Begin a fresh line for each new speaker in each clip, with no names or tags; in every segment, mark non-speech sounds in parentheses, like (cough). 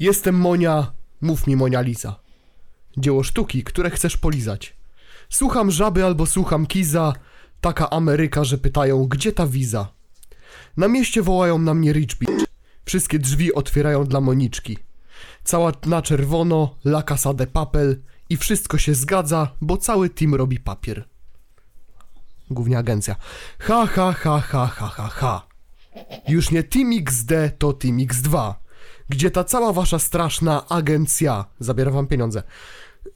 Jestem Monia, mów mi Monia Lisa. Dzieło sztuki, które chcesz polizać. Słucham żaby albo słucham kiza, taka Ameryka, że pytają, gdzie ta wiza. Na mieście wołają na mnie Rich. Wszystkie drzwi otwierają dla Moniczki. Cała na czerwono, la casa de papel i wszystko się zgadza, bo cały team robi papier. Głównie agencja. Ha, ha, ha, ha, ha, ha, ha. Już nie Team XD, to Team X2. Gdzie ta cała wasza straszna agencja zabiera wam pieniądze.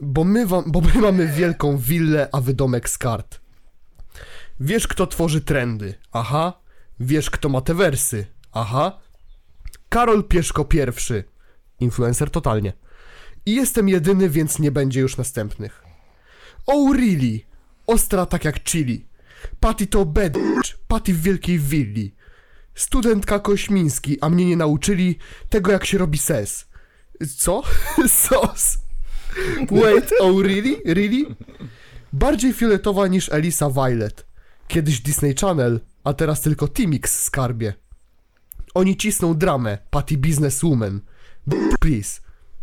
Bo my, wam, bo my mamy wielką willę, a wy domek z kart. Wiesz, kto tworzy trendy. Aha. Wiesz, kto ma te wersy. Aha. Karol Pieszko pierwszy. Influencer totalnie. I jestem jedyny, więc nie będzie już następnych. Oh really? Ostra tak jak chili. Patty to bitch. Patty w wielkiej willi. Studentka Kośmiński, a mnie nie nauczyli tego jak się robi ses. Co? (laughs) Sos. Wait, oh really? Really? Bardziej fioletowa niż Elisa Violet. Kiedyś Disney Channel, a teraz tylko Timix skarbie. Oni cisną dramę, Patty Businesswoman. Please.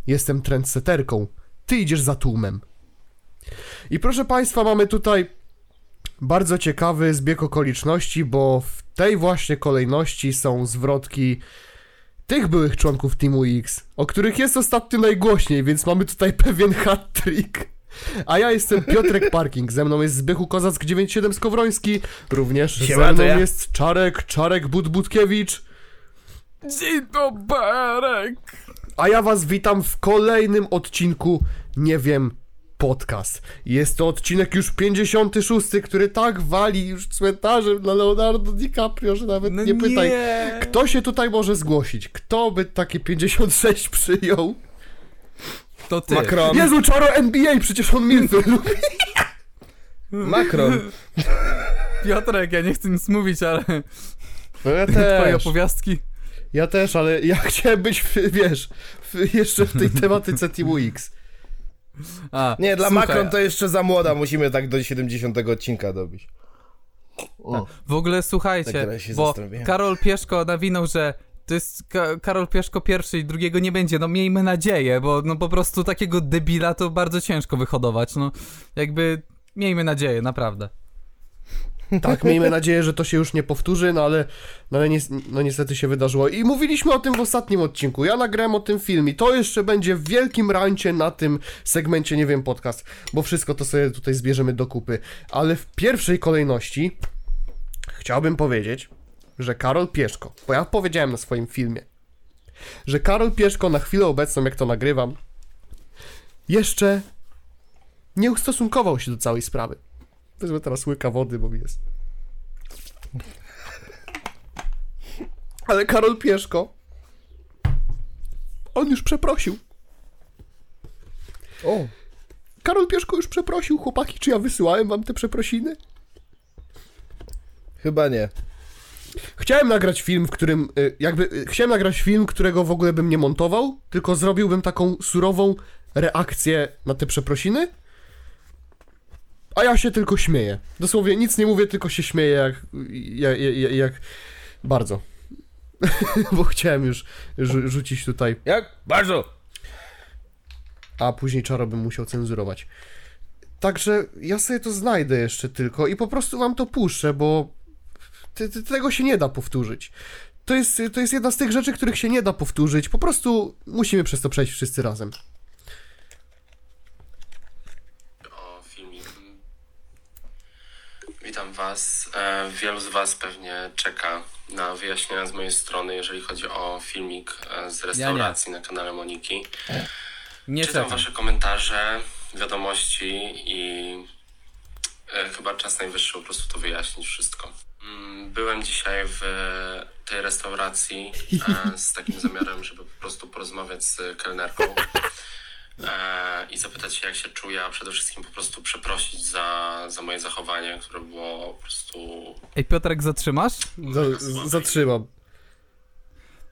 Jestem trendseterką. Ty idziesz za tłumem. I proszę Państwa, mamy tutaj bardzo ciekawy zbieg okoliczności, bo w tej właśnie kolejności są zwrotki tych byłych członków Teamu X, o których jest ostatnio najgłośniej, więc mamy tutaj (laughs) pewien hat-trick. A ja jestem Piotrek Parking, ze mną jest Zbychu Kozack 97 Skowroński, również
Siema,
ze mną
ja.
jest Czarek, Czarek Budbudkiewicz,
Dzień dobry!
a ja was witam w kolejnym odcinku Nie wiem podcast. Jest to odcinek już 56, który tak wali już cmentarzem dla Leonardo DiCaprio, że nawet
No
nie pytaj.
nie.
Kto się tutaj może zgłosić? Kto by takie 56 przyjął?
To ty.
Macron.
Jezu, czaro NBA, przecież on (laughs) lubi.
Macron.
Piotrek, ja nie chcę nic mówić, ale
No ja (laughs)
twoje
też,
opowiastki...
ja też, ale ja chciałem być, w, wiesz, w, jeszcze w tej tematyce Teamu X.
A,
Nie, dla
słuchaj,
Macron to jeszcze za młoda, musimy tak do 70 odcinka dobić. O.
W ogóle
Tak
słuchajcie,
się
bo. Karol Pieszko nawinął, że to jest Ka Karol Pieszko pierwszy i drugiego nie będzie. No miejmy nadzieję, bo no po prostu takiego debila to bardzo ciężko wyhodować. No jakby miejmy nadzieję, naprawdę.
Tak, miejmy nadzieję, że to się już nie powtórzy, no ale, no ale ni no niestety się wydarzyło. I mówiliśmy o tym w ostatnim odcinku. Ja nagrałem o tym film i to jeszcze będzie w wielkim rancie na tym segmencie, nie wiem, podcast, bo wszystko to sobie tutaj zbierzemy do kupy. Ale w pierwszej kolejności chciałbym powiedzieć, że Karol Pieszko, bo ja powiedziałem na swoim filmie, że Karol Pieszko na chwilę obecną, jak to nagrywam, jeszcze nie ustosunkował się do całej sprawy. Wezmę teraz łyka wody, bo jest. Ale Karol Pieszko. On już przeprosił.
O.
Karol Pieszko już przeprosił, chłopaki. Czy ja wysyłałem wam te przeprosiny?
Chyba nie.
Chciałem nagrać film, w którym. y, Jakby. y, Chciałem nagrać film, którego w ogóle bym nie montował, tylko zrobiłbym taką surową reakcję na te przeprosiny. A ja się tylko śmieję. Dosłownie nic nie mówię, tylko się śmieję jak. jak, jak, jak bardzo. (laughs) Bo chciałem już rzu- rzucić tutaj.
Jak? Bardzo.
A później Czaro bym musiał cenzurować. Także ja sobie to znajdę jeszcze tylko i po prostu wam to puszczę, bo te, te, tego się nie da powtórzyć. To jest, to jest jedna z tych rzeczy, których się nie da powtórzyć. Po prostu musimy przez to przejść wszyscy razem.
o filmik. Witam Was. E, Wielu z Was pewnie czeka na wyjaśnienia z mojej strony, jeżeli chodzi o filmik e, z restauracji na kanale Moniki.
Nie
Czytam
czekam.
Wasze komentarze, wiadomości i e, chyba czas najwyższy po prostu to wyjaśnić wszystko. Mm, Byłem dzisiaj w tej restauracji z takim zamiarem, żeby po prostu porozmawiać z kelnerką i zapytać się, jak się czuje, a przede wszystkim po prostu przeprosić za, za moje zachowanie, które było po prostu
Ej, Piotrek, zatrzymasz?
Z, z, zatrzymam.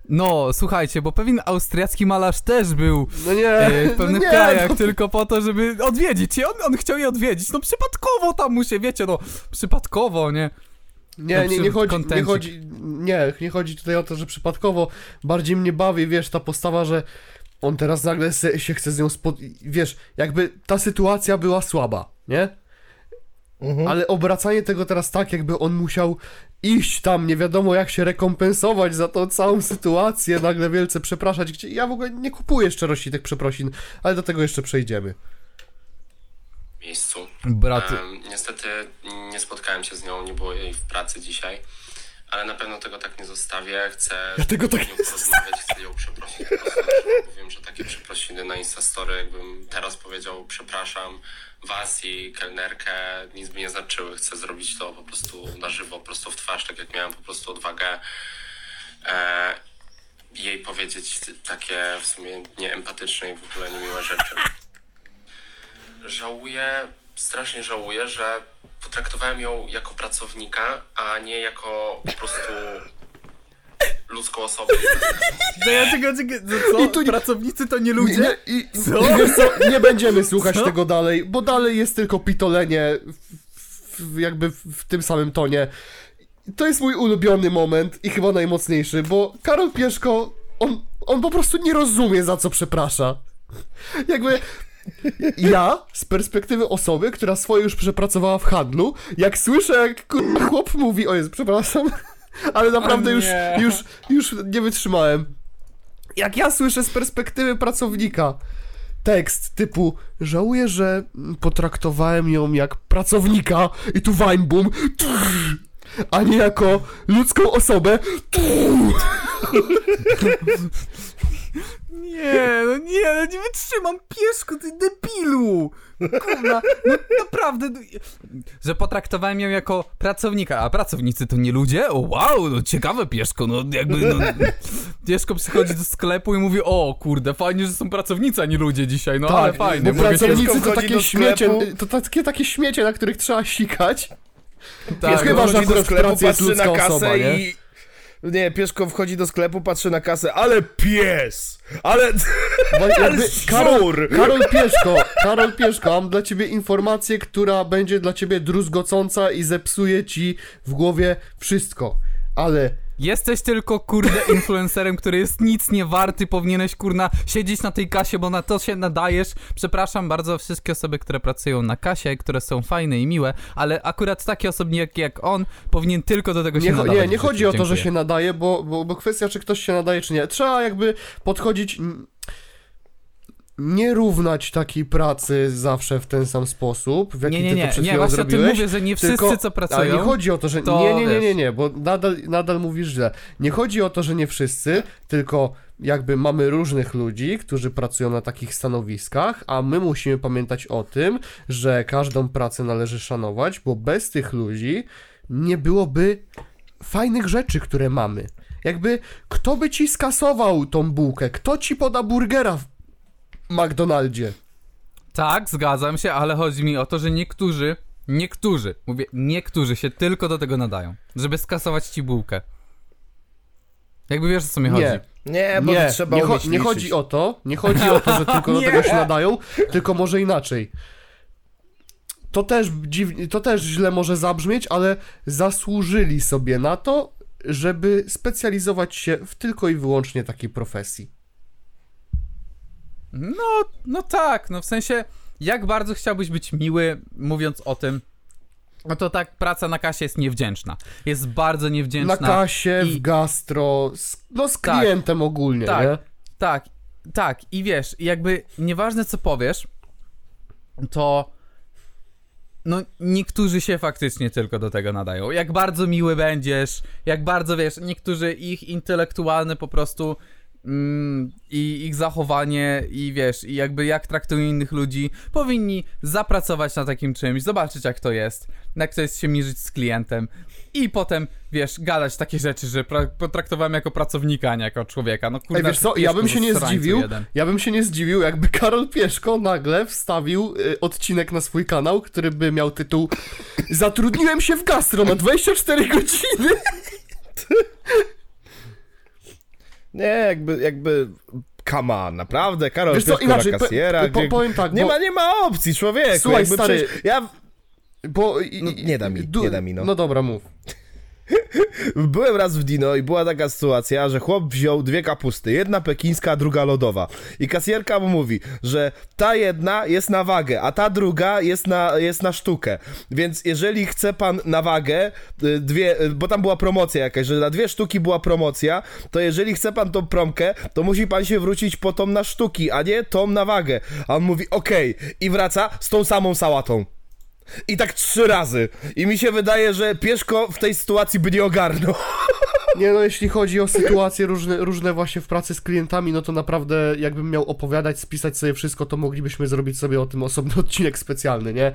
No, słuchajcie, bo pewien austriacki malarz też był
No nie,
e, w pewnych
no nie,
krajach
no,
tylko po to, żeby odwiedzić je. On, on chciał je odwiedzić. No przypadkowo tam mu się, wiecie, no przypadkowo, nie?
nie, nie, nie, chodzi, nie chodzi, nie, nie chodzi tutaj o to, że przypadkowo bardziej mnie bawi, wiesz, ta postawa, że on teraz nagle se, się chce z nią spod... Wiesz, jakby ta sytuacja była słaba, nie?
Mhm.
Ale obracanie tego teraz tak, jakby on musiał iść tam, nie wiadomo jak się rekompensować za tą całą sytuację, nagle wielce przepraszać, gdzie ja w ogóle nie kupuję szczerości tych przeprosin, ale do tego jeszcze przejdziemy.
miejscu.
Brat,
Em, niestety nie spotkałem się z nią, nie było jej w pracy dzisiaj, ale na pewno tego tak nie zostawię. Chcę
Ja tego tak nie
porozmawiać, chcę ją przeprosić. Po prostu, bo wiem, że takie przeprosiny na Instastory, jakbym teraz powiedział przepraszam was i kelnerkę, nic by nie znaczyły. Chcę zrobić to po prostu na żywo, prosto w twarz, tak jak miałem po prostu odwagę e, jej powiedzieć takie w sumie nieempatyczne i w ogóle niemiłe rzeczy. Żałuję, strasznie żałuję, że potraktowałem ją jako pracownika, a nie jako po prostu ludzką osobę.
no ja czego, czego, co?
I tu nie-
Pracownicy to nie ludzie?
Nie, i,
Co?
I wiesz co, nie będziemy (laughs) słuchać
Co?
tego dalej, bo dalej jest tylko pitolenie w, w, jakby w, w tym samym tonie. To jest mój ulubiony moment i chyba najmocniejszy, bo Karol Pieszko, on, on po prostu nie rozumie za co przeprasza. Jakby ja, z perspektywy osoby, która swoje już przepracowała w handlu, jak słyszę, jak kurwa chłop mówi, o jest, przepraszam, ale naprawdę już,
nie.
już, już nie wytrzymałem. Jak ja słyszę z perspektywy pracownika tekst typu żałuję, że potraktowałem ją jak pracownika i tu Weinboom, a nie jako ludzką osobę.
Nie, no nie, no nie wytrzymam, pieszku, ty debilu! Kurwa, no naprawdę, no, że potraktowałem ją jako pracownika, a pracownicy to nie ludzie? O wow, no ciekawe pieszko, no jakby, no, pieszko przychodzi do sklepu i mówi, o kurde, fajnie, że są pracownicy, a nie ludzie dzisiaj, no ale fajnie,
Tak, bo pracownicy to takie śmiecie, to takie, takie śmiecie, na których trzeba sikać.
Tak,
chyba,
no,
że
wchodzi do
akurat w
sklepu,
pracy jest
patrzy na kasę
osoba,
i... Nie, pieszko wchodzi do sklepu, patrzy na kasę, ale pies! Ale... (laughs)
Jakby Karol! Karol Pieszko, Karol Pieszko, mam dla ciebie informację, która będzie dla ciebie druzgocąca i zepsuje ci w głowie wszystko. Ale
Jesteś tylko, kurde, (laughs) influencerem, który jest nic nie warty, powinieneś, kurna, siedzieć na tej kasie, bo na to się nadajesz. Przepraszam bardzo wszystkie osoby, które pracują na kasie, które są fajne i miłe, ale akurat takie osoby jak, on powinien tylko do tego się
nie,
nadawać.
nie, nie chodzi o to, że
Dziękuję.
się nadaje, bo, bo, bo kwestia, czy ktoś się nadaje, czy nie. Trzeba jakby podchodzić. Nie równać takiej pracy zawsze w ten sam sposób, w jaki
Nie, nie,
ty
nie,
to przed
nie,
chwilą
tym
zrobiłeś.
mówię, że nie wszyscy,
tylko-
co
Ale
pracują,
nie chodzi o to, że.
to
nie, nie, nie, nie, nie, bo nadal, nadal mówisz źle. Nie chodzi o to, że nie wszyscy, tylko jakby mamy różnych ludzi, którzy pracują na takich stanowiskach, a my musimy pamiętać o tym, że każdą pracę należy szanować, bo bez tych ludzi nie byłoby fajnych rzeczy, które mamy. Jakby kto by ci skasował tą bułkę? Kto ci poda burgera w McDonaldzie?
Tak, zgadzam się, ale chodzi mi o to, że niektórzy, niektórzy, mówię, niektórzy się tylko do tego nadają, żeby skasować ci bułkę. Jakby wiesz, o co mi chodzi.
Nie.
Nie, bo
nie,
trzeba
nie, cho- nie chodzi o to, nie chodzi o to, że tylko (laughs) do tego się nadają, tylko może inaczej. To też, dziwnie, to też źle może zabrzmieć, ale zasłużyli sobie na to, żeby specjalizować się w tylko i wyłącznie takiej profesji.
No, no tak, no w sensie, jak bardzo chciałbyś być miły, mówiąc o tym, no to tak, praca na kasie jest niewdzięczna. Jest bardzo niewdzięczna.
Na kasie,
i-
w gastro, z, no z
Tak.
klientem ogólnie,
Tak.
nie?
Tak, tak, i wiesz, jakby nieważne co powiesz, to no niektórzy się faktycznie tylko do tego nadają. Jak bardzo miły będziesz, jak bardzo wiesz, niektórzy ich intelektualne po prostu i ich zachowanie i wiesz, i jakby jak traktują innych ludzi, powinni zapracować na takim czymś, zobaczyć jak to jest, jak to jest się mierzyć z klientem i potem, wiesz, gadać takie rzeczy, że potraktowałem jako pracownika, a nie jako człowieka. No kurde,
Ej, wiesz co, ja bym się nie zdziwił,
jeden.
ja bym się nie zdziwił, jakby (laughs) Karol Pieszko nagle wstawił y, odcinek na swój kanał, który by miał tytuł Zatrudniłem się w gastro na 24 godziny. (laughs)
Nie, jakby, jakby... On, naprawdę, Karol
Wiesz co, inaczej,
na
po- po- powiem tak,
nie,
bo-
ma, nie ma opcji, człowieku.
Słuchaj,
jakby
stary,
przecież Ja
Bo... i-
No, nie da mi,
du-
nie da mi, no.
No dobra, mów. (laughs)
Byłem raz w Dino i była taka sytuacja, że chłop wziął dwie kapusty, jedna pekińska, druga lodowa. I kasjerka mu mówi, że ta jedna jest na wagę, a ta druga jest na, jest na sztukę. Więc jeżeli chce pan na wagę, y, dwie, y, bo tam była promocja jakaś, że na dwie sztuki była promocja, to jeżeli chce pan tą promkę, to musi pan się wrócić po tą na sztuki, a nie tą na wagę. A on mówi, okej, i wraca z tą samą sałatą. I tak trzy razy. I mi się wydaje, że Pieszko w tej sytuacji by nie ogarnął.
Nie no, jeśli chodzi o sytuacje różne, różne właśnie w pracy z klientami, no to naprawdę jakbym miał opowiadać, spisać sobie wszystko, to moglibyśmy zrobić sobie o tym osobny (laughs) odcinek specjalny, nie?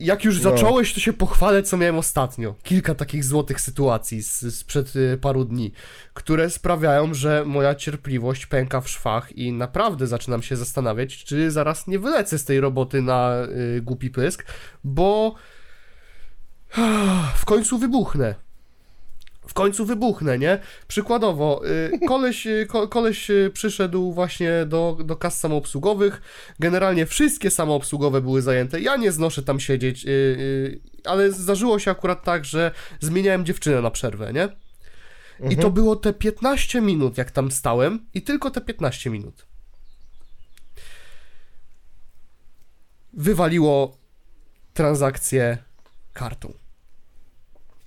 Jak już
No.
zacząłeś, to się pochwalę, co miałem ostatnio. Kilka takich złotych sytuacji z, sprzed y, paru dni, które sprawiają, że moja cierpliwość pęka w szwach i naprawdę zaczynam się zastanawiać, czy zaraz nie wylecę z tej roboty na y, głupi pysk, bo (sighs) w końcu wybuchnę. W końcu wybuchnę, nie? Przykładowo, y, koleś, y, ko, koleś y, przyszedł właśnie do, do kas samoobsługowych. Generalnie wszystkie samoobsługowe były zajęte. Ja nie znoszę tam siedzieć, ale zdarzyło się akurat tak, że zmieniałem dziewczynę na przerwę, nie? I to było te 15 minut, jak tam stałem, i tylko te 15 minut. Wywaliło transakcję kartą.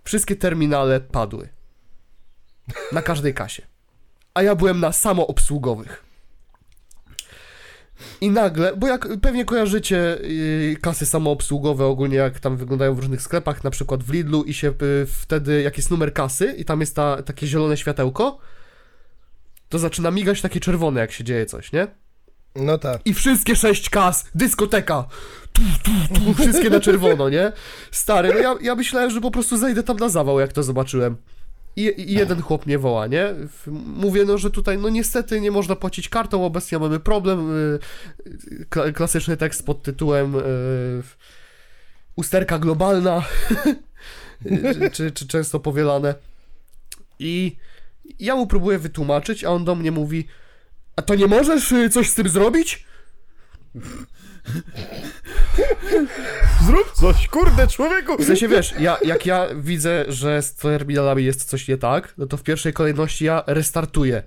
Wszystkie terminale padły. Na każdej kasie. A ja byłem na samoobsługowych. I nagle, bo jak pewnie kojarzycie yy, kasy samoobsługowe ogólnie, jak tam wyglądają w różnych sklepach, na przykład w Lidlu i się y, wtedy, jak jest numer kasy i tam jest ta, takie zielone światełko, to zaczyna migać takie czerwone, jak się dzieje coś, nie?
No tak.
I wszystkie sześć kas, dyskoteka, tu, tu, tu, wszystkie na czerwono, nie? Stary, no ja, ja myślałem, że po prostu zejdę tam na zawał, jak to zobaczyłem. I, I jeden chłop mnie woła, nie? Mówię, no, że tutaj, no niestety nie można płacić kartą, obecnie mamy problem. y, y, kla- Klasyczny tekst pod tytułem y, Usterka globalna, (laughs) czy, czy, czy często powielane. I ja mu próbuję wytłumaczyć, a on do mnie mówi, a to nie możesz coś z tym zrobić?
Zrób coś, kurde, człowieku!
W sensie wiesz, ja, jak ja widzę, że z terminalami jest coś nie tak, no to w pierwszej kolejności ja restartuję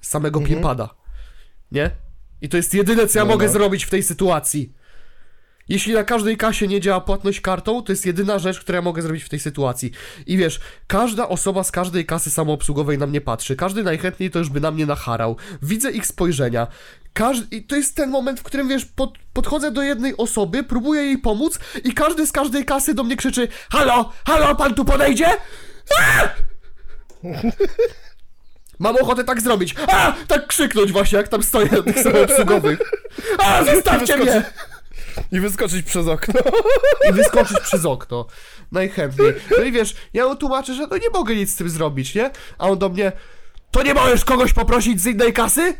samego
Mhm.
Nie? I to jest jedyne, co ja
No,
mogę
no.
zrobić w tej sytuacji. Jeśli na każdej kasie nie działa płatność kartą, to jest jedyna rzecz, którą ja mogę zrobić w tej sytuacji. I wiesz, każda osoba z każdej kasy samoobsługowej na mnie patrzy. Każdy najchętniej to już by na mnie nacharał. Widzę ich spojrzenia. Każdy, I to jest ten moment, w którym wiesz, pod, podchodzę do jednej osoby, próbuję jej pomóc i każdy z każdej kasy do mnie krzyczy Halo, halo, pan tu podejdzie? (laughs) Mam ochotę tak zrobić. A! Tak krzyknąć właśnie, jak tam stoję na tych samoobsługowych. A! Zostawcie mnie!
I wyskoczyć przez okno.
i wyskoczyć przez okno. Najchętniej. No i wiesz, ja mu tłumaczę, że no nie mogę nic z tym zrobić, nie? A on do mnie, to nie możesz kogoś poprosić z innej kasy?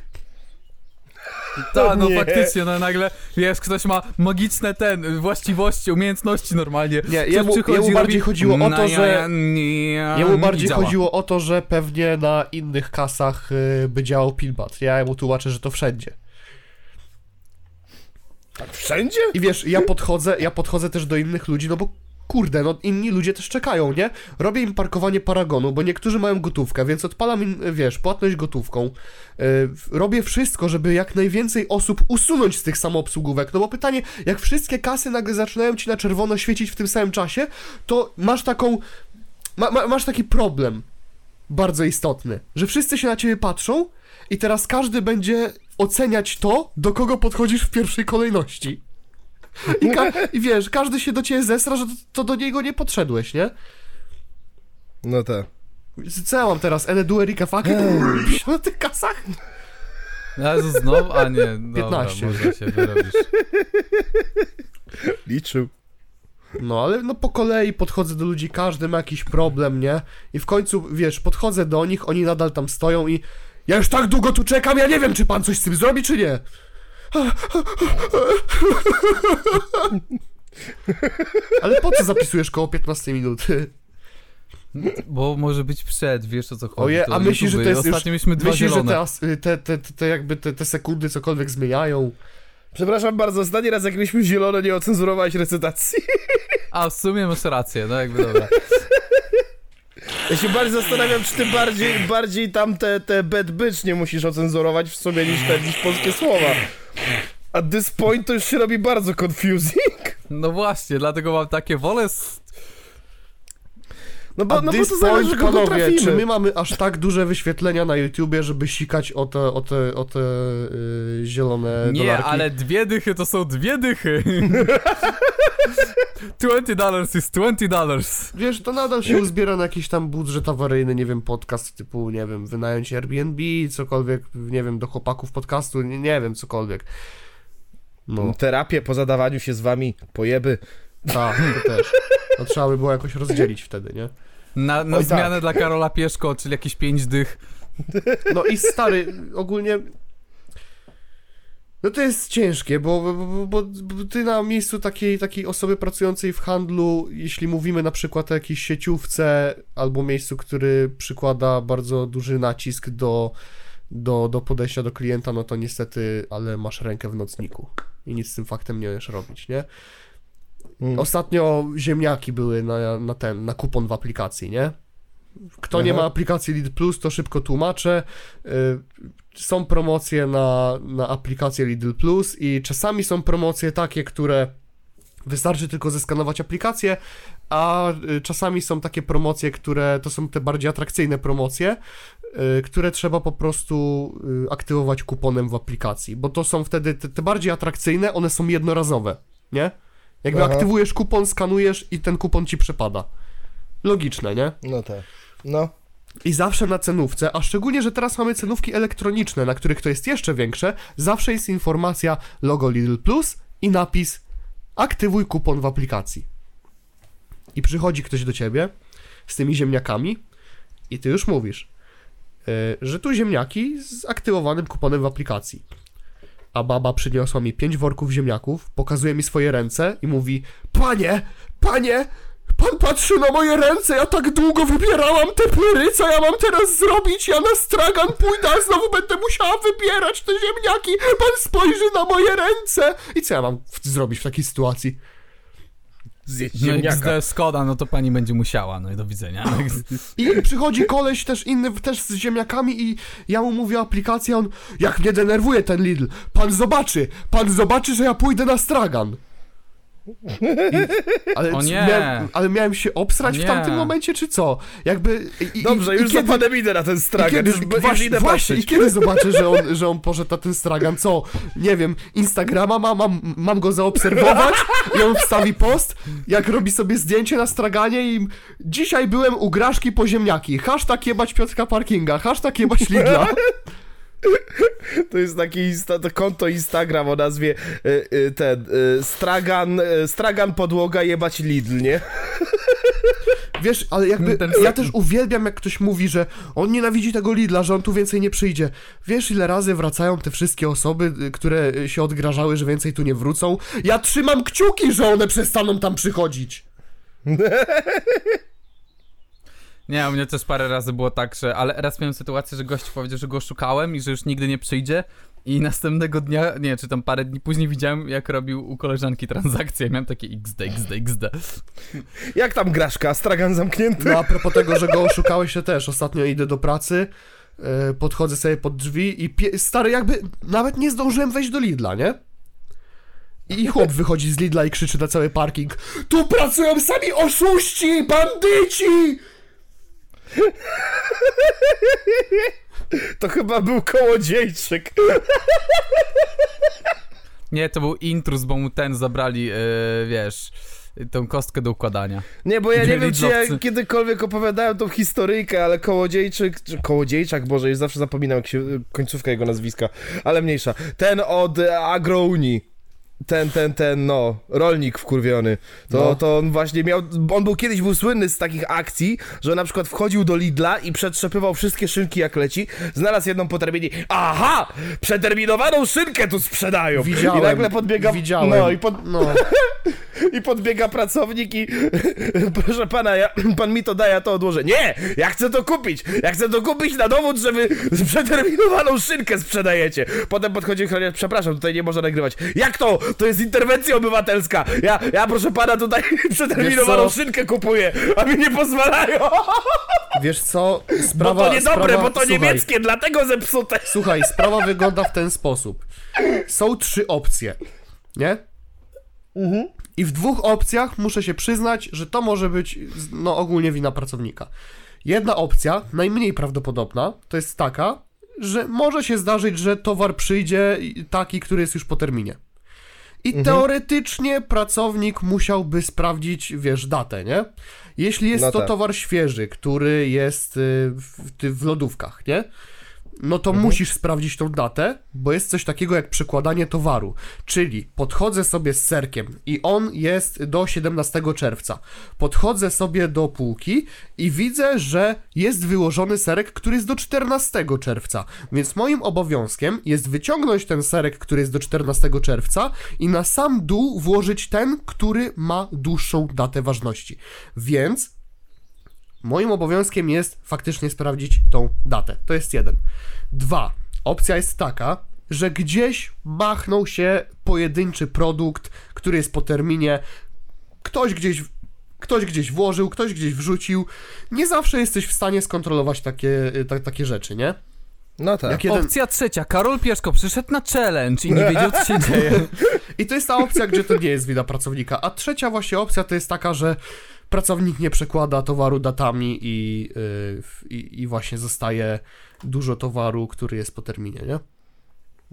Ta, no
nie.
faktycznie, no nagle, wiesz, ktoś ma magiczne ten, właściwości, umiejętności normalnie.
Nie, jemu- jemu bardziej
robi
chodziło o to, że-
nie-
Jemu bardziej chodziło o to, że pewnie na innych kasach y, by działał Pilbat. Ja mu tłumaczę, że to wszędzie.
Tak wszędzie?
I wiesz, ja podchodzę, ja podchodzę też do innych ludzi, no bo kurde, no inni ludzie też czekają, nie? Robię im parkowanie paragonu, bo niektórzy mają gotówkę, więc odpalam im, wiesz, płatność gotówką. Yy, robię wszystko, żeby jak najwięcej osób usunąć z tych samoobsługówek, no bo pytanie, jak wszystkie kasy nagle zaczynają ci na czerwono świecić w tym samym czasie, to masz taką, ma, ma, masz taki problem bardzo istotny, że wszyscy się na ciebie patrzą i teraz każdy będzie oceniać to, do kogo podchodzisz w pierwszej kolejności. I, ka- I wiesz, każdy się do ciebie zesra, że to, to do niego nie podszedłeś, nie?
No tak.
Co ja mam teraz? Enedu Erika Fucking na tych kasach?
Jezu, znowu? A nie, dobra,
15.
może się wyrobisz.
Liczył.
No, ale no po kolei podchodzę do ludzi, każdy ma jakiś problem, nie? I w końcu, wiesz, podchodzę do nich, oni nadal tam stoją i ja już tak długo tu czekam, ja nie wiem, czy pan coś z tym zrobi, czy nie. Ale po co zapisujesz koło 15 minut?
Bo może być przed, wiesz o co chodzi.
Oje, a myślisz, że to jest
Ostatnio
już...
mieliśmy dwa
Myślisz, że
zielone.
te, te, te, te, te jakby te, te sekundy cokolwiek zmieniają?
Przepraszam bardzo, ostatni raz jak mieliśmy zielono nie ocenzurowałeś recytacji.
A w sumie masz rację, no jakby dobra. (laughs)
Ja się bardziej zastanawiam, czy ty bardziej, bardziej tam te, te bad bitch nie musisz ocenzurować w sobie niż te niż polskie słowa. At this point to już się robi bardzo confusing.
No właśnie, dlatego mam takie wolę.
No bo, no bo to zależy, kogo
panowie,
trafimy.
czy my mamy aż tak duże wyświetlenia na YouTubie, żeby sikać o te, o te, o te yy, zielone
Nie,
dolarki?
ale dwie dychy to są dwie dychy. (laughs) 20 dollars is 20 dollars.
Wiesz, to nadal się uzbiera na jakiś tam budżet awaryjny, nie wiem, podcast typu, nie wiem, wynająć Airbnb, cokolwiek, nie wiem, do chłopaków podcastu, nie, nie wiem, cokolwiek. No,
Terapię po zadawaniu się z wami, pojeby.
tak, to też. (laughs) To trzeba by było jakoś rozdzielić wtedy, nie?
Na, na
Oj, tak.
zmianę dla Karola Pieszko, czyli jakieś pięć dych.
No i stary, ogólnie. No to jest ciężkie, bo, bo, bo, bo ty na miejscu takiej, takiej osoby pracującej w handlu, jeśli mówimy na przykład o jakiejś sieciówce albo miejscu, który przykłada bardzo duży nacisk do, do, do podejścia do klienta, no to niestety, ale masz rękę w nocniku i nic z tym faktem nie możesz robić, nie?
Mm.
Ostatnio ziemniaki były na, na ten, na kupon w aplikacji, nie? Kto nie
Aha.
ma aplikacji Lidl Plus, to szybko tłumaczę. Y, Są promocje na, na aplikację Lidl Plus i czasami są promocje takie, które wystarczy tylko zeskanować aplikację, a y, czasami są takie promocje, które to są te bardziej atrakcyjne promocje, y, które trzeba po prostu aktywować kuponem w aplikacji, bo to są wtedy te, te bardziej atrakcyjne, one są jednorazowe, nie? Jakby
Aha.
aktywujesz kupon, skanujesz i ten kupon ci przepada. Logiczne, nie?
No tak. No.
I zawsze na cenówce, a szczególnie, że teraz mamy cenówki elektroniczne, na których to jest jeszcze większe, zawsze jest informacja logo Lidl Plus i napis aktywuj kupon w aplikacji. I przychodzi ktoś do ciebie z tymi ziemniakami i ty już mówisz, yy, że tu ziemniaki z aktywowanym kuponem w aplikacji. A baba przyniosła mi pięć worków ziemniaków, pokazuje mi swoje ręce i mówi: Panie, panie, pan patrzy na moje ręce, ja tak długo wybierałam te pyry, co ja mam teraz zrobić? Ja na stragan pójdę, a znowu będę musiała wybierać te ziemniaki. Pan spojrzy na moje ręce. I co ja mam zrobić w takiej sytuacji?
Zjeść
No
ziemniaka.
Skoda, no to pani będzie musiała, no i do widzenia.
I przychodzi koleś też inny, też z ziemniakami i ja mu mówię aplikację, on, jak mnie denerwuje ten Lidl, pan zobaczy, pan zobaczy, że ja pójdę na stragan. I, ale,
O nie.
Miałem, ale miałem się obsrać w tamtym momencie, czy co? Jakby... I,
Dobrze,
i,
już
i kiedy,
zapadam idę na ten
i
stragan,
kiedy,
już, już
właśnie, i kiedy zobaczę, że on, że on poszedł na ten stragan, co? Nie wiem, Instagrama mam, mam, mam go zaobserwować i on wstawi post, jak robi sobie zdjęcie na straganie i dzisiaj byłem u Graszki po ziemniaki, hashtag jebać Piotrka Parkinga, hashtag jebać Lidla. (laughs) (laughs)
To jest takie insta, to konto Instagram o nazwie y, y, ten y, Stragan, y, Stragan podłoga jebać Lidl, nie? (laughs)
Wiesz, ale jakby
Ten
ja też uwielbiam, jak ktoś mówi, że on nienawidzi tego Lidla, że on tu więcej nie przyjdzie. Wiesz, ile razy wracają te wszystkie osoby, y, które się odgrażały, że więcej tu nie wrócą? Ja trzymam kciuki, że one przestaną tam przychodzić. (laughs)
Nie, u mnie też parę razy było tak, że. Ale raz miałem sytuację, że gość powiedział, że go szukałem i że już nigdy nie przyjdzie. I następnego dnia, nie, czy tam parę dni później widziałem, jak robił u koleżanki transakcję. Miałem takie XD, XD, XD.
Jak tam Graszka? Stragan zamknięty?
No a propos tego, że go oszukałeś się też. Ostatnio idę do pracy, y, podchodzę sobie pod drzwi i pie- stary jakby nawet nie zdążyłem wejść do Lidla, nie? I chłop wychodzi z Lidla i krzyczy na cały parking Tu pracują sami oszuści, bandyci!
To chyba był kołodziejczyk.
Nie, to był intrus, bo mu ten zabrali, yy, wiesz, tą kostkę do układania.
Nie, bo ja nie wiem, czy ja kiedykolwiek opowiadałem tą historyjkę, ale kołodziejczyk, czy kołodziejczak, Boże, już zawsze zapominam jak się, końcówka jego nazwiska, ale mniejsza. Ten od Agrouni. Ten, ten, ten, no, rolnik wkurwiony. To,
No.
to on właśnie miał, on był kiedyś był słynny z takich akcji, że na przykład wchodził do Lidla i przetrzepywał wszystkie szynki jak leci, znalazł jedną po terminie, aha, przeterminowaną szynkę tu sprzedają.
Widziałem,
I nagle podbiega,
widziałem.
no i pod,
No, (laughs)
I podbiega pracownik i (laughs) proszę pana, ja, (clears throat) pan mi to daje, ja to odłożę. Nie! Ja chcę to kupić! Ja chcę to kupić na dowód, że wy (laughs) przeterminowaną szynkę sprzedajecie. Potem podchodzi ochroniarz, przepraszam, tutaj nie można nagrywać. Jak to? To jest interwencja obywatelska. Ja, ja proszę pana, tutaj (laughs) przeterminowaną szynkę kupuję, a mi nie pozwalają.
Wiesz co,
Bo
sprawa...
to niedobre,
sprawa,
bo to
słuchaj,
niemieckie, dlatego zepsute.
Słuchaj, sprawa wygląda w ten sposób. Są trzy opcje, nie? I w dwóch opcjach muszę się przyznać, że to może być no ogólnie wina pracownika. Jedna opcja, najmniej prawdopodobna, to jest taka, że może się zdarzyć, że towar przyjdzie taki, który jest już po terminie. I teoretycznie pracownik musiałby sprawdzić, wiesz, datę, nie? Jeśli jest
No
to
tak.
towar świeży, który jest y, w, ty- w lodówkach, nie? No to
Mhm.
musisz sprawdzić tą datę, bo jest coś takiego jak przekładanie towaru. Czyli podchodzę sobie z serkiem i on jest do 17 czerwca. Podchodzę sobie do półki i widzę, że jest wyłożony serek, który jest do 14 czerwca. Więc moim obowiązkiem jest wyciągnąć ten serek, który jest do 14 czerwca i na sam dół włożyć ten, który ma dłuższą datę ważności. Więc Moim obowiązkiem jest faktycznie sprawdzić tą datę. To jest jeden. Dwa. Opcja jest taka, że gdzieś machnął się pojedynczy produkt, który jest po terminie. Ktoś gdzieś, ktoś gdzieś włożył, ktoś gdzieś wrzucił. Nie zawsze jesteś w stanie skontrolować takie, ta, takie rzeczy, nie?
No tak.
Jak jeden...
Opcja trzecia. Karol Pieszko przyszedł na challenge i nie wiedział, co się dzieje. (laughs)
I to jest ta opcja, gdzie to nie jest wina pracownika. A trzecia właśnie opcja to jest taka, że pracownik nie przekłada towaru datami i, w- i, i właśnie zostaje dużo towaru, który jest po terminie, nie?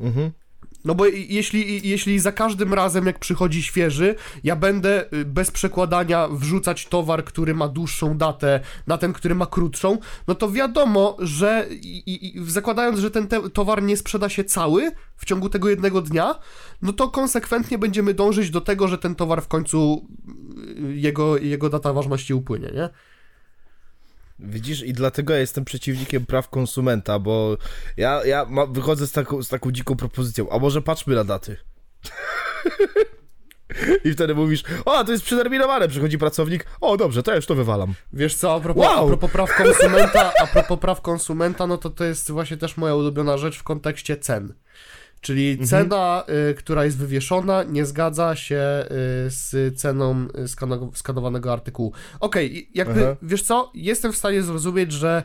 Mhm.
No bo jeśli, jeśli za każdym razem, jak przychodzi świeży, ja będę y, bez przekładania wrzucać towar, który ma dłuższą datę, na ten, który ma krótszą, no to wiadomo, że i, i zakładając, że ten te, towar nie sprzeda się cały w ciągu tego jednego dnia, no to konsekwentnie będziemy dążyć do tego, że ten towar w końcu y, jego, jego data ważności upłynie, nie?
Widzisz, i dlatego ja jestem przeciwnikiem praw konsumenta, bo ja, ja ma, wychodzę z taką, z taką dziką propozycją, a może patrzmy na daty. (laughs) I wtedy mówisz, o, to jest przeterminowane, przychodzi pracownik, o, dobrze, to ja już to wywalam.
Wiesz co, a propos,
Wow!
a propos praw konsumenta, a propos praw konsumenta, no to to jest właśnie też moja ulubiona rzecz w kontekście cen. Czyli
Mhm.
cena, y, która jest wywieszona, nie zgadza się y, z ceną y, skano- skanowanego artykułu. Okej, i jakby,
Aha.
wiesz co, jestem w stanie zrozumieć, że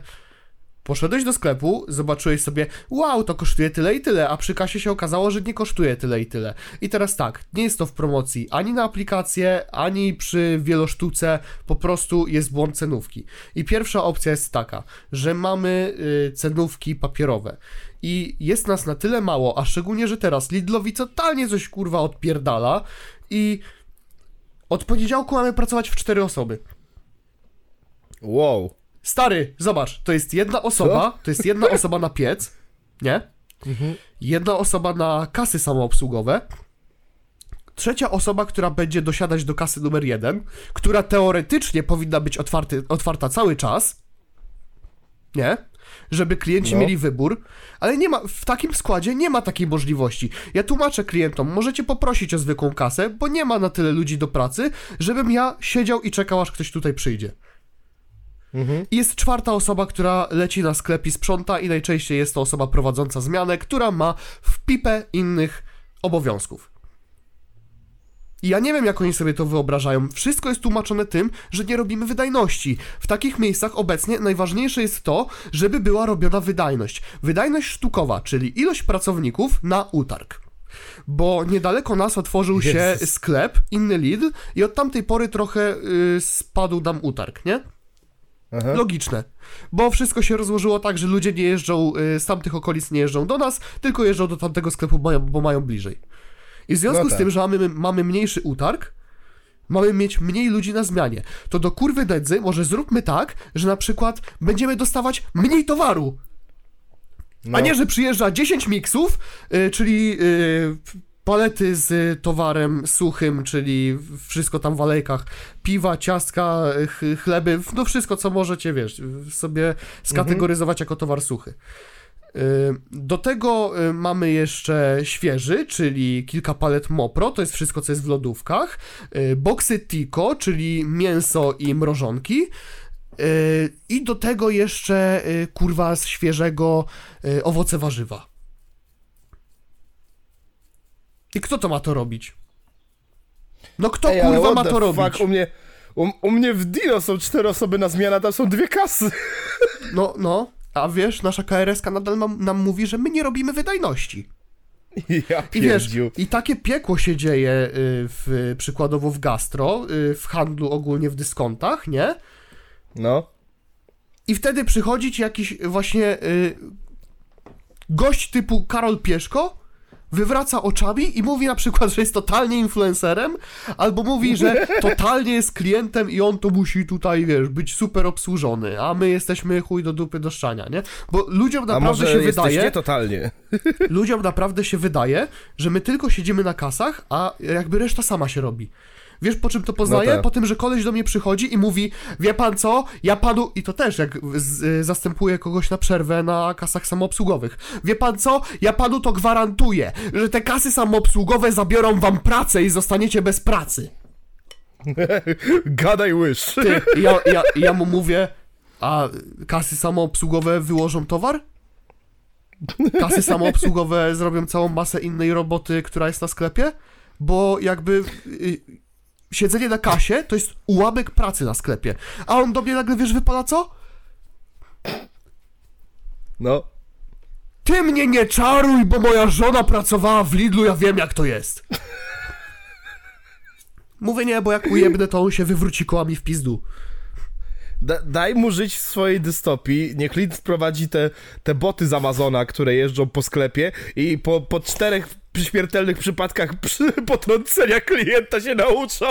poszedłeś do sklepu, zobaczyłeś sobie, wow, to kosztuje tyle i tyle, a przy kasie się okazało, że nie kosztuje tyle i tyle. I teraz tak, nie jest to w promocji ani na aplikację, ani przy wielosztuce, po prostu jest błąd cenówki. I pierwsza opcja jest taka, że mamy y, cenówki papierowe. I jest nas na tyle mało, a szczególnie, że teraz Lidlowi totalnie coś kurwa odpierdala i od poniedziałku mamy pracować w cztery osoby.
Wow.
Stary, zobacz, to jest jedna osoba, to jest jedna osoba na piec, nie? Jedna osoba na kasy samoobsługowe. Trzecia osoba, która będzie dosiadać do kasy numer jeden, która teoretycznie powinna być otwarty, otwarta cały czas, nie? Żeby klienci
No.
mieli wybór, ale nie ma, w takim składzie nie ma takiej możliwości. Ja tłumaczę klientom, możecie poprosić o zwykłą kasę, bo nie ma na tyle ludzi do pracy, żebym ja siedział i czekał, aż ktoś tutaj przyjdzie. I jest czwarta osoba, która leci na sklep i sprząta i najczęściej jest to osoba prowadząca zmianę, która ma w pipę innych obowiązków. I ja nie wiem, jak oni sobie to wyobrażają. Wszystko jest tłumaczone tym, że nie robimy wydajności. W takich miejscach obecnie najważniejsze jest to, żeby była robiona wydajność. Wydajność sztukowa, czyli ilość pracowników na utarg. Bo niedaleko nas otworzył się
Jezus.
sklep, inny Lidl, i od tamtej pory trochę y, spadł nam utarg, nie?
Aha.
Logiczne. Bo wszystko się rozłożyło tak, że ludzie nie jeżdżą y, z tamtych okolic, nie jeżdżą do nas, tylko jeżdżą do tamtego sklepu, bo mają, bo mają bliżej. I w związku
No
z
tak.
tym, że mamy, mamy mniejszy utarg, mamy mieć mniej ludzi na zmianie, to do kurwy nędzy może zróbmy tak, że na przykład będziemy dostawać mniej towaru.
No.
A nie, że przyjeżdża 10 miksów, y, czyli y, palety z towarem suchym, czyli wszystko tam w alejkach, piwa, ciastka, ch chleby, no wszystko co możecie, wiesz, sobie skategoryzować jako towar suchy. Do tego y, mamy jeszcze świeży, czyli kilka palet Mopro, to jest wszystko, co jest w lodówkach. Y, Boksy Tico, czyli mięso i mrożonki. Y, I do tego jeszcze, kurwa, z świeżego owoce warzywa. I kto to ma to robić? No kto
Ej,
kurwa ma to
fuck,
robić?
U mnie, u, u mnie w Dino są cztery osoby na zmianę, tam są dwie kasy.
No, no, a wiesz, nasza KRS-ka nadal nam, nam mówi, że my nie robimy wydajności.
Ja
I wiesz, i takie piekło się dzieje y, w, przykładowo w gastro, y, w handlu ogólnie w dyskontach, nie?
No.
I wtedy przychodzi ci jakiś właśnie y, gość typu Karol Pieszko, wywraca oczami i mówi na przykład, że jest totalnie influencerem, albo mówi, że (laughs) totalnie jest klientem i on to musi tutaj, wiesz, być super obsłużony, a my jesteśmy chuj do dupy do szczania, nie? Bo ludziom naprawdę się wydaje,
nie totalnie. (laughs)
ludziom naprawdę się wydaje, że my tylko siedzimy na kasach, a jakby reszta sama się robi. Wiesz po czym to poznaję?
tak.
Po tym, że koleś do mnie przychodzi i mówi, wie pan co, ja panu, i to też jak z, y, zastępuję kogoś na przerwę na kasach samoobsługowych, wie pan co, ja panu to gwarantuję, że te kasy samoobsługowe zabiorą wam pracę i zostaniecie bez pracy. (laughs)
Gadaj łyż.
Ty, ja, ja, ja mu mówię, a kasy samoobsługowe wyłożą towar? Kasy samoobsługowe zrobią całą masę innej roboty, która jest na sklepie? Bo jakby y, siedzenie na kasie to jest ułamek pracy na sklepie. A on do mnie nagle, wiesz, wypada co?
No.
Ty mnie nie czaruj, bo moja żona pracowała w Lidlu, ja wiem jak to jest. Mówię nie, bo jak ujebnę, to on się wywróci kołami w pizdu.
Da, daj mu żyć w swojej dystopii, niech Lid wprowadzi te, te boty z Amazona, które jeżdżą po sklepie i po, po czterech śmiertelnych przypadkach (laughs) przy, potrącenia klienta się nauczą.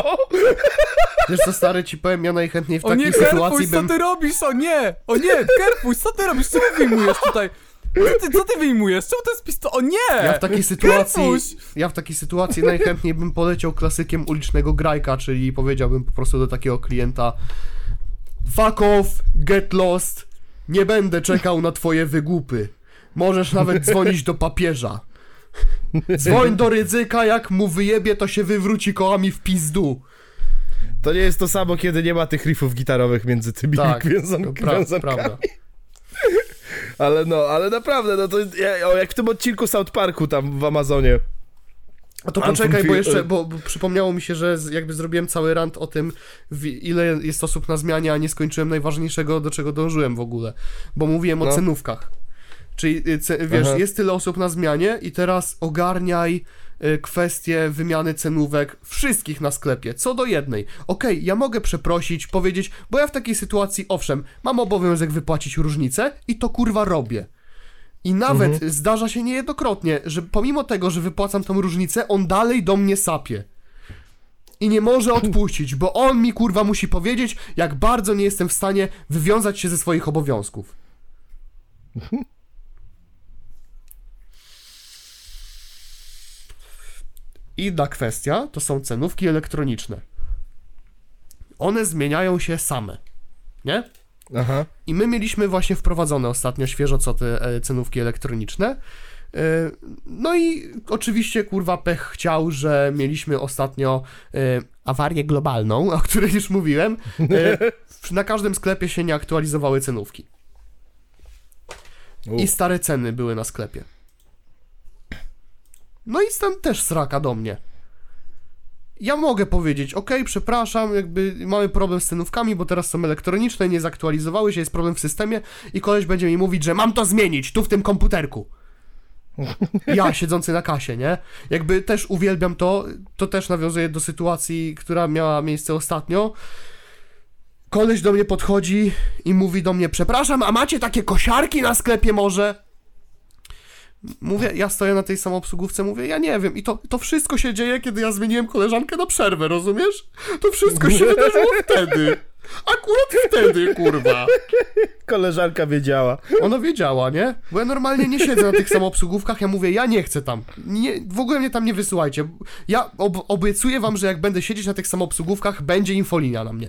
(laughs)
Wiesz co, stary, ci powiem, ja najchętniej w
O
takiej
nie,
sytuacji
Kerfuś, co
bym...
ty robisz? O nie! O nie, Kerfuś, co ty robisz? Co ty wyjmujesz tutaj? Co ty, co ty wyjmujesz? Czemu to jest pisto... O nie!
Ja w takiej sytuacji,
Kerfuś!
ja w takiej sytuacji najchętniej bym poleciał klasykiem ulicznego grajka, czyli powiedziałbym po prostu do takiego klienta Fuck off, get lost, nie będę czekał na twoje wygłupy. Możesz nawet dzwonić do papieża. Dzwoń do ryzyka, jak mu wyjebie, to się wywróci kołami w pizdu.
To nie jest to samo, kiedy nie ma tych riffów gitarowych między tymi
Tak, (laughs)
wiązan-
to pra
wiązankami.
prawda. (laughs)
Ale no, ale naprawdę, no to ja, o, jak w tym odcinku South Parku tam w Amazonie.
A to poczekaj, bo jeszcze, bo, przypomniało mi się, że jakby zrobiłem cały rant o tym, ile jest osób na zmianie, a nie skończyłem najważniejszego, do czego dążyłem w ogóle. Bo mówiłem o
No.
cenówkach. Czyli, y, wiesz,
Aha.
jest tyle osób na zmianie i teraz ogarniaj y, kwestię wymiany cenówek wszystkich na sklepie, co do jednej. Okej, ja mogę przeprosić, powiedzieć, bo ja w takiej sytuacji, owszem, mam obowiązek wypłacić różnicę i to kurwa robię. I nawet zdarza się niejednokrotnie, że pomimo tego, że wypłacam tą różnicę, on dalej do mnie sapie. I nie może (clears throat) odpuścić, bo on mi kurwa musi powiedzieć, jak bardzo nie jestem w stanie wywiązać się ze swoich obowiązków. (laughs) Inna kwestia to są cenówki elektroniczne. One zmieniają się same. Nie?
Aha.
I my mieliśmy właśnie wprowadzone ostatnio świeżo co te e, cenówki elektroniczne. E, No i oczywiście kurwa pech chciał, że mieliśmy ostatnio e, awarię globalną, (laughs) o której już mówiłem. Na każdym sklepie się nie aktualizowały cenówki.
U.
I stare ceny były na sklepie. No i stąd też sraka do mnie. Ja mogę powiedzieć, ok, przepraszam, jakby mamy problem z cenówkami, bo teraz są elektroniczne, nie zaktualizowały się, jest problem w systemie i koleś będzie mi mówić, że mam to zmienić, tu w tym komputerku. (laughs) Ja, siedzący na kasie, nie? Jakby też uwielbiam to, to też nawiązuje do sytuacji, która miała miejsce ostatnio. Koleś do mnie podchodzi i mówi do mnie, przepraszam, a macie takie kosiarki na sklepie może? Mówię, ja stoję na tej samoobsługówce, mówię, ja nie wiem. I to, to wszystko się dzieje, kiedy ja zmieniłem koleżankę na przerwę, rozumiesz? To wszystko się wydarzyło (laughs) wtedy. Akurat wtedy, kurwa.
Koleżanka wiedziała.
Ona wiedziała, nie? Bo ja normalnie nie siedzę na tych samoobsługówkach, ja mówię, ja nie chcę tam. Nie, w ogóle mnie tam nie wysyłajcie. Ja ob obiecuję wam, że jak będę siedzieć na tych samoobsługówkach, będzie infolinia na mnie.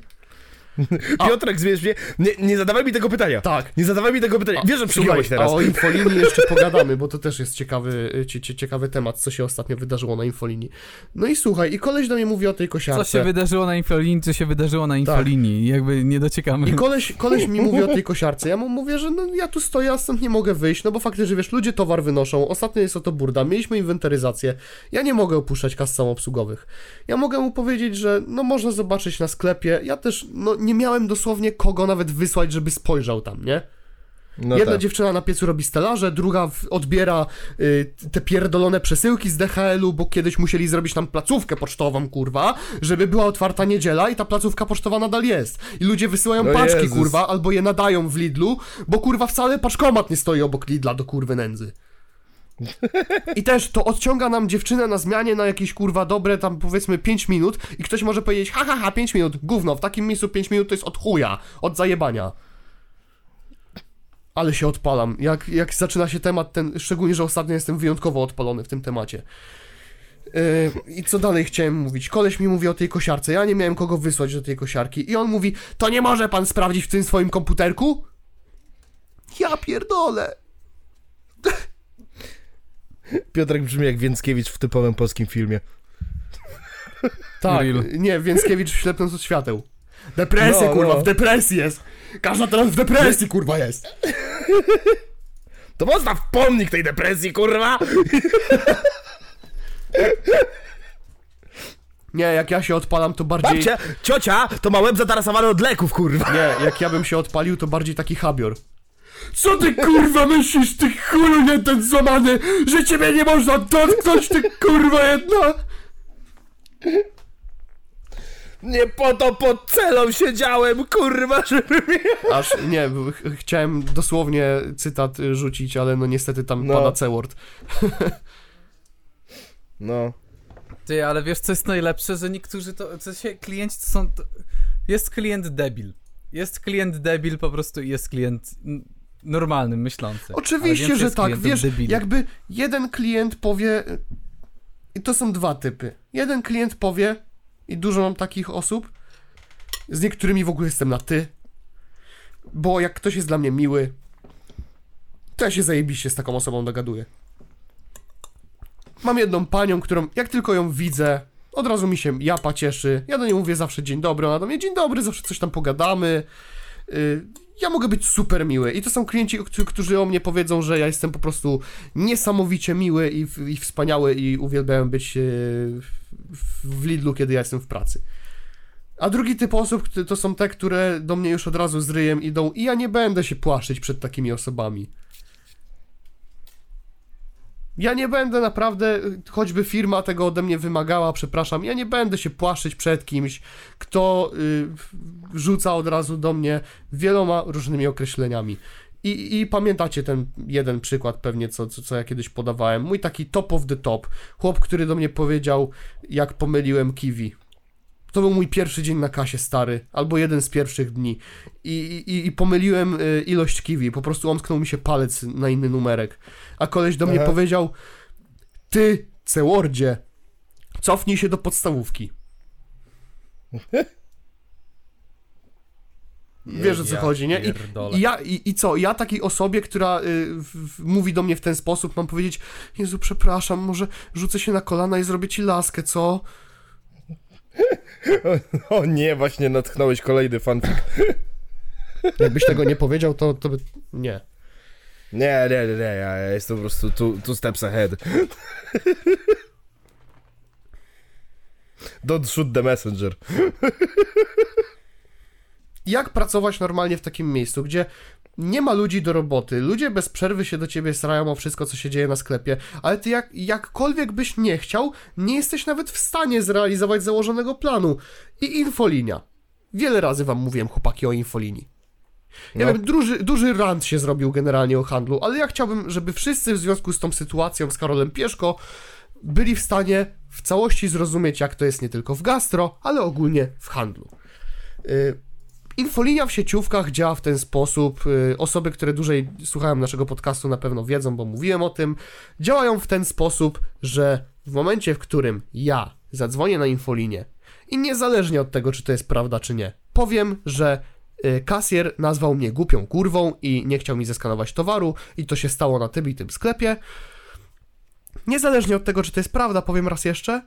(laughs)
Piotrek, zmierz mnie. Nie, nie zadawaj mi tego pytania.
Tak.
Nie zadawaj mi tego pytania. Wiesz, że
Słuchaj,
teraz.
O infolinii jeszcze (laughs) pogadamy, bo to też jest ciekawy, cie, cie, ciekawy temat, co się ostatnio wydarzyło na infolinii. No i słuchaj, i koleś do mnie mówi o tej
Co
kosiarce.
się wydarzyło na infolinii, co się wydarzyło na infolinii. Jakby nie dociekamy.
I koleś, koleś mi mówi o tej kosiarce. Ja mu mówię, że no ja tu stoję, a stąd nie mogę wyjść, no bo faktycznie, wiesz, ludzie towar wynoszą. Ostatnio jest oto burda. Mieliśmy inwentaryzację. Ja nie mogę opuszczać kas samoobsługowych. Ja mogę mu powiedzieć, że no można zobaczyć na sklepie. Ja też, no nie miałem dosłownie kogo nawet wysłać, żeby spojrzał tam, nie?
No
Jedna
tak.
dziewczyna na piecu robi stelaże, druga odbiera y, te pierdolone przesyłki z DHL-u, bo kiedyś musieli zrobić tam placówkę pocztową, kurwa, żeby była otwarta niedziela i ta placówka pocztowa nadal jest. I ludzie wysyłają
No
paczki,
Jezus.
kurwa, albo je nadają w Lidlu, bo kurwa wcale paczkomat nie stoi obok Lidla do kurwy nędzy. I też to odciąga nam dziewczynę na zmianie na jakieś kurwa dobre tam powiedzmy 5 minut i ktoś może powiedzieć ha ha ha 5 minut, gówno, w takim miejscu 5 minut to jest od chuja, od zajebania. Ale się odpalam. Jak, jak zaczyna się temat ten, szczególnie, że ostatnio jestem wyjątkowo odpalony w tym temacie. Yy, I co dalej chciałem mówić? Koleś mi mówi o tej kosiarce. Ja nie miałem kogo wysłać do tej kosiarki. I on mówi, to nie może pan sprawdzić w tym swoim komputerku? Ja pierdolę. (laughs)
Piotrek brzmi jak Więckiewicz w typowym polskim filmie.
Tak,
Real.
nie, Więckiewicz ślepnąc od świateł. Depresja,
No,
kurwa,
no.
w depresji jest. Każda teraz w depresji, kurwa, jest.
To postaw pomnik tej depresji, kurwa!
Nie, jak ja się odpalam, to bardziej...
Babcia, ciocia, to ma łeb zatarasowany od leków, kurwa.
Nie, jak ja bym się odpalił, to bardziej taki habior. Co ty kurwa myślisz, ty chuju nie ten złamany, że ciebie nie można dotknąch, ty kurwa jedna?
Nie po to pod celą siedziałem, kurwa, żeby mnie...
Aż, nie, ch chciałem dosłownie cytat rzucić, ale no niestety tam
No.
pada C-word.
No.
Ty, ale wiesz co jest najlepsze, że niektórzy to, co się, klienci to są, to, jest klient debil. Jest klient debil po prostu i jest klient n- normalny, myślący. Ale
Oczywiście, że tak, wiesz,
debili.
jakby jeden klient powie, i to są dwa typy. Jeden klient powie, i dużo mam takich osób, z niektórymi w ogóle jestem na ty, bo jak ktoś jest dla mnie miły, to ja się zajebiście z taką osobą dogaduję. Mam jedną panią, którą jak tylko ją widzę, od razu mi się japa cieszy. Ja do niej mówię zawsze dzień dobry, ona do mnie dzień dobry, zawsze coś tam pogadamy. Y, ja mogę być super miły. I to są klienci, którzy- o mnie powiedzą, że ja jestem po prostu niesamowicie miły i, i wspaniały i uwielbiałem być e, w, Lidlu, kiedy ja jestem w pracy. A drugi typ osób to są te, które do mnie już od razu z ryjem idą i ja nie będę się płaszczyć przed takimi osobami. Ja nie będę naprawdę, choćby firma tego ode mnie wymagała, przepraszam, ja nie będę się płaszczyć przed kimś, kto y, rzuca od razu do mnie wieloma różnymi określeniami. I, I pamiętacie ten jeden przykład pewnie, co, co, co ja kiedyś podawałem. Mój taki top of the top. Chłop, który do mnie powiedział, jak pomyliłem kiwi. To był mój pierwszy dzień na kasie, stary, albo jeden z pierwszych dni. I, i, i pomyliłem y, ilość kiwi, po prostu omsknął mi się palec na inny numerek. A koleś do mnie
Aha.
powiedział, ty, Cewordzie, cofnij się do podstawówki. (laughs) Wiesz o co
Ja
chodzi, nie? I, i, ja, i, I co? Ja takiej osobie, która y, w, mówi do mnie w ten sposób, mam powiedzieć: Jezu, przepraszam, może rzucę się na kolana i zrobię ci laskę, co? (laughs)
O nie, właśnie natchnąłeś kolejny fanfic. (laughs)
Jakbyś tego nie powiedział, to, to by. Nie.
Nie, nie, nie, nie, ja jestem po prostu two, two steps ahead. (laughs) Don't shoot the messenger.
Jak pracować normalnie w takim miejscu, gdzie nie ma ludzi do roboty, ludzie bez przerwy się do ciebie srają o wszystko, co się dzieje na sklepie, ale ty jak, jakkolwiek byś nie chciał, nie jesteś nawet w stanie zrealizować założonego planu. I infolinia. Wiele razy wam mówiłem, chłopaki, o infolinii. Ja
No.
wiem, duży, duży rant się zrobił generalnie o handlu, ale ja chciałbym, żeby wszyscy w związku z tą sytuacją z Karolem Pieszko byli w stanie w całości zrozumieć, jak to jest nie tylko w gastro, ale ogólnie w handlu. Y, Infolinia w sieciówkach działa w ten sposób. y, Osoby, które dłużej słuchają naszego podcastu, na pewno wiedzą, bo mówiłem o tym. Działają w ten sposób, że w momencie, w którym ja zadzwonię na infolinię i niezależnie od tego, czy to jest prawda, czy nie, powiem, że y, kasjer nazwał mnie głupią kurwą i nie chciał mi zeskanować towaru i to się stało na tym i tym sklepie. Niezależnie od tego, czy to jest prawda, powiem raz jeszcze,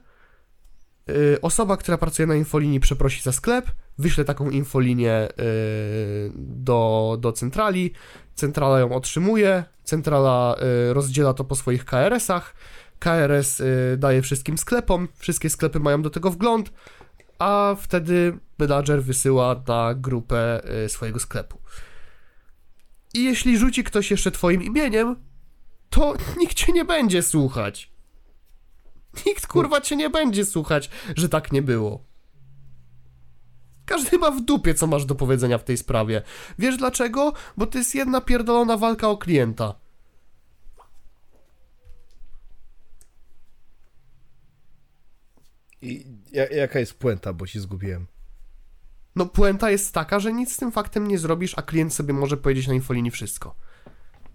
osoba, która pracuje na infolinii przeprosi za sklep, wyśle taką infolinię y, do, do centrali, centrala ją otrzymuje, centrala y, rozdziela to po swoich KRS-ach, KRS y, daje wszystkim sklepom, wszystkie sklepy mają do tego wgląd, a wtedy menadżer wysyła na grupę y, swojego sklepu. I jeśli rzuci ktoś jeszcze twoim imieniem, to (laughs) nikt cię nie będzie słuchać. Nikt kurwa cię nie będzie słuchać, że tak nie było. Każdy ma w dupie, co masz do powiedzenia w tej sprawie. Wiesz dlaczego? Bo to jest jedna pierdolona walka o klienta.
I ja, jaka jest puenta, bo się zgubiłem.
No puenta jest taka, że nic z tym faktem nie zrobisz, a klient sobie może powiedzieć na infolinii wszystko.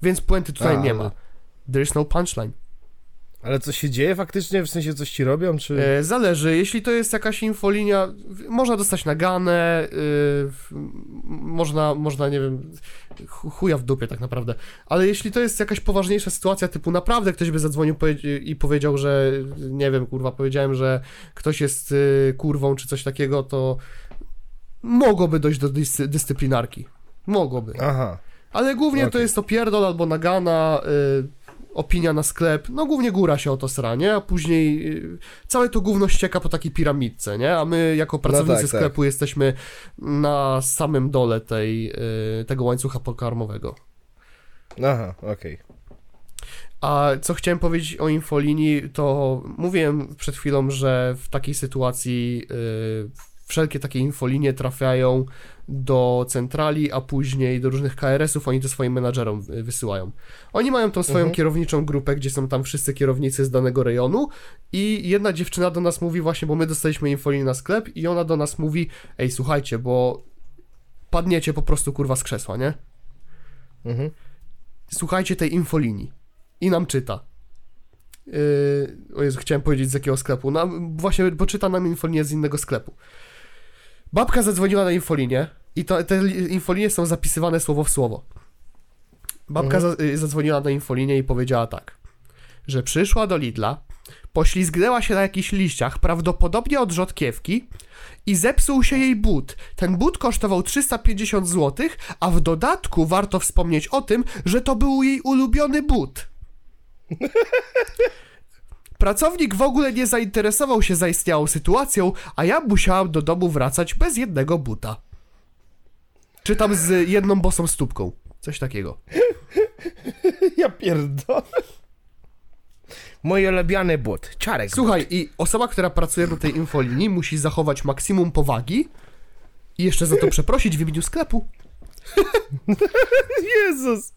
Więc puenty tutaj
A,
nie ma. There is no punchline.
Ale co się dzieje faktycznie? W sensie coś ci robią, czy...
E, zależy, jeśli to jest jakaś infolinia, można dostać naganę, y, można, można, nie wiem, chu- chuja w dupie tak naprawdę, ale jeśli to jest jakaś poważniejsza sytuacja, typu naprawdę ktoś by zadzwonił i powiedział, że, nie wiem, kurwa, powiedziałem, że ktoś jest y, kurwą czy coś takiego, to mogłoby dojść do dyscy- dyscyplinarki. Mogłoby.
Aha.
Ale głównie to
Okej.
jest opierdol albo nagana, y, opinia na sklep. No głównie góra się o to sra, nie? A później y, całe to gówno ścieka po takiej piramidce, nie? A my jako pracownicy
tak, tak.
sklepu jesteśmy na samym dole tej, y, tego łańcucha pokarmowego.
Aha, okej.
A co chciałem powiedzieć o infolinii, to mówiłem przed chwilą, że w takiej sytuacji y, wszelkie takie infolinie trafiają do centrali, a później do różnych KRS-ów, oni to swoim menadżerom wysyłają. Oni mają tą swoją
Mhm.
kierowniczą grupę, gdzie są tam wszyscy kierownicy z danego rejonu i jedna dziewczyna do nas mówi właśnie, bo my dostaliśmy infolinię na sklep i ona do nas mówi, ej słuchajcie, bo padniecie po prostu kurwa z krzesła, nie?
Mhm.
słuchajcie tej infolinii. I nam czyta. Yy, o Jezu, chciałem powiedzieć z jakiego sklepu. Nam, właśnie, bo czyta nam infolinię z innego sklepu. Babka zadzwoniła na infolinię i to, te li- infolinie są zapisywane słowo w słowo. Babka za, y, zadzwoniła na infolinię i powiedziała tak, że przyszła do Lidla, poślizgnęła się na jakichś liściach, prawdopodobnie od rzodkiewki i zepsuł się jej but. Ten but kosztował 350 zł, a w dodatku warto wspomnieć o tym, że to był jej ulubiony but. (laughs) Pracownik w ogóle nie zainteresował się zaistniałą sytuacją, a ja musiałam do domu wracać bez jednego buta. Czy tam z jedną bosą stópką. Coś takiego. (laughs)
Ja pierdolę. Mój ulubiony but. Czarek.
Słuchaj, i osoba, która pracuje na tej infolinii musi zachować maksimum powagi i jeszcze za to przeprosić w imieniu sklepu. (laughs)
Jezus.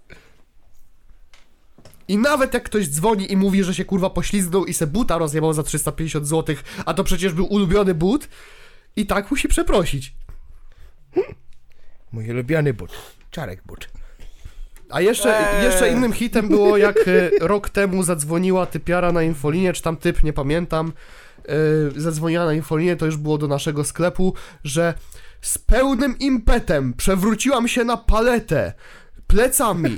I nawet jak ktoś dzwoni i mówi, że się kurwa poślizgnął i se buta rozjebał za 350 zł, a to przecież był ulubiony but, i tak musi przeprosić.
Mój ulubiony but. Czarek but.
A jeszcze,
Eee.
jeszcze innym hitem było, jak e, rok temu zadzwoniła typiara na infolinię, czy tam typ, nie pamiętam, e, zadzwoniła na infolinię, to już było do naszego sklepu, że z pełnym impetem przewróciłam się na paletę plecami.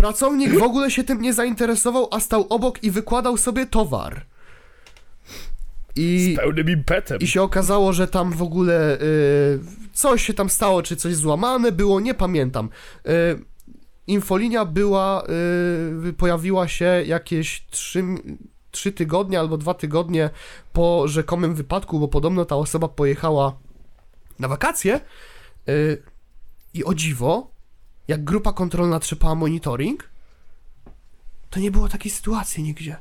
Pracownik w ogóle się tym nie zainteresował, a stał obok i wykładał sobie towar. I...
Pełnym impetem.
I się okazało, że tam w ogóle y, coś się tam stało, czy coś złamane było, nie pamiętam. Y, infolinia była, y, pojawiła się jakieś trzy, trzy tygodnie albo dwa tygodnie po rzekomym wypadku, bo podobno ta osoba pojechała na wakacje y, i o dziwo, jak grupa kontrolna trzepała monitoring, to nie było takiej sytuacji nigdzie.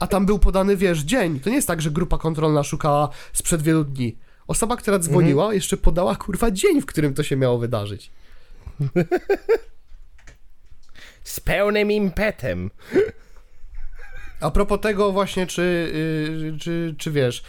A tam był podany, wiesz, dzień. To nie jest tak, że grupa kontrolna szukała sprzed wielu dni. Osoba, która dzwoniła, jeszcze podała kurwa dzień, w którym to się miało wydarzyć.
Z pełnym impetem.
A propos tego właśnie, czy, yy, czy, czy wiesz,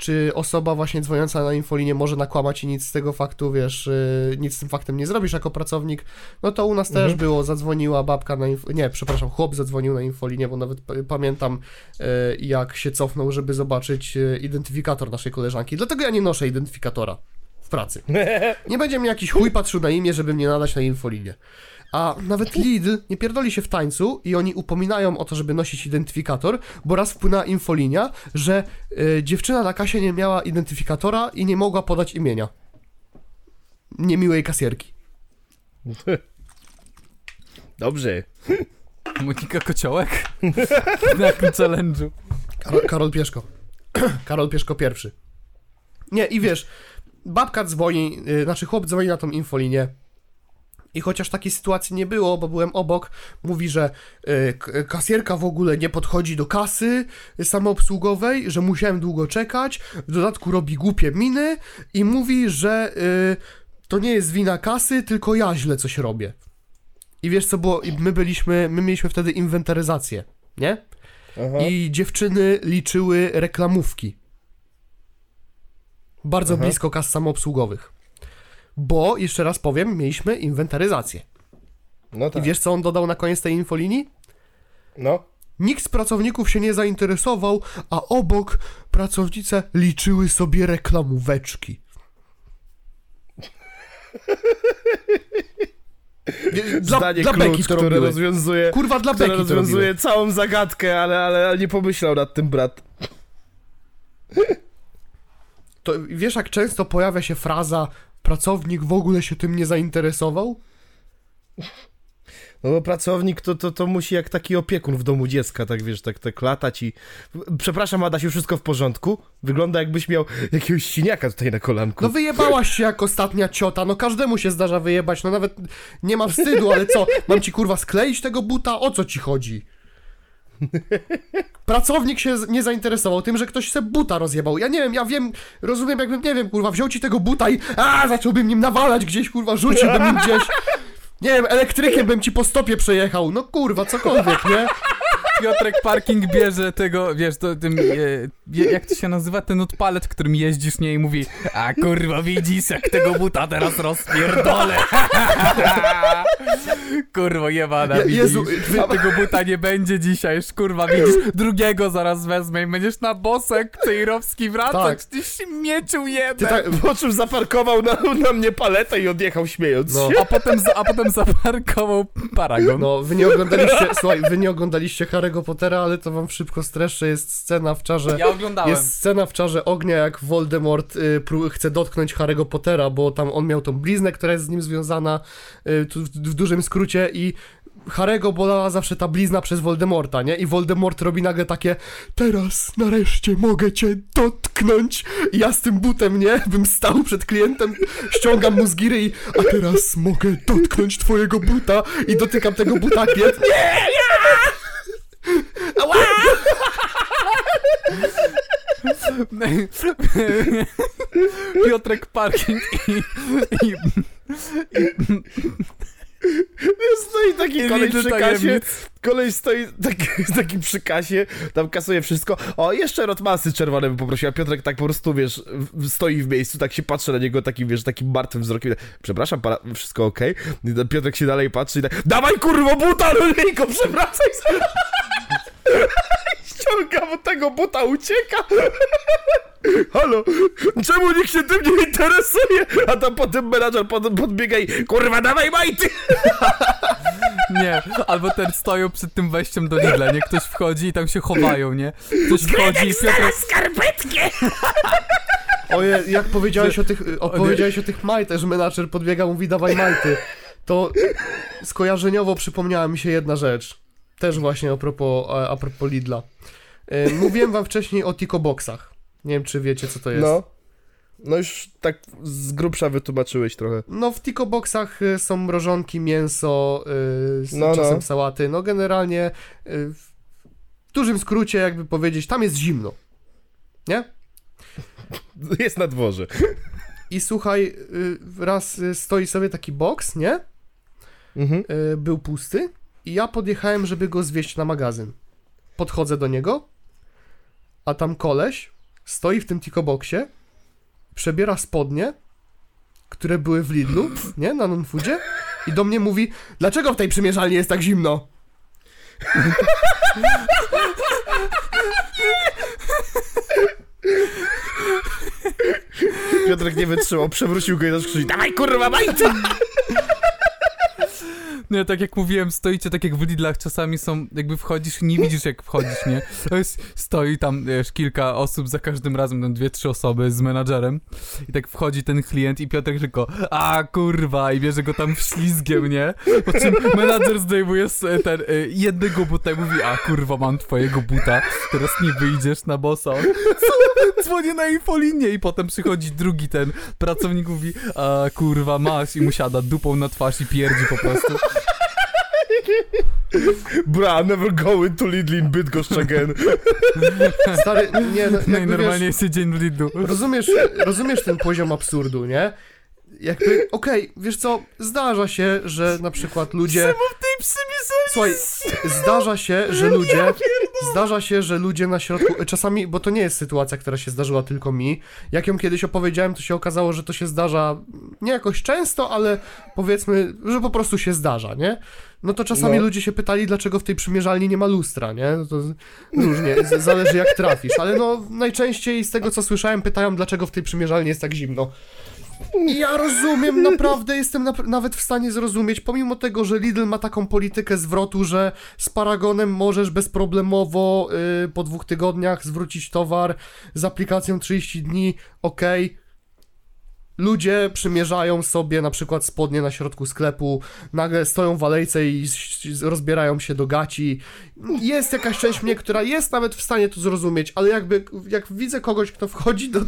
czy osoba właśnie dzwoniąca na infolinię może nakłamać i nic z tego faktu, wiesz, y, nic z tym faktem nie zrobisz jako pracownik, no to u nas też było, zadzwoniła babka na info, nie, przepraszam, chłop zadzwonił na infolinię, bo nawet pamiętam y, jak się cofnął, żeby zobaczyć y, identyfikator naszej koleżanki, dlatego ja nie noszę identyfikatora w pracy. (laughs) Nie będzie mi jakiś chuj patrzył na imię, żeby mnie nadać na infolinię. A nawet Lidl nie pierdoli się w tańcu i oni upominają o to, żeby nosić identyfikator, bo raz wpłynęła infolinia, że y, dziewczyna na kasie nie miała identyfikatora i nie mogła podać imienia. Niemiłej kasjerki. (laughs)
Dobrze. (laughs)
Monika Kociołek? (laughs) Na jakim challenge'u?
Karol, Karol Pieszko. (clears throat) Karol Pieszko pierwszy. Nie, i wiesz, babka dzwoni, y, znaczy chłop dzwoni na tą infolinię i chociaż takiej sytuacji nie było, bo byłem obok, mówi, że y, kasjerka w ogóle nie podchodzi do kasy samoobsługowej, że musiałem długo czekać, w dodatku robi głupie miny i mówi, że y, to nie jest wina kasy, tylko ja źle coś robię. I wiesz co było, I my byliśmy, my mieliśmy wtedy inwentaryzację, nie?
Aha.
I dziewczyny liczyły reklamówki. Bardzo
Aha.
blisko kas samoobsługowych. Bo, jeszcze raz powiem, mieliśmy inwentaryzację.
No
I
tak.
wiesz, co on dodał na koniec tej infolinii?
No.
Nikt z pracowników się nie zainteresował, a obok pracownice liczyły sobie reklamóweczki. (laughs) Dla,
Zdanie
dla
klucz,
to
które rozwiązuje,
Kurwa, dla
które rozwiązuje całą zagadkę, ale, ale, ale nie pomyślał nad tym brat.
To wiesz, jak często pojawia się fraza pracownik w ogóle się tym nie zainteresował?
No bo pracownik to, to, to musi jak taki opiekun w domu dziecka, tak wiesz, tak, tak latać i... Przepraszam, Adasiu, wszystko w porządku? Wygląda jakbyś miał jakiegoś siniaka tutaj na kolanku.
No wyjebałaś się jak ostatnia ciota, no każdemu się zdarza wyjebać, no nawet nie ma wstydu, ale co, mam ci kurwa skleić tego buta? O co ci chodzi? (laughs) Pracownik się nie zainteresował tym, że ktoś se buta rozjebał. Ja nie wiem, ja wiem, rozumiem jakbym, nie wiem, kurwa, wziął ci tego buta i a zacząłbym nim nawalać gdzieś, kurwa, rzuciłbym nim gdzieś. Nie wiem, elektrykiem bym ci po stopie przejechał. No kurwa, cokolwiek, nie?
Piotrek Parking bierze tego, wiesz, to, tym, e, jak to się nazywa, ten odpalet, którym jeździsz, nie, i mówi a kurwa widzisz, jak tego buta teraz rozpierdolę. (laughs) kurwa jebana,
Je-
widzisz,
Jezu,
tego buta nie będzie dzisiaj, już kurwa widzisz, drugiego zaraz wezmę i będziesz na bosek Cejrowski wracać,
Tak.
ty śmieciu
Ty
jeden.
tak,
Po czym zaparkował na, na mnie paletę i odjechał śmiejąc
No.
się.
A potem, za- a potem zaparkował paragon.
No, wy nie oglądaliście, słuchaj, wy nie oglądaliście Harry'ego Pottera, ale to wam szybko streszczę, jest scena w czarze...
Ja oglądałem.
Jest scena w Czarze Ognia, jak Voldemort y, chce dotknąć Harry'ego Pottera, bo tam on miał tą bliznę, która jest z nim związana, y, tu w, w dużym skrócie i Harry'ego bolała zawsze ta blizna przez Voldemorta, nie? I Voldemort robi nagle takie teraz nareszcie mogę cię dotknąć i ja z tym butem, nie? Bym stał przed klientem, ściągam mu z giry i a teraz mogę dotknąć twojego buta i dotykam tego buta, klient nie, nie! Ała!
Piotrek Parking i, i
Stoi taki koleś przy kasie, koleś stoi taki, taki przy kasie, tam kasuje wszystko. O, jeszcze rotmasy czerwone bym poprosił, a Piotrek tak po prostu, wiesz, stoi w miejscu, tak się patrzy na niego takim, wiesz, takim martwym wzrokiem. Przepraszam pana, wszystko okej? I ten Piotrek się dalej patrzy i tak, dawaj kurwo buta, Lulijko, przewracaj sobie. (laughs) Ściąga mu tego buta, ucieka. (laughs) Halo, czemu nikt się tym nie interesuje? A tam potem menadżer pod, podbiega i kurwa, dawaj majty! (laughs)
Nie, albo ten stoją przed tym wejściem do Lidla, nie? Ktoś wchodzi i tam się chowają, nie? Ktoś wchodzi i Piotrek...
Oje, jak powiedziałeś o tych, o, powiedziałeś o tych majtach, że menadżer podbiega, mówi dawaj majty, to skojarzeniowo przypomniała mi się jedna rzecz. Też właśnie a propos, a, propos Lidla. E, Mówiłem wam wcześniej o Tico Boxach. Nie wiem, czy wiecie, co to jest.
No. No już tak z grubsza wytłumaczyłeś trochę.
No, w Tico Boxach y, są mrożonki, mięso, y, z
No,
czasem
no.
sałaty. No, generalnie y, w dużym skrócie, jakby powiedzieć, tam jest zimno. Nie? (laughs)
Jest na dworze.
I słuchaj, y, raz y, stoi sobie taki boks, nie?
Mhm.
y, był pusty i ja podjechałem, żeby go zwieźć na magazyn. Podchodzę do niego, a tam koleś stoi w tym Tico-Boxie, przebiera spodnie, które były w Lidlu, nie, na non-foodzie i do mnie mówi, dlaczego w tej przymierzalni jest tak zimno?
Piotrek nie wytrzymał, przewrócił go i zaczął krzyczeć, dawaj kurwa majca!
Nie, tak jak mówiłem, stoicie tak jak w Lidlach, czasami są, jakby wchodzisz i nie widzisz jak wchodzisz, nie? To jest, stoi tam, wiesz, kilka osób za każdym razem, tam dwie, trzy osoby z menadżerem i tak wchodzi ten klient i Piotrek tylko, a kurwa, i bierze go tam ślizgiem, nie? Po czym menadżer zdejmuje ten, y, jednego buta i mówi, a kurwa, mam twojego buta, teraz nie wyjdziesz na bossa. On? Dzwonię na infolinię i potem przychodzi drugi ten pracownik mówi, a kurwa, masz i mu siada dupą na twarz i pierdzi po prostu.
Bra, never going to Lidl in Bydgoszcz again.
Stary, nie, no,
No normalnie
wiesz,
jest dzień w Lidlu.
rozumiesz, rozumiesz ten poziom absurdu, nie? Jakby, okej, wiesz co, zdarza się, że na przykład ludzie... Słuchaj, zdarza się, że ludzie. Zdarza się, że ludzie na środku. Czasami, bo to nie jest sytuacja, która się zdarzyła tylko mi. Jak ją kiedyś opowiedziałem, to się okazało, że to się zdarza nie jakoś często, ale powiedzmy, że po prostu się zdarza, nie? No to czasami
No.
ludzie się pytali, dlaczego w tej przymierzalni nie ma lustra, nie? No to różnie, z- zależy jak trafisz, ale no najczęściej z tego co słyszałem, pytają, dlaczego w tej przymierzalni jest tak zimno. Ja rozumiem, naprawdę jestem nap- nawet w stanie zrozumieć, pomimo tego, że Lidl ma taką politykę zwrotu, że z Paragonem możesz bezproblemowo y, po dwóch tygodniach zwrócić towar z aplikacją 30 dni, okej. Ludzie przymierzają sobie na przykład spodnie na środku sklepu, nagle stoją w alejce i rozbierają się do gaci. Jest jakaś część mnie, która jest nawet w stanie to zrozumieć, ale jakby jak widzę kogoś, kto wchodzi do,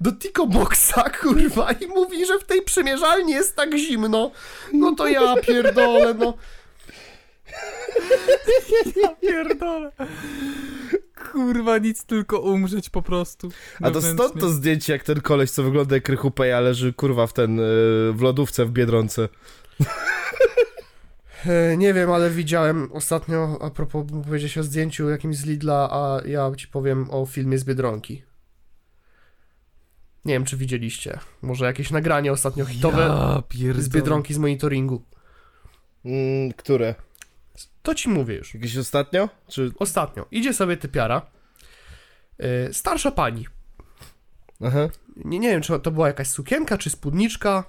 do Tico Boxa, (laughs) kurwa, i mówi, że w tej przymierzalni jest tak zimno, no to ja pierdolę, no.
Pierdolę. Kurwa, nic, tylko umrzeć po prostu.
A to stąd to zdjęcie, jak ten koleś, co wygląda jak Rychupeja, leży kurwa w ten, y, w lodówce w Biedronce. (laughs)
E, Nie wiem, ale widziałem ostatnio, a propos powiedzieć o zdjęciu jakimś z Lidla, a ja ci powiem o filmie z Biedronki. Nie wiem, czy widzieliście. Może jakieś nagranie ostatnio hitowe
Ja
z Biedronki z monitoringu.
Mm, które?
To ci mówię już.
Jakieś ostatnio? Czy...
Ostatnio. Idzie sobie typiara. Yy, starsza pani.
Aha.
Nie, nie wiem, czy to była jakaś sukienka, czy spódniczka.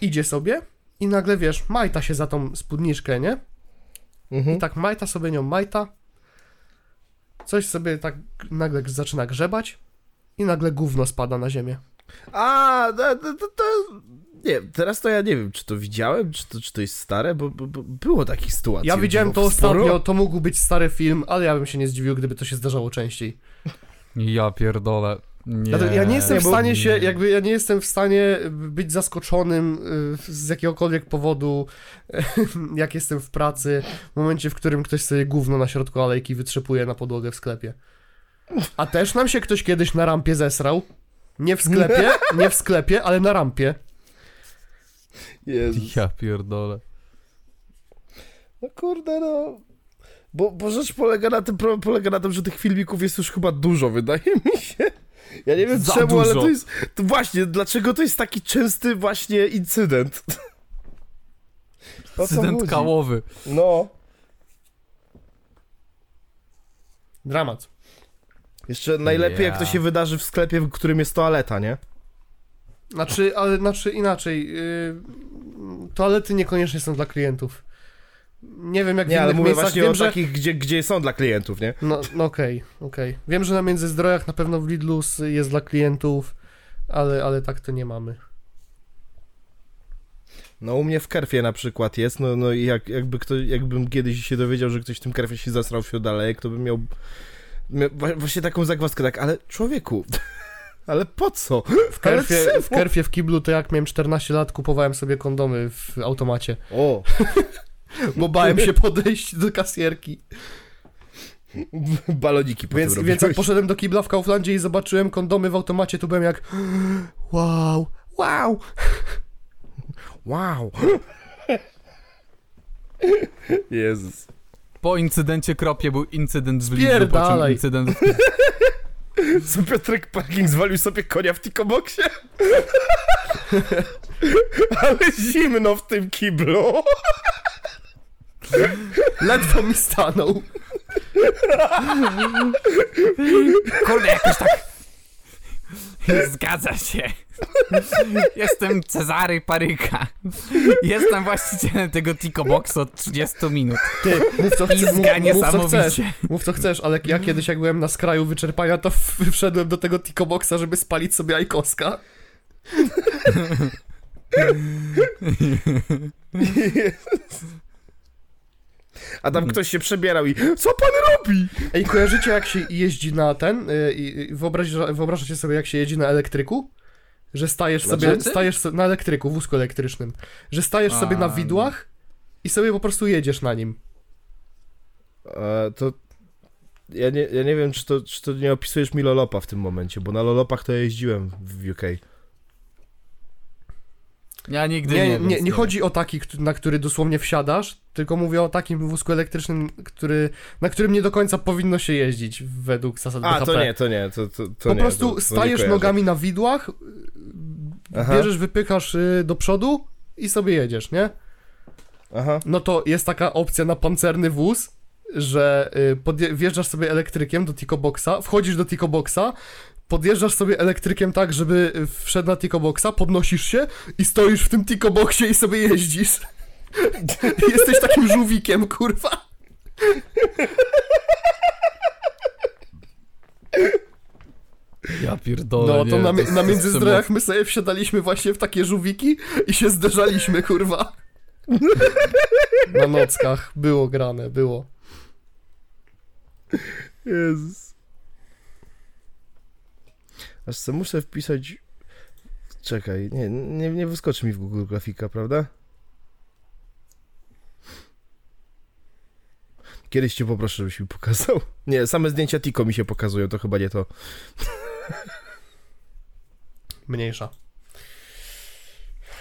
Idzie sobie i nagle, wiesz, majta się za tą spódniczkę, nie?
Mhm.
I tak majta sobie nią majta. Coś sobie tak nagle zaczyna grzebać i nagle gówno spada na ziemię.
A, to, to, to. Nie, teraz to ja nie wiem, czy to widziałem, czy to, czy to jest stare, bo, bo, bo było takich sytuacji.
Ja widziałem to
sporo.
ostatnio, to mógł być stary film, ale ja bym się nie zdziwił, gdyby to się zdarzało częściej.
Ja pierdolę. Nie.
Ja, nie jestem w
bo-
stanie się, jakby ja nie jestem w stanie być zaskoczonym y, z jakiegokolwiek powodu, (laughs) jak jestem w pracy, w momencie, w którym ktoś sobie gówno na środku alejki wytrzepuje na podłogę w sklepie. A też nam się ktoś kiedyś na rampie zesrał. Nie w sklepie, (laughs) nie w sklepie, ale na rampie.
Jezus.
Ja pierdolę.
No kurde, no... Bo, bo rzecz polega na tym, problem polega na tym, że tych filmików jest już chyba dużo, wydaje mi się. Ja nie wiem
Za
czemu, ale
dużo.
to jest... To właśnie, dlaczego to jest taki częsty właśnie incydent?
Incydent kałowy.
No.
Dramat.
Jeszcze najlepiej, jak to się wydarzy w sklepie, w którym jest toaleta, nie?
Znaczy, ale znaczy inaczej. Yy, toalety niekoniecznie są dla klientów. Nie wiem jak w
Nie, ale
innych
mówię
miejscach.
właśnie
wiem,
o
że...
takich, gdzie, gdzie są dla klientów, nie?
No, no okej, okej. Wiem, że na Międzyzdrojach na pewno w Lidlu jest dla klientów, ale, ale tak to nie mamy.
No u mnie w Kerfie na przykład jest, no, no i jak, jakby kto, jakbym kiedyś się dowiedział, że ktoś w tym Kerfie się zasrał wśród alejek, to bym miał, właśnie taką zagwozdkę, tak, ale człowieku, (laughs) ale po co?
W kerfie,
Ale
w
czemu?
kerfie w kiblu to jak miałem 14 lat kupowałem sobie kondomy w automacie,
O, (laughs)
bo bałem się podejść do kasjerki. (laughs)
baloniki potem
Więc,
robiłeś.
więc jak poszedłem do kibla w Kauflandzie i zobaczyłem kondomy w automacie, to byłem jak (gasps) wow, wow.
Wow. Jezus.
Po incydencie kropie był incydent w Lidlu, po czym incydent... (laughs)
Co Piotrek Parking zwalił sobie konia w Tikoboxie? (laughs) Ale zimno w tym kiblu. (laughs)
Ledwo mi stanął.
Kurde, jakoś tak... Zgadza się. Jestem Cezary Paryka. Jestem właścicielem tego Tico Boxu od 30 minut.
Ty, mów co, chcesz, mów, mów co chcesz.
niesamowicie.
Mów co chcesz, ale ja kiedyś jak byłem na skraju wyczerpania, to wszedłem do tego Tico Boxa, żeby spalić sobie ajkoska.
A tam ktoś się przebierał i co pan robi?
Ej, kojarzycie jak się jeździ na ten? y, I i wyobraź, wyobrażacie sobie jak się jeździ na elektryku? Że stajesz
Na
sobie, stajesz so, na elektryku, wózku elektrycznym. Że stajesz sobie na
A.
widłach i sobie po prostu jedziesz na nim.
E, to ja nie, ja nie wiem, czy to, czy to nie opisujesz mi Lolopa w tym momencie, bo na Lolopach to ja jeździłem w UK.
Ja nigdy
Nie,
nie
nie, nie, chodzi o taki, na który dosłownie wsiadasz, tylko mówię o takim wózku elektrycznym, który, na którym nie do końca powinno się jeździć według zasad
A,
BHP.
to nie, to nie, to, to, to
po
nie,
prostu
to, to
stajesz nogami na widłach,
Aha,
bierzesz, wypychasz y, do przodu i sobie jedziesz, nie?
aha.
No to jest taka opcja na pancerny wóz, że y, wjeżdżasz sobie elektrykiem do Tico Boxa, wchodzisz do Tico Boxa, podjeżdżasz sobie elektrykiem tak, żeby wszedł na Tico Boxa, podnosisz się i stoisz w tym Tico Boxie i sobie jeździsz. (laughs) Jesteś takim żółwikiem, kurwa.
Ja pierdolę,
No to
nie,
na, na
to jest
międzyzdrojach my sobie wsiadaliśmy właśnie w takie żółwiki i się zderzaliśmy, kurwa. Na nockach. Było grane, było.
Jezus. Aż co muszę wpisać... Czekaj, nie, nie, nie wyskoczy mi w Google grafika, prawda? Kiedyś cię poproszę, żebyś mi pokazał. Nie, same zdjęcia Tiko mi się pokazują, to chyba nie to.
Mniejsza.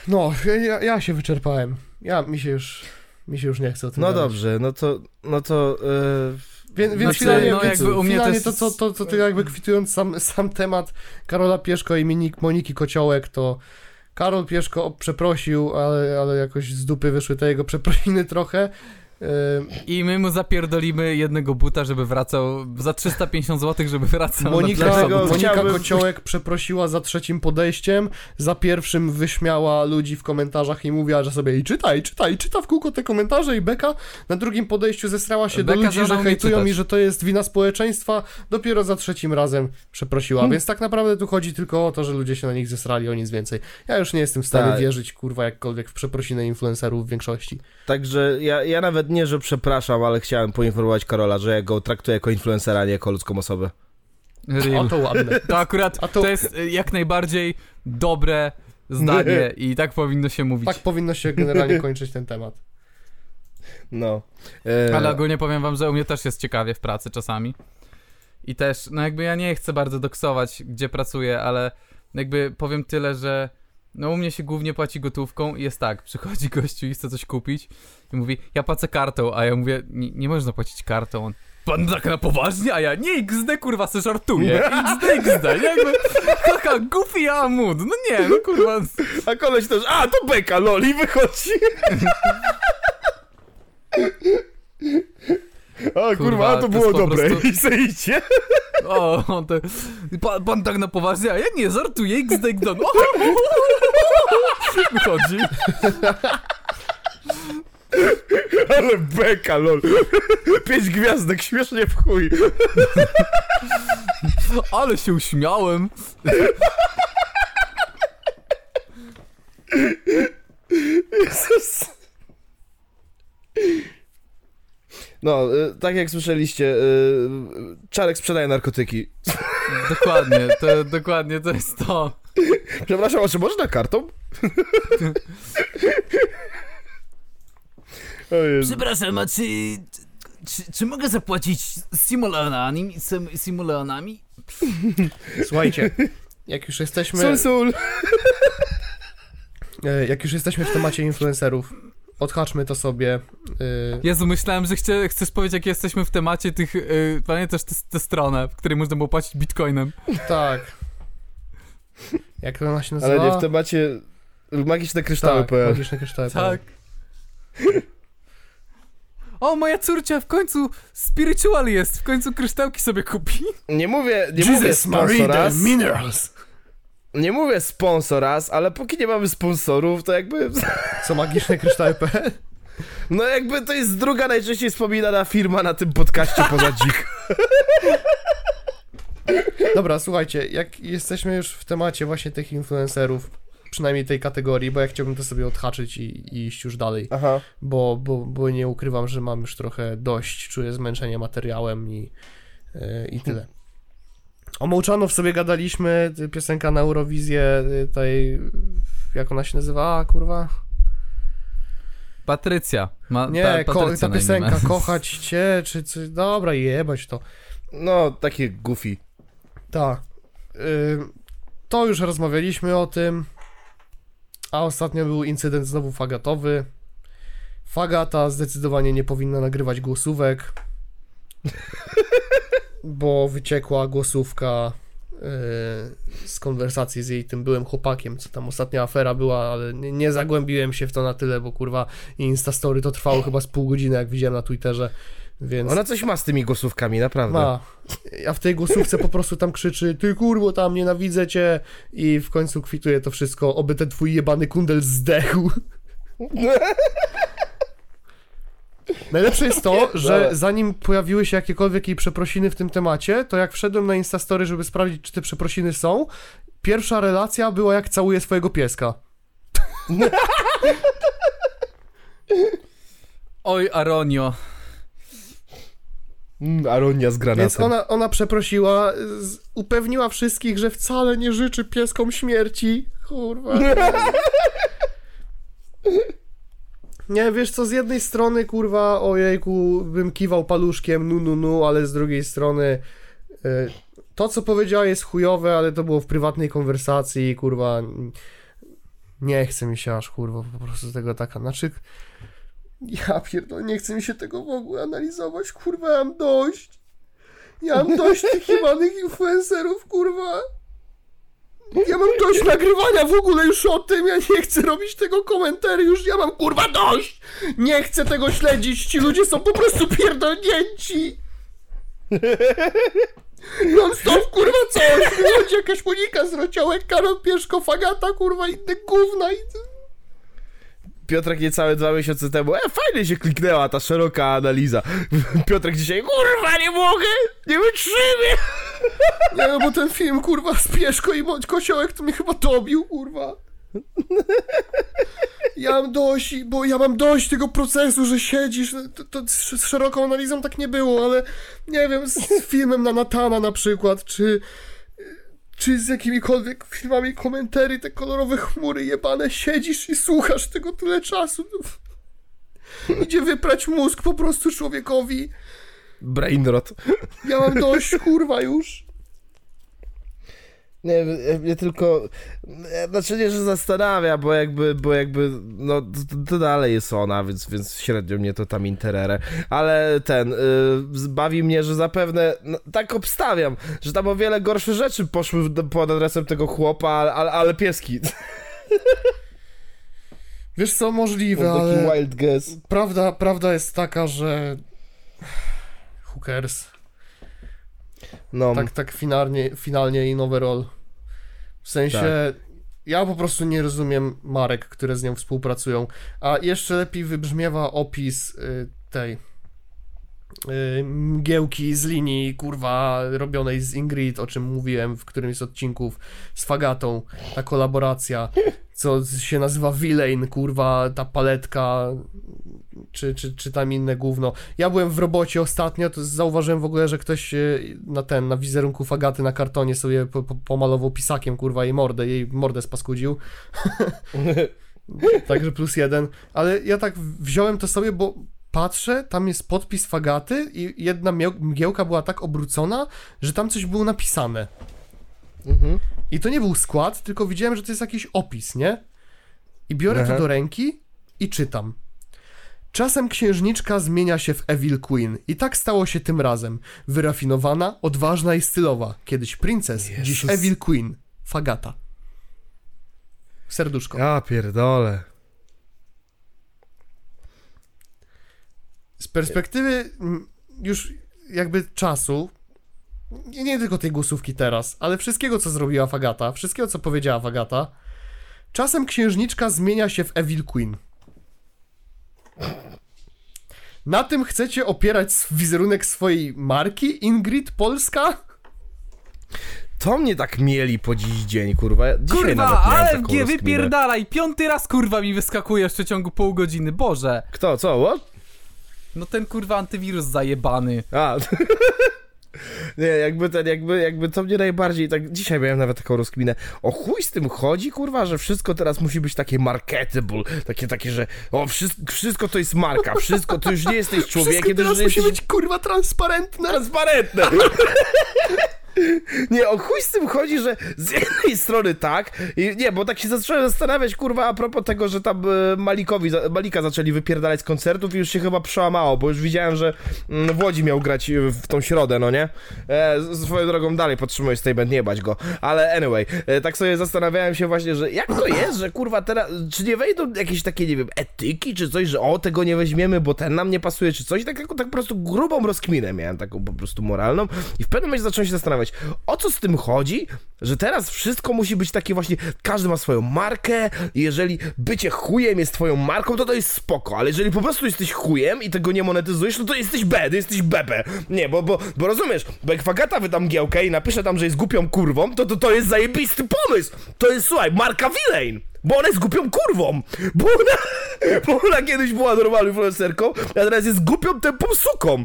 No, ja, ja się wyczerpałem. Ja, mi się już, mi się już nie chce o tym
No
gadać.
dobrze, no to, no to... e,
Więc, więc
Znaczy,
finalnie,
no,
więc
jakby u mnie to
finalnie
jest-
to, co, to, co ty jakby kwitując sam, sam temat Karola Pieszko i Minik, Moniki Kociołek, to Karol Pieszko przeprosił, ale, ale jakoś z dupy wyszły te jego przeprosiny trochę.
I my mu zapierdolimy jednego buta, żeby wracał, za 350 zł, żeby wracał
Monika,
na
Monika Kociołek przeprosiła za trzecim podejściem, za pierwszym wyśmiała ludzi w komentarzach i mówiła, że sobie i czyta, i czyta, i czyta w kółko te komentarze i Beka. Na drugim podejściu zesrała się
Beka
do ludzi, że hejtują i że to jest wina społeczeństwa. Dopiero za trzecim razem przeprosiła,
Hmm.
więc tak naprawdę tu chodzi tylko o to, że ludzie się na nich zesrali, o nic więcej. Ja już nie jestem w stanie
Tak.
wierzyć, kurwa, jakkolwiek w przeprosiny influencerów w większości.
Także ja, ja nawet nie, że przepraszam, ale chciałem poinformować Karola, że ja go traktuję jako influencera, a nie jako ludzką osobę.
O,
Real.
to ładne.
To akurat,
A to-
to... jest y, jak najbardziej dobre zdanie i tak powinno się mówić.
Tak powinno się generalnie kończyć ten temat.
No. E,
Ale ogólnie powiem wam, że u mnie też jest ciekawie w pracy czasami. I też, no jakby ja nie chcę bardzo doksować, gdzie pracuję, ale jakby powiem tyle, że no u mnie się głównie płaci gotówką i jest tak, przychodzi (laughs) gościu i chce coś kupić i mówi, ja płacę kartą, a ja mówię, nie, można płacić kartą. On, pan tak na poważnie? A ja, nie XD kurwa, se żartuję, XD, XD, nie? Jakby, haha, goofy a mood, no nie, no kurwa,
A koleś też, a to beka, loli, wychodzi. (laughs) O kurwa, a to było dobre.
prostu- (laughs)
I se idzie.
O, on te, pan, pan tak na poważnie, a ja nie, żartuję, XD, XD, no. Wychodzi.
Ale beka, lol. Pięć gwiazdek, śmiesznie w chuj.
Ale się uśmiałem.
Jezus. No, y, tak jak słyszeliście, y, Czarek sprzedaje narkotyki. (laughs)
Dokładnie, to, dokładnie, to jest to.
Przepraszam, a czy można kartą?
Przepraszam, a czy, czy, czy mogę zapłacić? Simoleonami?
Słuchajcie, jak już jesteśmy...
Sul, sul.
E, Jak już jesteśmy w temacie influencerów, odhaczmy to sobie. y,
Jezu, myślałem, że chcie, chcesz powiedzieć, jak jesteśmy w temacie tych, yy, pamiętasz tę tę stronę, w której można było płacić bitcoinem?
tak. Jak to ona się nazywa?
Ale nie w temacie magiczne kryształy
tak, magiczne kryształy.
Tak. O, moja córcia w końcu spiritual jest, w końcu kryształki sobie kupi.
Nie mówię, nie mówię
Jesus Marie
sponsoras,
Minerals.
Nie mówię sponsoras, ale póki nie mamy sponsorów, to jakby,
Co magiczne kryształy.pl?
no jakby to jest druga najczęściej wspominana firma na tym podcaście poza dzik.
Dobra, słuchajcie, jak jesteśmy już w temacie właśnie tych influencerów, przynajmniej tej kategorii, bo ja chciałbym to sobie odhaczyć i, i iść już dalej,
Aha.
bo, bo, bo nie ukrywam, że mam już trochę dość, czuję zmęczenie materiałem i, yy, i tyle. O Mołczanów sobie gadaliśmy, y, piosenka na Eurowizję, y, tej, jak ona się nazywa, A, kurwa?
Patrycja. Ma,
Nie,
Patrycja
ta
imię
piosenka, kochać cię, czy, czy, dobra, jebać to.
No, takie goofy.
Tak. Y, to już rozmawialiśmy o tym. A ostatnio był incydent znowu fagatowy. Fagata zdecydowanie nie powinna nagrywać głosówek. (laughs) bo wyciekła głosówka y, z konwersacji z jej tym byłym chłopakiem, co tam ostatnia afera była, ale nie, nie zagłębiłem się w to na tyle, bo kurwa Instastory to trwało chyba z pół godziny, jak widziałem na Twitterze, więc...
Ona coś ma z tymi głosówkami, naprawdę.
Ma. A w tej głosówce po prostu tam krzyczy, ty kurwo tam, nienawidzę cię i w końcu kwituje to wszystko, oby ten twój jebany kundel zdechł. (laughs) Najlepsze jest to, że zanim pojawiły się jakiekolwiek jej przeprosiny w tym temacie, to jak wszedłem na Instastory, żeby sprawdzić, czy te przeprosiny są, pierwsza relacja była jak całuje swojego pieska. (laughs)
Oj, Aronio.
Mm, Aronia z granatem.
Więc ona, ona przeprosiła, z, upewniła wszystkich, że wcale nie życzy pieskom śmierci. Kurwa. (laughs) Nie, wiesz co, z jednej strony, kurwa, ojejku, bym kiwał paluszkiem, nu, nu, nu, ale z drugiej strony y, to, co powiedziała jest chujowe, ale to było w prywatnej konwersacji, kurwa, n- nie chce mi się aż, kurwa, po prostu tego taka, znaczy, ja pierdolę, nie chce mi się tego w ogóle analizować, kurwa, ja mam dość. Ja mam dość tych jebanych influencerów, kurwa. Ja mam dość nagrywania w ogóle już o tym, ja nie chcę robić tego komentariusz, ja mam kurwa dość! Nie chcę tego śledzić, ci ludzie są po prostu pierdolnięci! Non stop kurwa coś, wychodzi jakaś Monika z Rociołek, Karol Pieszko, Fagata, kurwa, inne gówna i...
Piotrek niecałe dwa miesiące temu, e, fajnie się kliknęła ta szeroka analiza. (laughs) Piotrek dzisiaj, kurwa, nie mogę, nie wytrzymię. (laughs)
Nie no, bo ten film, kurwa, z Pieszko i Bądź Kosiołek to mnie chyba dobił, kurwa. Ja mam dość, bo ja mam dość tego procesu, że siedzisz, to, to z, szeroką analizą tak nie było, ale nie wiem, z filmem na Natana na przykład, czy czy z jakimikolwiek filmami komentarzy, te kolorowe chmury jebane, siedzisz i słuchasz tego tyle czasu. No. (laughs) Idzie wyprać mózg po prostu człowiekowi.
Brainrot.
Ja mam dość, kurwa, już.
Nie, mnie tylko, znaczy nie, że zastanawia, bo jakby, bo jakby, no to, to dalej jest ona, więc, więc średnio mnie to tam interere, ale ten, y, bawi mnie, że zapewne, no, tak obstawiam, że tam o wiele gorsze rzeczy poszły pod adresem tego chłopa, ale, ale, ale pieski, (laughs)
Wiesz co, możliwe,
taki
ale
wild guess.
prawda, prawda jest taka, że hookers,
No,
tak, tak finalnie, finalnie in overall. W sensie,
Tak.
ja po prostu nie rozumiem marek, które z nią współpracują, a jeszcze lepiej wybrzmiewa opis y, tej y, mgiełki z linii, kurwa, robionej z Ingrid, o czym mówiłem w którymś z odcinków, z Fagatą, ta kolaboracja, co się nazywa Villain, kurwa, ta paletka, czy, czy, czy tam inne gówno. Ja byłem w robocie ostatnio, to zauważyłem w ogóle, że ktoś e, na ten, na wizerunku Fagaty na kartonie sobie po, po, pomalował pisakiem, kurwa, jej mordę, jej mordę spaskudził. (laughs) Także plus jeden. Ale ja tak wziąłem to sobie, bo patrzę, tam jest podpis Fagaty i jedna mgiełka była tak obrócona, że tam coś było napisane.
Mhm.
I to nie był skład, tylko widziałem, że to jest jakiś opis, nie? I biorę
Aha.
to do ręki i czytam. Czasem księżniczka zmienia się w Evil Queen i tak stało się tym razem. Wyrafinowana, odważna i stylowa. Kiedyś princes, dziś
Jezus.
Evil Queen. Fagata. Serduszko.
Ja pierdolę.
Z perspektywy już jakby czasu, nie, nie tylko tej głosówki teraz, ale wszystkiego, co zrobiła Fagata, wszystkiego, co powiedziała Fagata, czasem księżniczka zmienia się w Evil Queen. Na tym chcecie opierać wizerunek swojej marki, Ingrid Polska?
To mnie tak mieli po dziś dzień, kurwa. Dzisiaj
Kurwa, AFG,
taką rozkminę.
wypierdalaj! Piąty raz kurwa mi wyskakuje jeszcze w ciągu pół godziny, Boże!
Kto, co, what?
No ten kurwa antywirus zajebany.
A. (laughs) Nie, jakby ten, jakby, jakby to mnie najbardziej, tak dzisiaj miałem nawet taką rozkminę. O chuj z tym chodzi, kurwa, że wszystko teraz musi być takie marketable, takie, takie, że o, wszystko, wszystko to jest marka, wszystko, to już nie jesteś (laughs) człowiekiem,
Wszystko teraz musi
jesteś
być kurwa transparentne.
transparentne. (laughs) Nie, o chuj z tym chodzi, że z jednej strony tak, i nie, bo tak się zacząłem zastanawiać, kurwa, a propos tego, że tam e, Malikowi, Malika zaczęli wypierdalać z koncertów i już się chyba przełamało, bo już widziałem, że mm, w Łodzi miał grać e, w tą środę, no nie? E, swoją drogą dalej podtrzymuję statement, nie bać go, ale anyway, e, tak sobie zastanawiałem się właśnie, że jak to jest, że kurwa teraz, czy nie wejdą jakieś takie, nie wiem, etyki, czy coś, że o, tego nie weźmiemy, bo ten nam nie pasuje, czy coś, tak, tak, tak po prostu grubą rozkminę miałem, taką po prostu moralną i w pewnym momencie zacząłem się zastanawiać, o co z tym chodzi, że teraz wszystko musi być takie właśnie, każdy ma swoją markę jeżeli bycie chujem jest twoją marką, to to jest spoko, ale jeżeli po prostu jesteś chujem i tego nie monetyzujesz, no to jesteś bed, jesteś bebe. Nie, bo, bo, bo rozumiesz, bo jak Fagata wydam giełkę i napisze tam, że jest głupią kurwą, to, to to jest zajebisty pomysł. To jest, słuchaj, marka Villain. Bo ona jest głupią kurwą! Bo ona, (laughs) bo ona kiedyś była normalną influencerką, a teraz jest głupią tępą suką!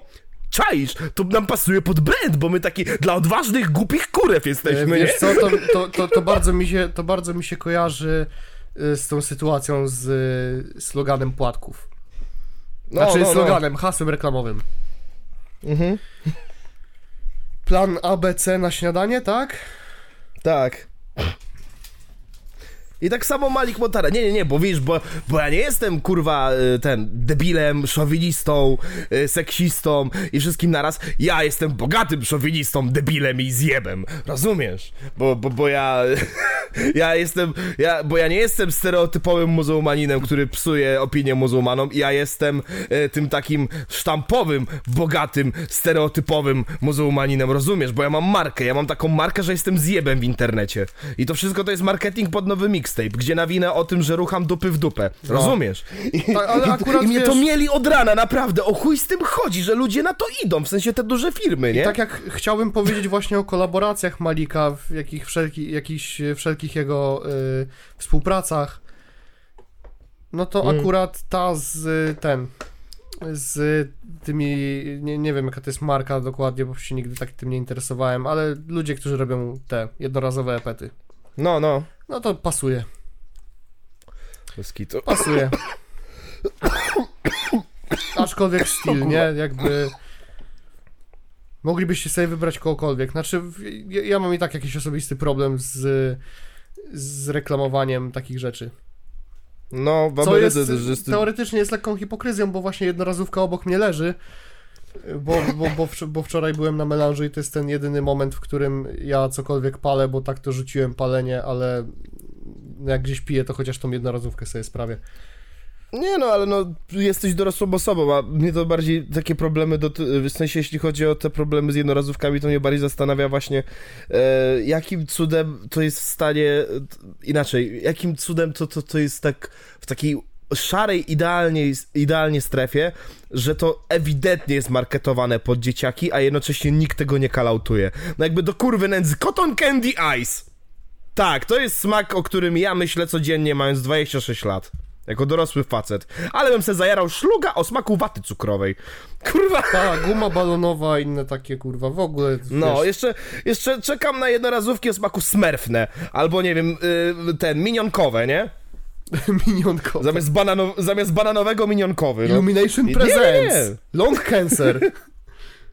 Czaisz? To nam pasuje pod brand, bo my taki dla odważnych, głupich kurew
E,
jesteśmy,
Wiesz
nie?
co, to, to, to, to, bardzo mi się, to bardzo mi się kojarzy e, z tą sytuacją z e, sloganem płatków.
No,
Znaczy
no, no.
sloganem, hasłem reklamowym.
Mhm.
Plan ABC na śniadanie, tak?
Tak. I tak samo Malik Montana. Nie, nie, nie, bo wiesz, bo, bo ja nie jestem kurwa y, ten debilem, szowinistą, y, seksistą i wszystkim naraz. Ja jestem bogatym szowinistą, debilem i zjebem. Rozumiesz? Bo, bo, bo ja. (laughs) Ja jestem. Ja, bo ja nie jestem stereotypowym muzułmaninem, który psuje opinię muzułmanom. Ja jestem y, tym takim sztampowym, bogatym, stereotypowym muzułmaninem. Rozumiesz? Bo ja mam markę. Ja mam taką markę, że jestem zjebem w internecie. I to wszystko to jest marketing pod nowy mixtape, gdzie nawinę o tym, że rucham dupy w dupę. Rozumiesz? I,
Tak, ale
i,
akurat
i mnie to
wiesz-
mieli od rana, naprawdę. O chuj z tym chodzi, że ludzie na to idą, w sensie te duże firmy, nie?
Tak jak chciałbym powiedzieć właśnie o kolaboracjach Malika, w jakich wszelki, jakichś e, wszelkich jego y, współpracach, no to
Mm.
akurat ta z y, ten, z tymi, nie, nie wiem jaka to jest marka dokładnie, bo się nigdy tak tym nie interesowałem, ale ludzie, którzy robią te jednorazowe epety.
No, no.
No to pasuje,
Bez kitu.
pasuje. (coughs) Aczkolwiek styl, nie? Jakby... Moglibyście sobie wybrać kogokolwiek. Znaczy, ja, mam i tak jakiś osobisty problem z, z reklamowaniem takich rzeczy.
No,
Co jest, teoretycznie jest lekką hipokryzją, bo właśnie jednorazówka obok mnie leży. Bo, bo, bo, bo wczoraj byłem na melanżu i to jest ten jedyny moment, w którym ja cokolwiek palę, bo tak to rzuciłem palenie, ale jak gdzieś piję, to chociaż tą jednorazówkę sobie sprawię.
Nie no, ale no, jesteś dorosłą osobą, a mnie to bardziej takie problemy, doty- w sensie jeśli chodzi o te problemy z jednorazówkami, to mnie bardziej zastanawia właśnie, e, jakim cudem to jest w stanie, inaczej, jakim cudem to, to, to jest tak w takiej szarej, idealnie, idealnie strefie, że to ewidentnie jest marketowane pod dzieciaki, a jednocześnie nikt tego nie kalautuje. No jakby do kurwy nędzy, Cotton Candy Ice! Tak, to jest smak, o którym ja myślę codziennie, mając 26 lat. Jako dorosły facet. Ale bym se zajarał szluga o smaku waty cukrowej. Kurwa.
Ta guma balonowa, inne takie kurwa, w ogóle.
No,
wiesz,
jeszcze, jeszcze czekam na jednorazówki o smaku smerfne. Albo nie wiem, y, ten, minionkowe, nie? (laughs)
minionko.
Zamiast, banano, zamiast bananowego minionkowy. No.
Illumination
Nie,
Presents.
nie, nie.
Long Cancer.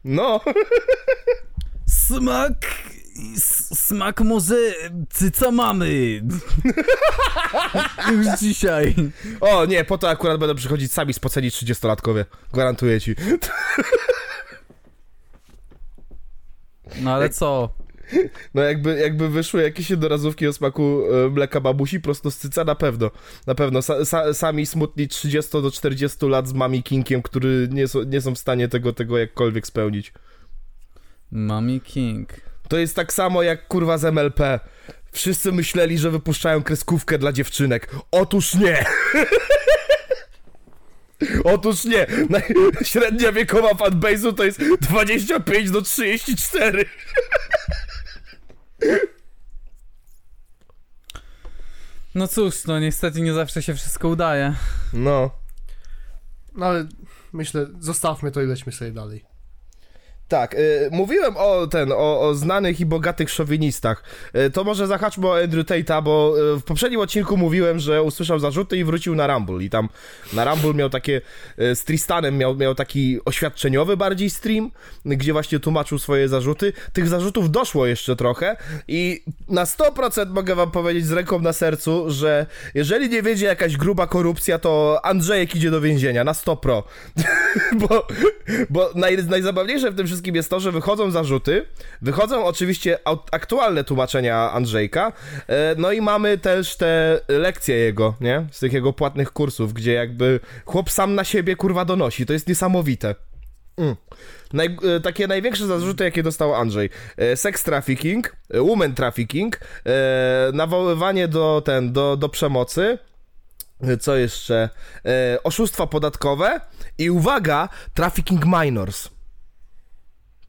no.
Smak smak ty co mamy? (laughs) Już dzisiaj.
O nie, po to akurat będą przychodzić sami spoceni 30-latkowie. Gwarantuję ci.
No ale co?
No jakby, jakby wyszły jakieś jednorazówki o smaku e, mleka babusi, prosto z cyca, na pewno. Na pewno. Sa, sa, sami smutni 30 do 40 lat z mami kinkiem, który nie, są, nie są w stanie tego, tego jakkolwiek spełnić.
Mami King.
To jest tak samo jak kurwa z MLP. Wszyscy myśleli, że wypuszczają kreskówkę dla dziewczynek. Otóż nie! (laughs) Otóż nie! Średnia wiekowa fanbase'u to jest 25 do 34. (laughs)
No cóż, no niestety nie zawsze się wszystko udaje.
No.
No ale myślę, zostawmy to i lećmy sobie dalej.
Tak, y, mówiłem o ten, o, o znanych i bogatych szowinistach. Y, to może zahaczmy o Andrew Tate'a, bo y, w poprzednim odcinku mówiłem, że usłyszał zarzuty i wrócił na Rumble. I tam na Rumble miał takie, y, z Tristanem miał, miał taki oświadczeniowy bardziej stream, gdzie właśnie tłumaczył swoje zarzuty. Tych zarzutów doszło jeszcze trochę i na 100% mogę wam powiedzieć z ręką na sercu, że jeżeli nie wiedzie jakaś gruba korupcja, to Andrzejek idzie do więzienia, na 100 pro. (laughs) bo bo naj, najzabawniejsze w tym wszystkim jest to, że wychodzą zarzuty, wychodzą oczywiście aktualne tłumaczenia Andrzejka, e, no i mamy też te lekcje jego, nie? Z tych jego płatnych kursów, gdzie jakby chłop sam na siebie kurwa donosi. To jest niesamowite. Mm. Naj, e, takie największe zarzuty, jakie dostał Andrzej. E, sex trafficking, woman trafficking, nawoływanie do, ten, do, do przemocy, co jeszcze? Oszustwa podatkowe i uwaga, trafficking minors.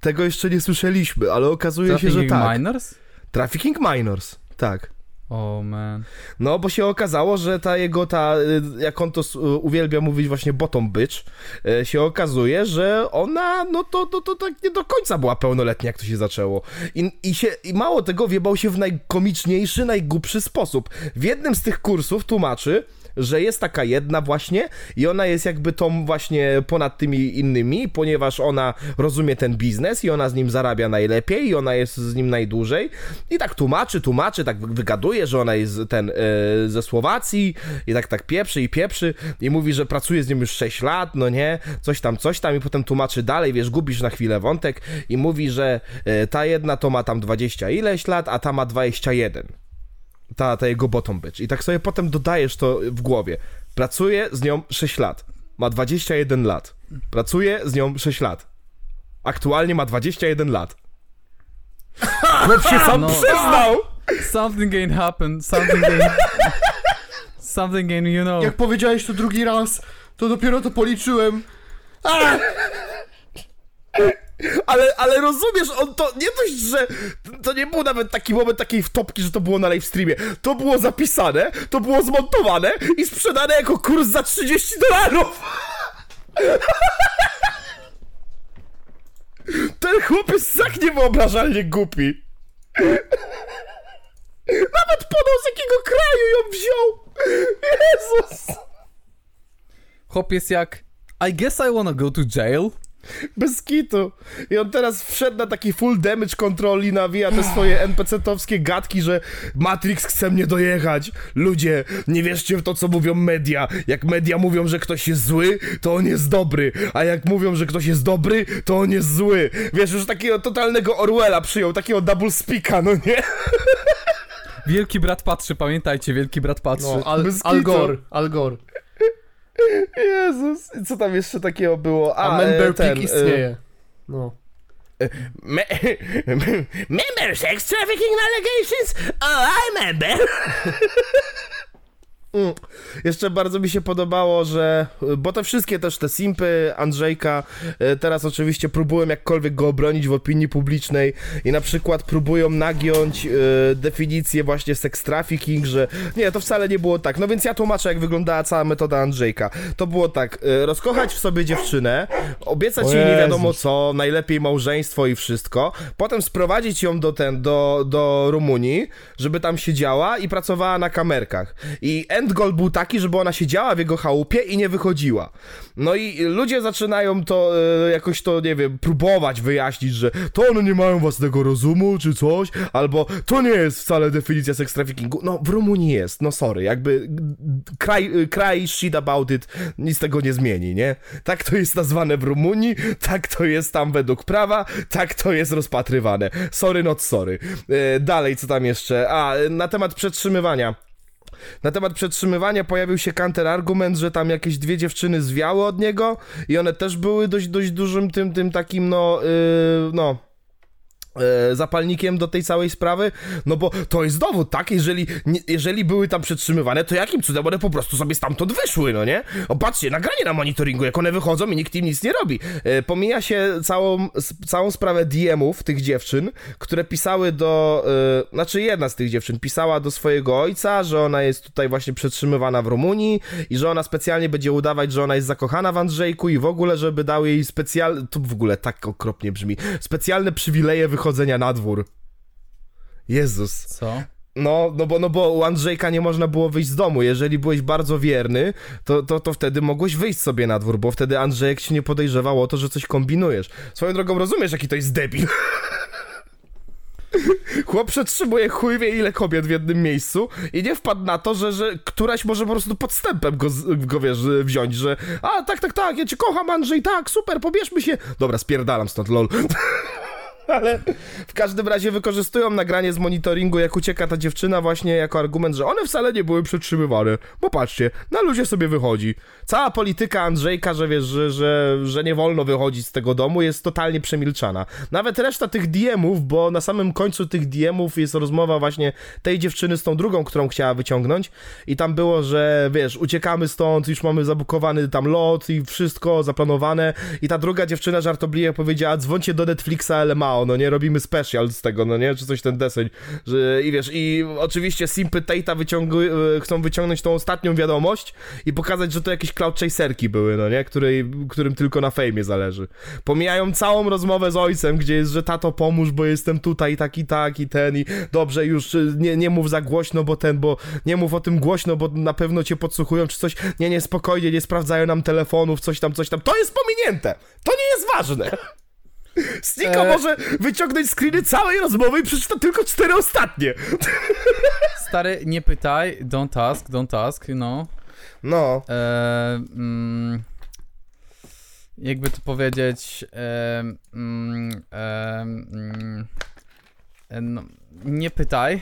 Tego jeszcze nie słyszeliśmy, ale okazuje się, że
Trafficking
tak.
Minors?
Trafficking minors, tak.
O oh, man.
No, bo się okazało, że ta jego, ta, y, jak on to y, uwielbia mówić właśnie bottom bitch, y, się okazuje, że ona, no to, to, to tak nie do końca była pełnoletnia, jak to się zaczęło. I, i, się, I mało tego, wiebał się w najkomiczniejszy, najgłupszy sposób. W jednym z tych kursów tłumaczy, że jest taka jedna właśnie i ona jest jakby tą właśnie ponad tymi innymi, ponieważ ona rozumie ten biznes i ona z nim zarabia najlepiej i ona jest z nim najdłużej. I tak tłumaczy, tłumaczy, tak wygaduje, że ona jest ten e, ze Słowacji i tak tak pieprzy i pieprzy i mówi, że pracuje z nim już 6 lat, no nie, coś tam, coś tam i potem tłumaczy dalej, wiesz, gubisz na chwilę wątek i mówi, że e, ta jedna to ma tam 20 ileś lat, a ta ma 21 ta, ta jego bottom bitch. I tak sobie potem dodajesz to w głowie. Pracuje z nią 6 lat. Ma 21 lat. Pracuje z nią 6 lat. Aktualnie ma 21 lat. (laughs) Chłop się sam
No.
przyznał!
Something ain't happened, something ain't... (laughs) something ain't, you know.
Jak powiedziałeś to drugi raz, to dopiero to policzyłem. (laughs)
Ale, ale rozumiesz, on to nie dość, że to nie był nawet taki moment takiej wtopki, że to było na live streamie. To było zapisane, to było zmontowane i sprzedane jako kurs za 30 dolarów. (laughs) Ten chłop jest tak niewyobrażalnie głupi. Nawet podał z jakiego kraju ją wziął. Jezus.
Chłop jest jak... I guess I wanna go to jail. (laughs)
Bez kitu. I on teraz wszedł na taki full damage control i nawija te swoje (sighs) NPC-towskie gadki, że Matrix chce mnie dojechać. Ludzie, nie wierzcie w to, co mówią media. Jak media mówią, że ktoś jest zły, to on jest dobry. A jak mówią, że ktoś jest dobry, to on jest zły. Wiesz, już takiego totalnego Orwella przyjął, takiego double speaka, no nie? (laughs)
Wielki brat patrzy, pamiętajcie, wielki brat patrzy.
No, Al,
Bez
Al
kitu.
Gore, Al Gore.
Jezus. Co tam jeszcze takiego było?
A,
A,
Member
e, ten,
Pig
e,
istnieje. No.
Me (laughs) member sex trafficking allegations? Oh, I remember. (laughs) Mm. Jeszcze bardzo mi się podobało, że. Bo te wszystkie też te simpy Andrzejka e, teraz oczywiście próbują jakkolwiek go obronić w opinii publicznej i na przykład próbują nagiąć e, definicję właśnie sex trafficking, że nie, to wcale nie było tak. No więc ja tłumaczę, jak wyglądała cała metoda Andrzejka. To było tak: rozkochać w sobie dziewczynę, obiecać jej nie wiadomo co, najlepiej małżeństwo i wszystko, potem sprowadzić ją do ten, do, do Rumunii, żeby tam siedziała i pracowała na kamerkach. I end goal był taki, żeby ona siedziała w jego chałupie i nie wychodziła. No i ludzie zaczynają to e, jakoś to, nie wiem, próbować wyjaśnić, że to one nie mają własnego rozumu, czy coś, albo to nie jest wcale definicja sex traffickingu. No, w Rumunii jest, no sorry, jakby kraj, kraj shit about it nic tego nie zmieni, nie? Tak to jest nazwane w Rumunii, tak to jest tam według prawa, tak to jest rozpatrywane. Sorry, not sorry. E, dalej, co tam jeszcze? A, na temat przetrzymywania. Na temat przetrzymywania pojawił się counter argument, że tam jakieś dwie dziewczyny zwiały od niego i one też były dość, dość dużym tym, tym takim, no, yy, no, zapalnikiem do tej całej sprawy, no bo to jest dowód, tak? Jeżeli, jeżeli były tam przetrzymywane, to jakim cudem one po prostu sobie stamtąd wyszły, no nie? O, patrzcie, nagranie na monitoringu, jak one wychodzą i nikt im nic nie robi. E, pomija się całą, całą sprawę DM-ów tych dziewczyn, które pisały do, e, znaczy jedna z tych dziewczyn pisała do swojego ojca, że ona jest tutaj właśnie przetrzymywana w Rumunii i że ona specjalnie będzie udawać, że ona jest zakochana w Andrzejku i w ogóle, żeby dał jej specjalne, to w ogóle tak okropnie brzmi, specjalne przywileje wychodzenia na dwór. Jezus.
Co?
No, no bo, no bo u Andrzejka nie można było wyjść z domu. Jeżeli byłeś bardzo wierny, to, to, to wtedy mogłeś wyjść sobie na dwór, bo wtedy Andrzejek się nie podejrzewał o to, że coś kombinujesz. Swoją drogą rozumiesz, jaki to jest debil. (laughs) Chłop przetrzymuje chuj wie ile kobiet w jednym miejscu i nie wpadł na to, że, że któraś może po prostu podstępem go, go wiesz, wziąć, że a tak, tak, tak, ja cię kocham Andrzej, tak, super, pobierzmy się. Dobra, spierdalam stąd, lol. (laughs) Ale w każdym razie wykorzystują nagranie z monitoringu, jak ucieka ta dziewczyna, właśnie jako argument, że one wcale nie były przetrzymywane. Bo patrzcie, na ludzie sobie wychodzi. Cała polityka Andrzejka, że wiesz, że, że, że nie wolno wychodzić z tego domu, jest totalnie przemilczana. Nawet reszta tych DM-ów, bo na samym końcu tych DM-ów jest rozmowa właśnie tej dziewczyny z tą drugą, którą chciała wyciągnąć. I tam było, że wiesz, uciekamy stąd, już mamy zabukowany tam lot i wszystko zaplanowane. I ta druga dziewczyna żartobliwie powiedziała, dzwońcie do Netflixa LMAO, no nie, robimy special z tego, no nie, czy coś ten deseń, że i wiesz, i oczywiście Simpy Tate'a e, chcą wyciągnąć tą ostatnią wiadomość i pokazać, że to jakieś cloud chaserki były, no nie, której, którym tylko na fejmie zależy. Pomijają całą rozmowę z ojcem, gdzie jest, że tato pomóż, bo jestem tutaj, tak i tak i ten i dobrze, już e, nie, nie mów za głośno, bo ten, bo nie mów o tym głośno, bo na pewno cię podsłuchują, czy coś, nie, nie, spokojnie, nie sprawdzają nam telefonów, coś tam, coś tam, to jest pominięte, to nie jest ważne. Snika
E.
może wyciągnąć screeny całej rozmowy i przeczyta tylko cztery ostatnie.
Stary, nie pytaj, don't ask, don't ask, no.
No.
E, mm, jakby to powiedzieć, e, mm, e, mm, e, no, nie pytaj.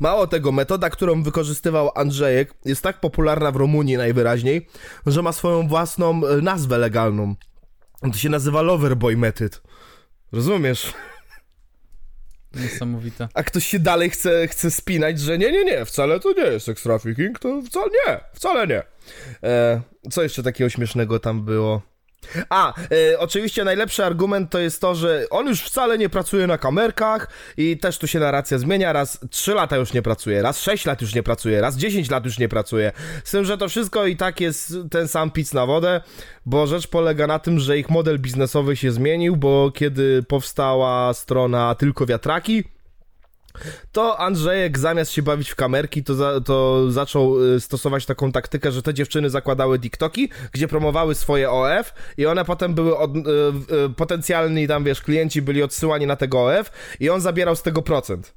Mało tego, metoda, którą wykorzystywał Andrzejek, jest tak popularna w Rumunii najwyraźniej, że ma swoją własną e, nazwę legalną. To się nazywa Loverboy Method. Rozumiesz?
Niesamowite.
A ktoś się dalej chce, chce spinać, że nie, nie, nie, wcale to nie jest sex trafficking, to wcale nie, wcale nie. E, co jeszcze takiego śmiesznego tam było? A, e, oczywiście najlepszy argument to jest to, że on już wcale nie pracuje na kamerkach i też tu się narracja zmienia, raz 3 lata już nie pracuje, raz 6 lat już nie pracuje, raz 10 lat już nie pracuje. Z tym, że to wszystko i tak jest ten sam pic na wodę, bo rzecz polega na tym, że ich model biznesowy się zmienił, bo kiedy powstała strona Tylko Wiatraki, to Andrzejek zamiast się bawić w kamerki, to, za, to zaczął y, stosować taką taktykę, że te dziewczyny zakładały TikToki, gdzie promowały swoje OF i one potem były od, y, y, potencjalni tam, wiesz, klienci byli odsyłani na tego OF i on zabierał z tego procent.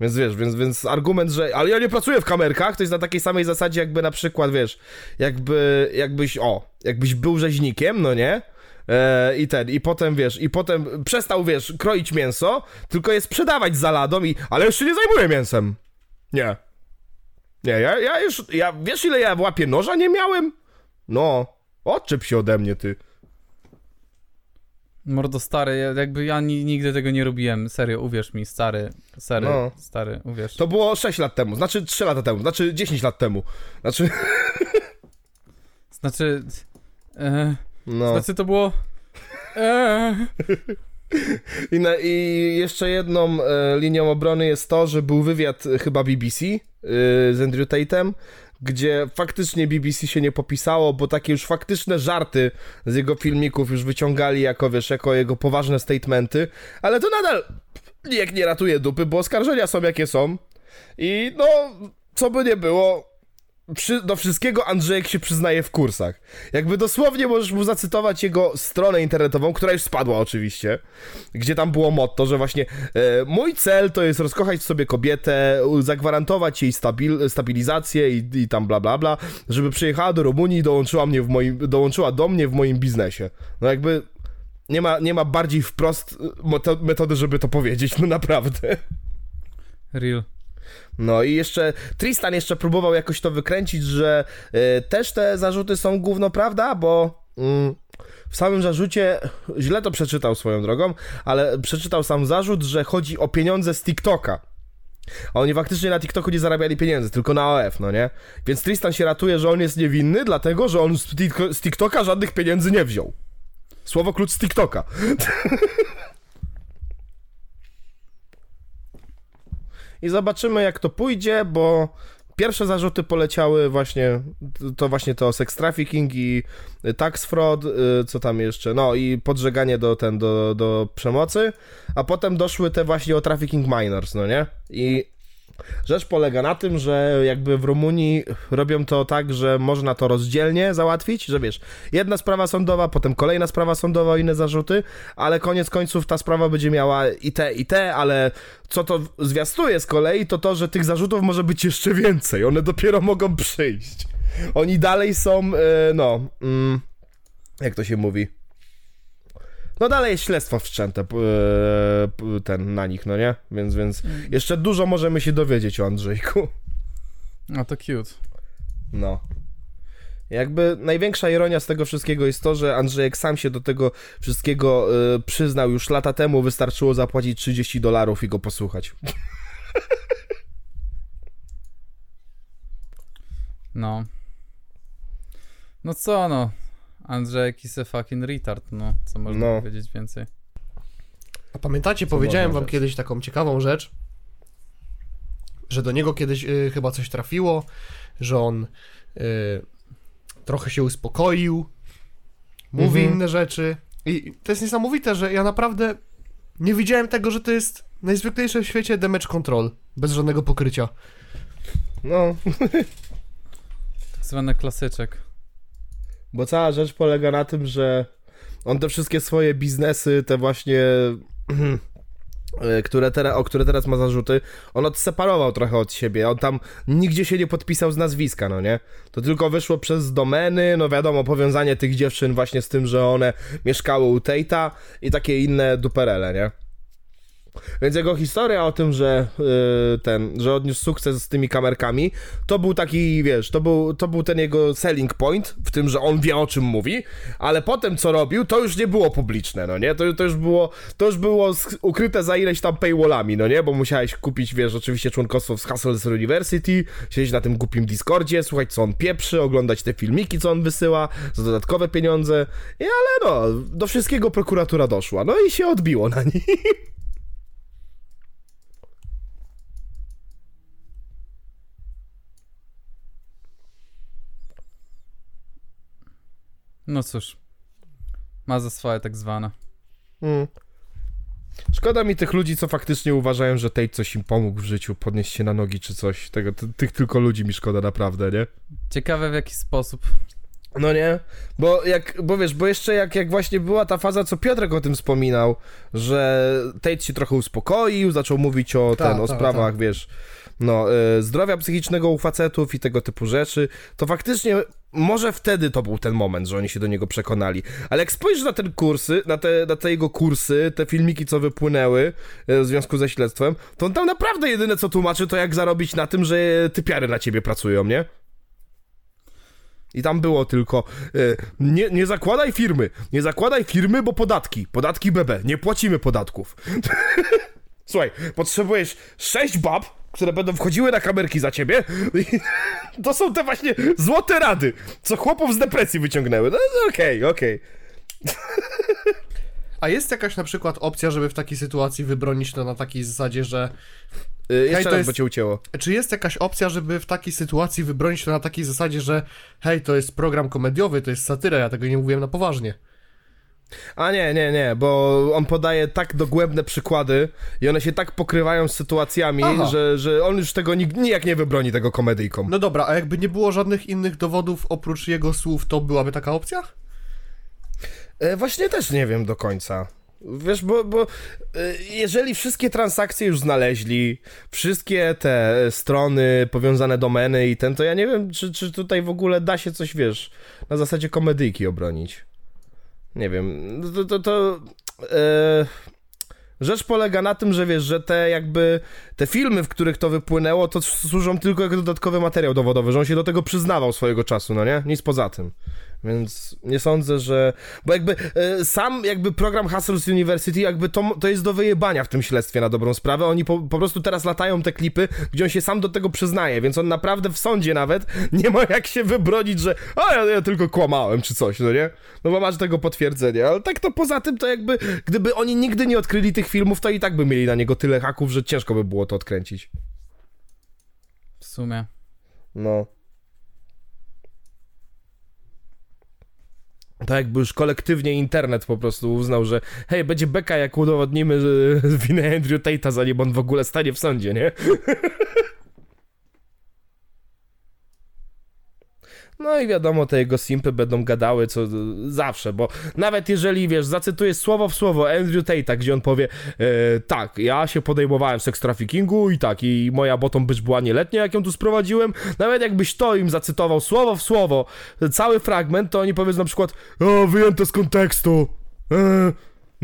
Więc wiesz, więc, więc argument, że ale ja nie pracuję w kamerkach, to jest na takiej samej zasadzie, jakby na przykład, wiesz, jakby, jakbyś, o, jakbyś był rzeźnikiem, no nie? E, I ten, i potem wiesz, i potem przestał, wiesz, kroić mięso, tylko je sprzedawać za ladą i, ale już się nie zajmuję mięsem. Nie. Nie, ja, ja już, ja, wiesz ile ja w łapie noża nie miałem? No, odczep się ode mnie, ty.
Mordo stary, ja- jakby ja ni, nigdy tego nie robiłem, serio, uwierz mi, stary, stary,
No.
stary, uwierz.
To było 6 lat temu, znaczy 3 lata temu, znaczy 10 lat temu. Znaczy,
Znaczy, e,
no.
znaczy to było... E,
I, na, I jeszcze jedną e, linią obrony jest to, że był wywiad e, chyba BBC e, z Andrew Tatem, gdzie faktycznie BBC się nie popisało, bo takie już faktyczne żarty z jego filmików już wyciągali jako, wiesz, jako jego poważne statementy, ale to nadal nijak nie ratuje dupy, bo oskarżenia są jakie są i no, co by nie było, przy, do wszystkiego Andrzejek się przyznaje w kursach. Jakby dosłownie możesz mu zacytować jego stronę internetową, która już spadła oczywiście, gdzie tam było motto, że właśnie e, mój cel to jest rozkochać sobie kobietę, zagwarantować jej stabil, stabilizację i, i tam bla bla bla, żeby przyjechała do Rumunii i dołączyła, mnie w moim, dołączyła do mnie w moim biznesie. No jakby nie ma, nie ma bardziej wprost e, meto- metody, żeby to powiedzieć, no naprawdę.
Real.
No i jeszcze Tristan jeszcze próbował jakoś to wykręcić, że y, też te zarzuty są gówno prawda, bo mm, w samym zarzucie źle to przeczytał swoją drogą, ale przeczytał sam zarzut, że chodzi o pieniądze z TikToka. A oni faktycznie na TikToku nie zarabiali pieniędzy, tylko na OF, no nie? Więc Tristan się ratuje, że on jest niewinny, dlatego że on z TikToka żadnych pieniędzy nie wziął. Słowo klucz z TikToka. (laughs) I zobaczymy, jak to pójdzie, bo pierwsze zarzuty poleciały właśnie, to właśnie to sex trafficking i tax fraud, y, co tam jeszcze, no i podżeganie do, ten, do, do przemocy, a potem doszły te właśnie o trafficking minors, no nie? I rzecz polega na tym, że jakby w Rumunii robią to tak, że można to rozdzielnie załatwić, że wiesz, jedna sprawa sądowa, potem kolejna sprawa sądowa, inne zarzuty, ale koniec końców ta sprawa będzie miała i te, i te, ale co to zwiastuje z kolei, to to, że tych zarzutów może być jeszcze więcej, one dopiero mogą przyjść. Oni dalej są, e, no, mm, jak to się mówi? No dalej jest śledztwo wszczęte e, ten na nich, no nie? Więc, więc jeszcze dużo możemy się dowiedzieć o Andrzejku.
A to cute.
No. Jakby największa ironia z tego wszystkiego jest to, że Andrzejek sam się do tego wszystkiego y, przyznał już lata temu, wystarczyło zapłacić 30 dolarów i go posłuchać.
No. No co no? Andrzejek is a fucking retard, no. Co można
No.
powiedzieć więcej?
A pamiętacie, powiedziałem
można
wam
rzec.
kiedyś taką ciekawą rzecz, że do niego kiedyś y, chyba coś trafiło, że on y, trochę się uspokoił, mówi
Mhm.
inne rzeczy. I to jest niesamowite, że ja naprawdę nie widziałem tego, że to jest najzwyklejsze w świecie damage control, bez żadnego pokrycia.
No,
Tak zwany klasyczek.
Bo cała rzecz polega na tym, że on te wszystkie swoje biznesy, te właśnie, (clears throat) które teraz, o które teraz ma zarzuty, on odseparował trochę od siebie. On tam nigdzie się nie podpisał z nazwiska, no nie? To tylko wyszło przez domeny, no wiadomo, powiązanie tych dziewczyn właśnie z tym, że one mieszkały u Tate'a i takie inne duperele, nie? Więc jego historia o tym, że yy, ten, że odniósł sukces z tymi kamerkami, to był taki, wiesz, to był, to był ten jego selling point, w tym, że on wie o czym mówi, ale potem co robił, to już nie było publiczne, no nie? To, to już było, to już było ukryte za ileś tam paywallami, no nie? Bo musiałeś kupić, wiesz, oczywiście członkostwo w Hustlers University, siedzieć na tym głupim Discordzie, słuchać co on pieprzy, oglądać te filmiki, co on wysyła, za dodatkowe pieniądze, I, ale no, do wszystkiego prokuratura doszła, no i się odbiło na nim. (laughs)
No cóż. Ma za swoje tak zwane.
Mm. Szkoda mi tych ludzi, co faktycznie uważają, że Tate coś im pomógł w życiu, podnieść się na nogi czy coś. Tego, ty, tych tylko ludzi mi szkoda naprawdę, nie?
Ciekawe w jaki sposób.
No nie? Bo jak, bo wiesz, bo jeszcze jak, jak właśnie była ta faza, co Piotrek o tym wspominał, że Tate się trochę uspokoił, zaczął mówić o,
Tak,
ten, o
tak,
sprawach,
tak.
wiesz, no, y, zdrowia psychicznego u facetów i tego typu rzeczy, to faktycznie może wtedy to był ten moment, że oni się do niego przekonali. Ale jak spojrzysz na ten kursy, na te, na te jego kursy, te filmiki, co wypłynęły y, w związku ze śledztwem, to on tam naprawdę jedyne, co tłumaczy, to jak zarobić na tym, że typiary na ciebie pracują, nie? I tam było tylko y, nie, nie zakładaj firmy, nie zakładaj firmy, bo podatki, podatki BB, nie płacimy podatków. (laughs) Słuchaj, potrzebujesz sześć bab, które będą wchodziły na kamerki za ciebie. (laughs) To są te właśnie złote rady, co chłopów z depresji wyciągnęły. No okej, okej.
A jest jakaś na przykład opcja, żeby w takiej sytuacji wybronić to na takiej zasadzie, że
Y, Jeszcze
to jest-
by cię ucięło.
Czy jest jakaś opcja, żeby w takiej sytuacji wybronić to na takiej zasadzie, że hej, to jest program komediowy, to jest satyra, ja tego nie mówiłem na poważnie.
A nie, nie, nie, bo on podaje tak dogłębne przykłady i one się tak pokrywają z sytuacjami,
Aha.
że, że on już tego nig- nijak nie wybroni tego komedyjką.
No dobra, a jakby nie było żadnych innych dowodów oprócz jego słów, to byłaby taka opcja?
E, właśnie też nie wiem do końca. Wiesz, bo, bo e, jeżeli wszystkie transakcje już znaleźli, wszystkie te strony, powiązane domeny i ten, to ja nie wiem, czy, czy tutaj w ogóle da się coś, wiesz, na zasadzie komedyjki obronić. Nie wiem, to, to, to e, rzecz polega na tym, że wiesz, że te jakby, te filmy, w których to wypłynęło, to służą tylko jako dodatkowy materiał dowodowy, że on się do tego przyznawał swojego czasu, no nie? Nic poza tym. Więc nie sądzę, że. Bo jakby e, sam jakby program Hustles University, jakby to, to jest do wyjebania w tym śledztwie na dobrą sprawę. Oni po, po prostu teraz latają te klipy, gdzie on się sam do tego przyznaje, więc on naprawdę w sądzie nawet nie ma jak się wybronić, że a ja, ja tylko kłamałem czy coś, no nie? No bo masz tego potwierdzenie, ale tak to poza tym to jakby, gdyby oni nigdy nie odkryli tych filmów, to i tak by mieli na niego tyle haków, że ciężko by było to odkręcić.
W sumie.
No. Tak jakby już kolektywnie internet po prostu uznał, że hej, będzie beka jak udowodnimy (laughs) winę Andrew Tate'a, zanim on w ogóle stanie w sądzie, nie? (laughs) No i wiadomo, te jego simpy będą gadały co zawsze, bo nawet jeżeli, wiesz, zacytuję słowo w słowo Andrew Tate'a, gdzie on powie e, tak, ja się podejmowałem seks traffickingu i tak, i moja bottom bitch była nieletnia, jak ją tu sprowadziłem, nawet jakbyś to im zacytował słowo w słowo, cały fragment, to oni powiedzą na przykład o, wyjęte z kontekstu, e,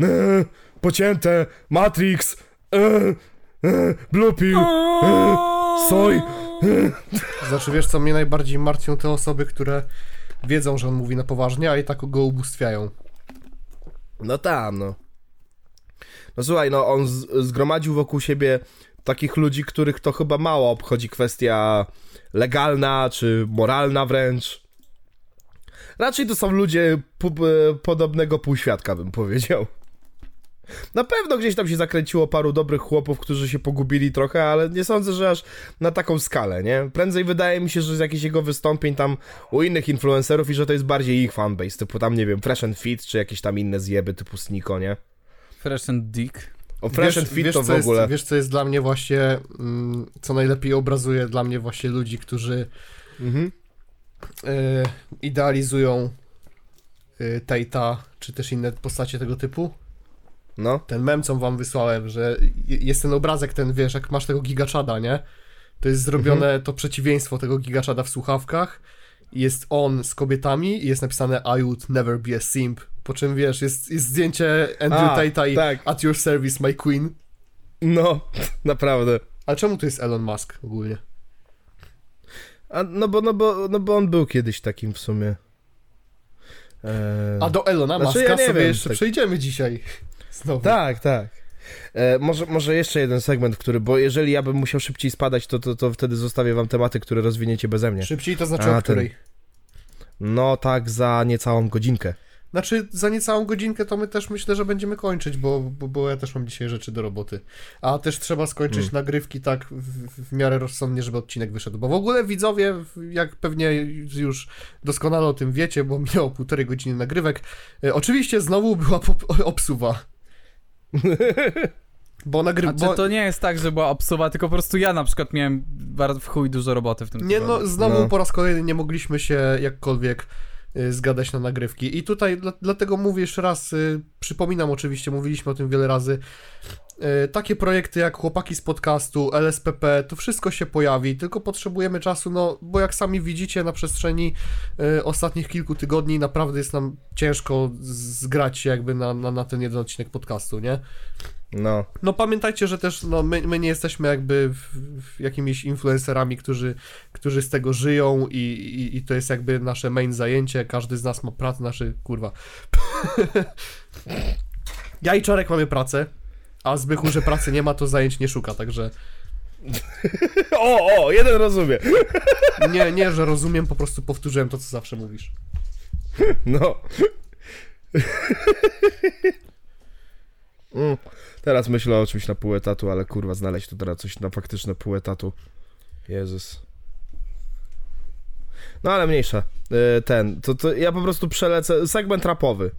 e, pocięte, Matrix, e, e, Blue Pill, e, Soj,
Znaczy, wiesz co, mnie najbardziej martwią te osoby, które wiedzą, że on mówi na poważnie, a i tak go ubóstwiają.
No tam, no. No słuchaj, no on zgromadził wokół siebie takich ludzi, których to chyba mało obchodzi kwestia legalna czy moralna wręcz. Raczej to są ludzie podobnego półświadka, bym powiedział. Na pewno gdzieś tam się zakręciło paru dobrych chłopów, którzy się pogubili trochę, ale nie sądzę, że aż na taką skalę, nie? Prędzej wydaje mi się, że z jakichś jego wystąpień tam u innych influencerów i że to jest bardziej ich fanbase, typu tam, nie wiem, Fresh and Fit, czy jakieś tam inne zjeby typu Sniko, nie?
Fresh and Dick.
O Fresh
wiesz,
and Fit
wiesz,
to
co
w ogóle...
Jest, wiesz, co jest dla mnie właśnie, mm, co najlepiej obrazuje dla mnie właśnie ludzi, którzy
Mhm.
e, idealizują e, Tate'a, czy też inne postacie tego typu.
No.
Ten mem, co wam wysłałem, że je- jest ten obrazek, ten, wiesz, jak masz tego gigaczada, nie? To jest zrobione,
Mhm.
to przeciwieństwo tego gigaczada w słuchawkach. Jest on z kobietami i jest napisane I would never be a simp. Po czym, wiesz, jest, jest zdjęcie Andrew
A,
Tate'a i
tak.
at your service, my queen.
No, (laughs) naprawdę.
Ale czemu tu jest Elon Musk ogólnie?
A, no, bo, no, bo, no bo on był kiedyś takim w sumie. Eee,
A do Elona
Znaczy,
Muska
ja
sobie
wiem,
jeszcze
tak-
przejdziemy dzisiaj. Znowu.
Tak, tak. E, może, może jeszcze jeden segment, który, bo jeżeli ja bym musiał szybciej spadać, to, to, to wtedy zostawię wam tematy, które rozwiniecie beze mnie.
Szybciej to znaczy
A,
o
ten-
której?
No tak, za niecałą godzinkę.
Znaczy, za niecałą godzinkę to my też myślę, że będziemy kończyć, bo, bo, bo ja też mam dzisiaj rzeczy do roboty. A też trzeba skończyć
Hmm.
nagrywki tak w, w miarę rozsądnie, żeby odcinek wyszedł. Bo w ogóle widzowie, jak pewnie już doskonale o tym wiecie, bo minęło półtorej godziny nagrywek, e, oczywiście znowu była (laughs) obsuwa. Bo
A
nagrywa.
czy to nie jest tak, że była obsuwa, tylko po prostu ja na przykład miałem bardzo w chuj dużo roboty w tym
Nie,
tygodniu.
no znowu
No.
po raz kolejny nie mogliśmy się jakkolwiek zgadać na nagrywki. I tutaj dla, dlatego mówię jeszcze raz, y, przypominam oczywiście, mówiliśmy o tym wiele razy. Y, takie projekty jak chłopaki z podcastu, LSPP, to wszystko się pojawi, tylko potrzebujemy czasu, no bo jak sami widzicie na przestrzeni y, ostatnich kilku tygodni naprawdę jest nam ciężko zgrać się jakby na, na, na ten jeden odcinek podcastu, nie?
No.
No pamiętajcie, że też no, my, my nie jesteśmy jakby w, w jakimiś influencerami, którzy, którzy z tego żyją i, i, i to jest jakby nasze main zajęcie. Każdy z nas ma pracę, znaczy kurwa. (laughs) ja i Czarek mamy pracę, a Zbychu, że pracy nie ma, to zajęć nie szuka, także (laughs)
O, o, jeden rozumie. (laughs)
nie, nie, że rozumiem, po prostu powtórzyłem to, co zawsze mówisz.
No. Mm. Teraz myślę o czymś na pół etatu, ale kurwa, znaleźć tu teraz coś na faktyczne pół etatu. Jezus. No ale mniejsza. E, Ten, to, to ja po prostu przelecę. Segment rapowy.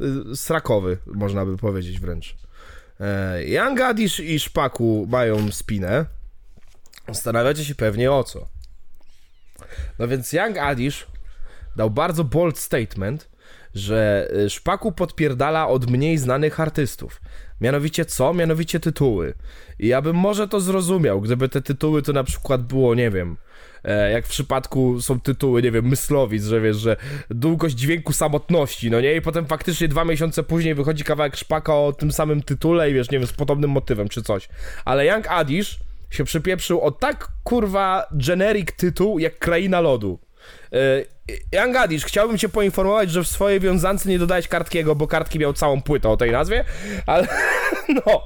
Y, srakowy, można by powiedzieć wręcz. E, Young Adish i Szpaku mają spinę. Zastanawiacie się pewnie o co. No więc Young Adish dał bardzo bold statement, że y, Szpaku podpierdala od mniej znanych artystów. Mianowicie co? Mianowicie tytuły. I ja bym może to zrozumiał, gdyby te tytuły to na przykład było, nie wiem, e, jak w przypadku są tytuły, nie wiem, Myslowic, że wiesz, że długość dźwięku samotności, no nie? I potem faktycznie dwa miesiące później wychodzi kawałek Szpaka o tym samym tytule i wiesz, nie wiem, z podobnym motywem czy coś. Ale Young Adish się przypieprzył o tak kurwa generic tytuł jak Kraina Lodu. Yy, Young Adish, chciałbym cię poinformować, że w swojej wiązance nie dodałeś kartkiego, bo kartki miał całą płytę o tej nazwie, ale (laughs) no.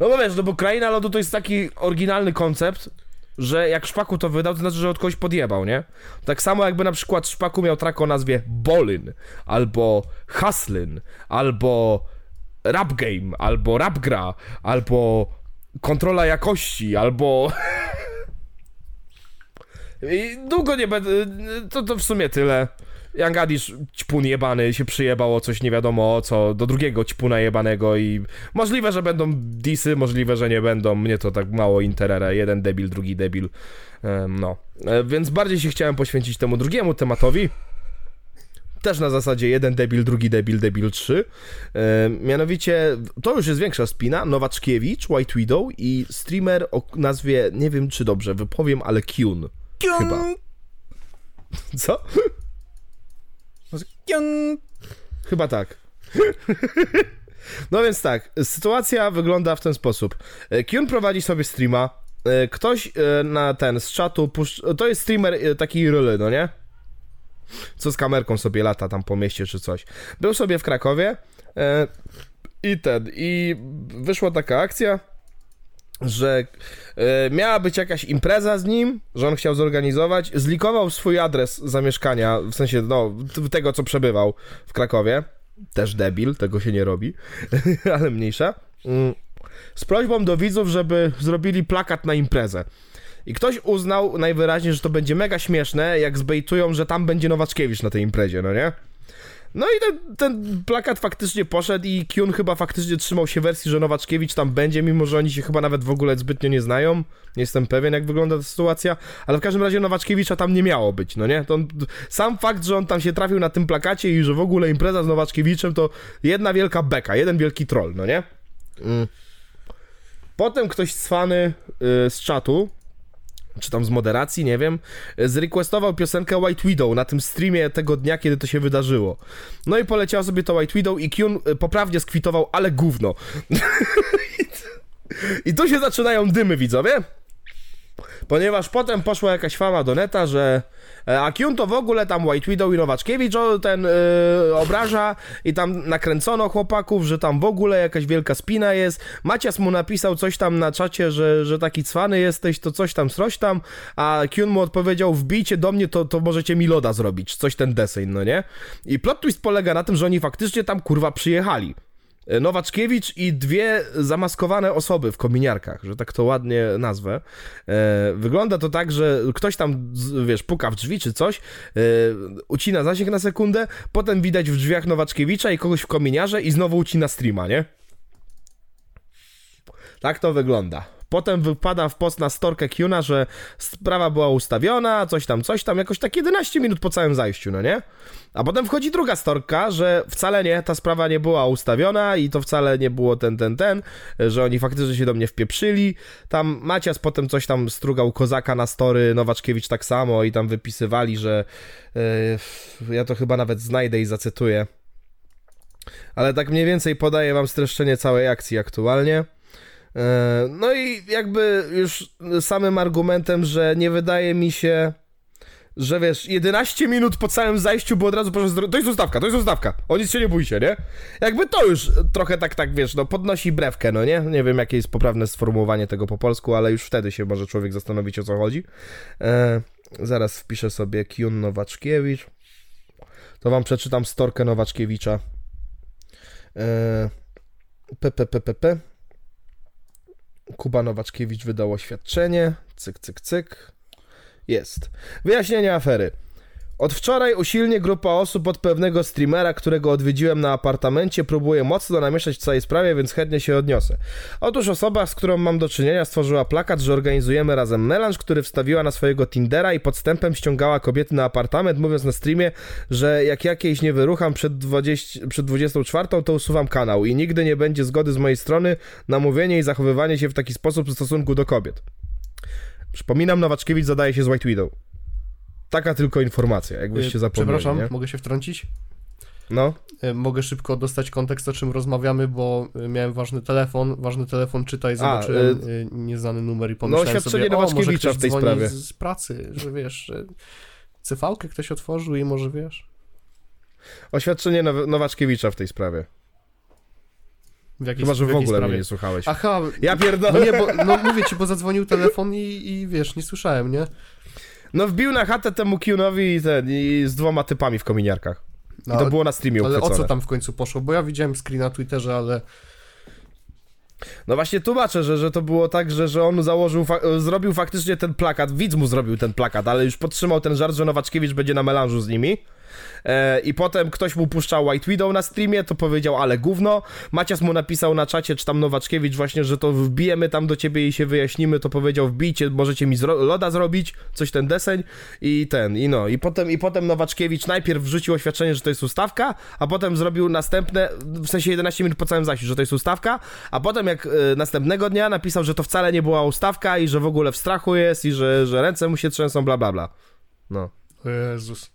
No bo wiesz, no bo Kraina Lodu to jest taki oryginalny koncept, że jak Szpaku to wydał, to znaczy, że od kogoś podjebał, nie? Tak samo jakby na przykład Szpaku miał track o nazwie Bolin, albo Haslin, albo Rap Game, albo Rap Gra, albo Kontrola Jakości, albo... (laughs) I długo nie będę... To, to w sumie tyle. Young Adish, ćpun jebany, się przyjebało coś nie wiadomo o co, do drugiego ćpuna jebanego i możliwe, że będą disy, możliwe, że nie będą, mnie to tak mało interere, jeden debil, drugi debil, no. E, Więc bardziej się chciałem poświęcić temu drugiemu tematowi, też na zasadzie jeden debil, drugi debil, debil 3. E, mianowicie, to już jest większa spina, Nowaczkiewicz, White Widow i streamer o nazwie, nie wiem czy dobrze wypowiem, ale Kyun. Chyba. Co? Chyba tak. No więc tak, sytuacja wygląda w ten sposób. E, Kyun prowadzi sobie streama. e, Ktoś e, na ten z czatu puszcz... To jest streamer taki ryly, no nie? Co z kamerką sobie lata tam po mieście czy coś. Był sobie w Krakowie i ten, i wyszła taka akcja, że e, miała być jakaś impreza z nim, że on chciał zorganizować, zlikował swój adres zamieszkania, w sensie, no, tego, co przebywał w Krakowie. Też debil, tego się nie robi, (laughs) ale mniejsza. Mm. Z prośbą do widzów, żeby zrobili plakat na imprezę. I ktoś uznał najwyraźniej, że to będzie mega śmieszne, jak zbejtują, że tam będzie Nowaczkiewicz na tej imprezie, no nie? No i ten, ten plakat faktycznie poszedł i Kyun chyba faktycznie trzymał się wersji, że Nowaczkiewicz tam będzie, mimo że oni się chyba nawet w ogóle zbytnio nie znają. Nie jestem pewien, jak wygląda ta sytuacja, ale w każdym razie Nowaczkiewicza tam nie miało być, no nie? To on, sam fakt, że on tam się trafił na tym plakacie i że w ogóle impreza z Nowaczkiewiczem to jedna wielka beka, jeden wielki troll, no nie? Mm. Potem ktoś cwany y, z czatu czy tam z moderacji, nie wiem, zrequestował piosenkę White Widow na tym streamie tego dnia, kiedy to się wydarzyło. No i poleciała sobie to White Widow i Kyun y, poprawnie skwitował, ale gówno. (laughs) I tu się zaczynają dymy, widzowie. Ponieważ potem poszła jakaś fama do neta, że e, a Kyun to w ogóle tam White Widow i Nowaczkiewicz ten y, obraża i tam nakręcono chłopaków, że tam w ogóle jakaś wielka spina jest. Macias mu napisał coś tam na czacie, że, że taki cwany jesteś, to coś tam, coś tam, a Kyun mu odpowiedział, wbijcie do mnie, to, to możecie mi loda zrobić, coś ten deseń, no nie? I plot twist polega na tym, że oni faktycznie tam kurwa przyjechali. Nowaczkiewicz i dwie zamaskowane osoby w kominiarkach, że tak to ładnie nazwę. E, wygląda to tak, że ktoś tam, wiesz, puka w drzwi czy coś, e, ucina zasięg na sekundę, potem widać w drzwiach Nowaczkiewicza i kogoś w kominiarze i znowu ucina streama, nie? Tak to wygląda. Potem wypada w post na storkę Qna, że sprawa była ustawiona, coś tam, coś tam, jakoś tak 11 minut po całym zajściu, no nie? A potem wchodzi druga storka, że wcale nie, ta sprawa nie była ustawiona i to wcale nie było ten, ten, ten, że oni faktycznie się do mnie wpieprzyli. Tam Macias potem coś tam strugał Kozaka na story, Nowaczkiewicz tak samo i tam wypisywali, że yy, ja to chyba nawet znajdę i zacytuję. Ale tak mniej więcej podaję wam streszczenie całej akcji aktualnie. E, No i jakby już samym argumentem, że nie wydaje mi się, że wiesz, 11 minut po całym zajściu było od razu proszę, to jest ustawka, to jest ustawka, o nic się nie bójcie, nie? Jakby to już trochę tak, tak, wiesz, no podnosi brewkę, no nie? Nie wiem, jakie jest poprawne sformułowanie tego po polsku, ale już wtedy się może człowiek zastanowić, o co chodzi. E, zaraz wpiszę sobie Kyun Nowaczkiewicz. To wam przeczytam storkę Nowaczkiewicza. E, PPPPP. Kuba Nowaczkiewicz wydał oświadczenie. Cyk, cyk, cyk. Jest. Wyjaśnienie afery. Od wczoraj usilnie grupa osób od pewnego streamera, którego odwiedziłem na apartamencie, próbuje mocno namieszać w całej sprawie, więc chętnie się odniosę. Otóż osoba, z którą mam do czynienia, stworzyła plakat, że organizujemy razem melanż, który wstawiła na swojego Tindera i podstępem ściągała kobiety na apartament, mówiąc na streamie, że jak jakiejś nie wyrucham przed, 20, przed 24, to usuwam kanał i nigdy nie będzie zgody z mojej strony na mówienie i zachowywanie się w taki sposób w stosunku do kobiet. Przypominam, Nowaczkiewicz zadaje się z White Widow. Taka tylko informacja, jakbyście
Y,
zapomnieli,
Przepraszam,
nie?
mogę się wtrącić?
No,
Y, Mogę szybko dostać kontekst, o czym rozmawiamy, bo y, miałem ważny telefon, ważny telefon czytaj, zobaczyłem y, nieznany numer i pomyślałem
oświadczenie
sobie, o, może ktoś
w tej sprawie.
Z, pracy, że wiesz, że CV-kę ktoś otworzył i może wiesz,
oświadczenie Now- Nowaczkiewicza w tej sprawie.
w jakiej,
Chyba, że
w
w ogóle
sprawie.
mnie nie słuchałeś.
Aha,
Ja
no
pierdolę.
nie, bo, no mówię ci, bo zadzwonił telefon i, i wiesz, nie słyszałem, nie?
No wbił na chatę temu Qnowi i ten, i z dwoma typami w kominiarkach. I to było na streamie
ale o co tam w końcu poszło? Bo ja widziałem screen na Twitterze, ale
No właśnie tłumaczę, że, że to było tak, że, że on założył, fa zrobił faktycznie ten plakat, widz mu zrobił ten plakat, ale już podtrzymał ten żart, że Nowaczkiewicz będzie na melanżu z nimi. E, I potem ktoś mu puszczał White Widow na streamie, to powiedział, ale gówno. Macias mu napisał na czacie, czy tam Nowaczkiewicz właśnie, że to wbijemy tam do ciebie i się wyjaśnimy, to powiedział, wbijcie, możecie mi zro- loda zrobić, coś ten deseń i ten, i no. I potem, I potem Nowaczkiewicz najpierw wrzucił oświadczenie, że to jest ustawka, a potem zrobił następne, w sensie 11 minut po całym zasiu, że to jest ustawka, a potem jak e, następnego dnia napisał, że to wcale nie była ustawka i że w ogóle w strachu jest i że, że ręce mu się trzęsą, bla bla bla. No.
Jezus.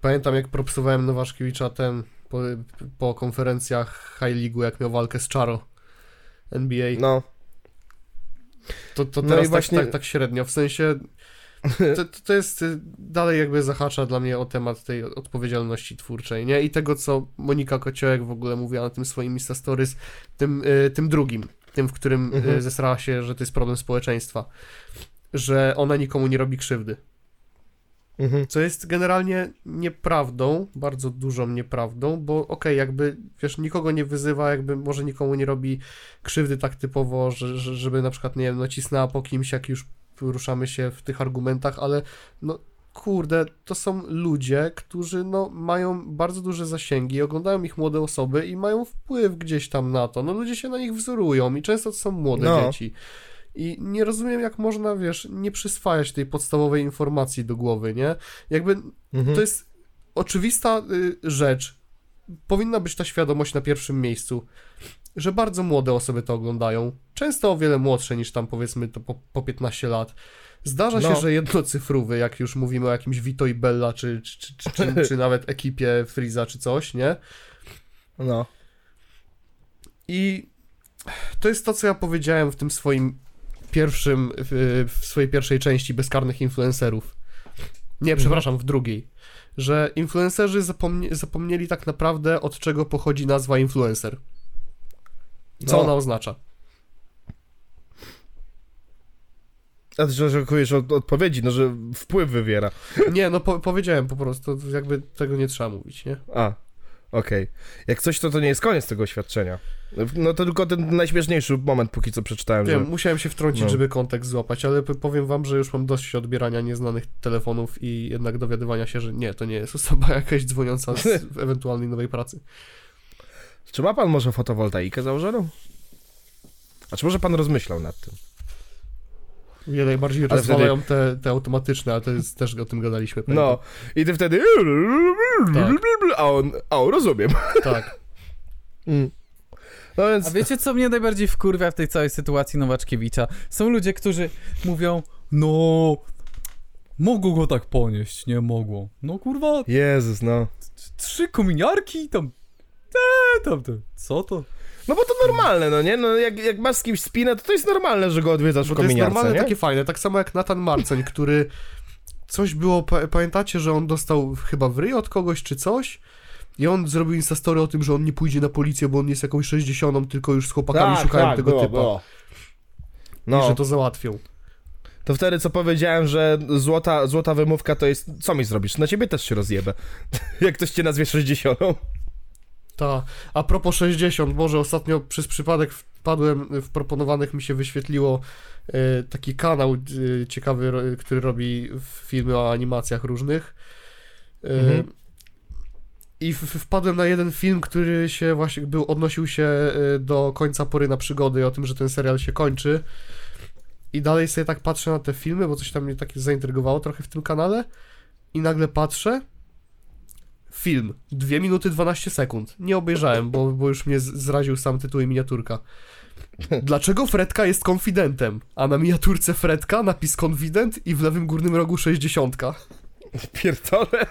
Pamiętam jak propsowałem Nowaszkiewicza ten po, po konferencjach High League, jak miał walkę z Charo NBA.
No.
To, to
No
teraz
i
tak,
właśnie-
tak, tak średnio, w sensie to, to- to jest y, dalej jakby zahacza dla mnie o temat tej odpowiedzialności twórczej, nie? I tego, co Monika Kociołek w ogóle mówiła na tym swoim Insta Stories, tym, y, tym drugim, tym, w którym y,
Mhm.
zesrała się, że to jest problem społeczeństwa, że ona nikomu nie robi krzywdy.
Mhm.
Co jest generalnie nieprawdą, bardzo dużą nieprawdą, bo okej, jakby, wiesz, nikogo nie wyzywa, jakby może nikomu nie robi krzywdy tak typowo, że, że, żeby na przykład, nie wiem, no cisnęła po kimś, jak już ruszamy się w tych argumentach, ale no kurde, to są ludzie, którzy no mają bardzo duże zasięgi, oglądają ich młode osoby i mają wpływ gdzieś tam na to. No ludzie się na nich wzorują i często to są młode
No.
dzieci. I nie rozumiem, jak można, wiesz, nie przyswajać tej podstawowej informacji do głowy, nie? Jakby
Mhm.
to jest oczywista y, rzecz. Powinna być ta świadomość na pierwszym miejscu, że bardzo młode osoby to oglądają. Często o wiele młodsze niż tam powiedzmy to po, po 15 lat. Zdarza się,
No.
że jednocyfrówy, jak już mówimy o jakimś Vito i Bella, czy, czy, czy, czy, czy, czy (laughs) nawet ekipie Freeza, czy coś, nie?
No.
I to jest to, co ja powiedziałem w tym swoim pierwszym, w, swojej pierwszej części bezkarnych influencerów. Nie, przepraszam, w drugiej. Że influencerzy zapomnie, zapomnieli tak naprawdę, od czego pochodzi nazwa influencer. Co
No.
ona oznacza.
A ty oczekujesz od odpowiedzi, no że wpływ wywiera.
Nie, no po, powiedziałem po prostu, jakby tego nie trzeba mówić, nie?
A, okej. Jak coś, to to nie jest koniec tego oświadczenia. No to tylko ten najśmieszniejszy moment, póki co przeczytałem,
Wiem,
że...
musiałem się wtrącić,
no.
żeby kontekst złapać, ale powiem wam, że już mam dość odbierania nieznanych telefonów i jednak dowiadywania się, że nie, to nie jest osoba (laughs) jakaś dzwoniąca z (laughs) ewentualnej nowej pracy.
Czy ma pan może fotowoltaikę założoną? A czy może pan rozmyślał nad tym?
Mnie najbardziej
Ale
rozwalają te, te automatyczne, ale to jest też o tym gadaliśmy.
No, i ty wtedy...
Tak.
A on, a on rozumiem.
Tak. (laughs)
Mm. No więc...
A wiecie, co mnie najbardziej wkurwia w tej całej sytuacji Nowaczkiewicza? Są ludzie, którzy mówią, no, mogą go tak ponieść, nie mogą. No kurwa,
Jezus, no.
trzy kominiarki, tam, te, tam, te, co to?
No bo to normalne, no nie? No jak, jak masz z kimś spinę, to to jest normalne, że go odwiedzasz
Bo
w
to jest
kominiarce,
normalne,
nie?
takie fajne. Tak samo jak Nathan Marceń, który coś było, pa- pamiętacie, że on dostał chyba w ryj od kogoś czy coś? I on zrobił instastory o tym, że on nie pójdzie na policję, bo on jest jakąś 60, tylko już z chłopakami szukają tego
Tak, było,
typa.
było.
I
No,
że
to...
to załatwią.
wtedy co powiedziałem, że złota, złota wymówka to jest... Co mi zrobisz? Na ciebie też się rozjebę. (laughs) jak ktoś cię nazwie 60.
Ta. A propos 60, może ostatnio przez przypadek wpadłem w proponowanych, mi się wyświetliło e, taki kanał e, ciekawy, który robi filmy o animacjach różnych. Y,
Mhm.
I wpadłem na jeden film, który się właśnie był, odnosił się y, do końca pory na przygody o tym, że ten serial się kończy. I dalej sobie tak patrzę na te filmy, bo coś tam mnie tak zaintrygowało trochę w tym kanale. I nagle patrzę. Film. 2 minuty 12 sekund. Nie obejrzałem, bo, bo już mnie zraził sam tytuł i miniaturka. Dlaczego Fredka jest konfidentem? A na miniaturce Fredka napis konfident i w lewym górnym rogu 60.
Pierdolę.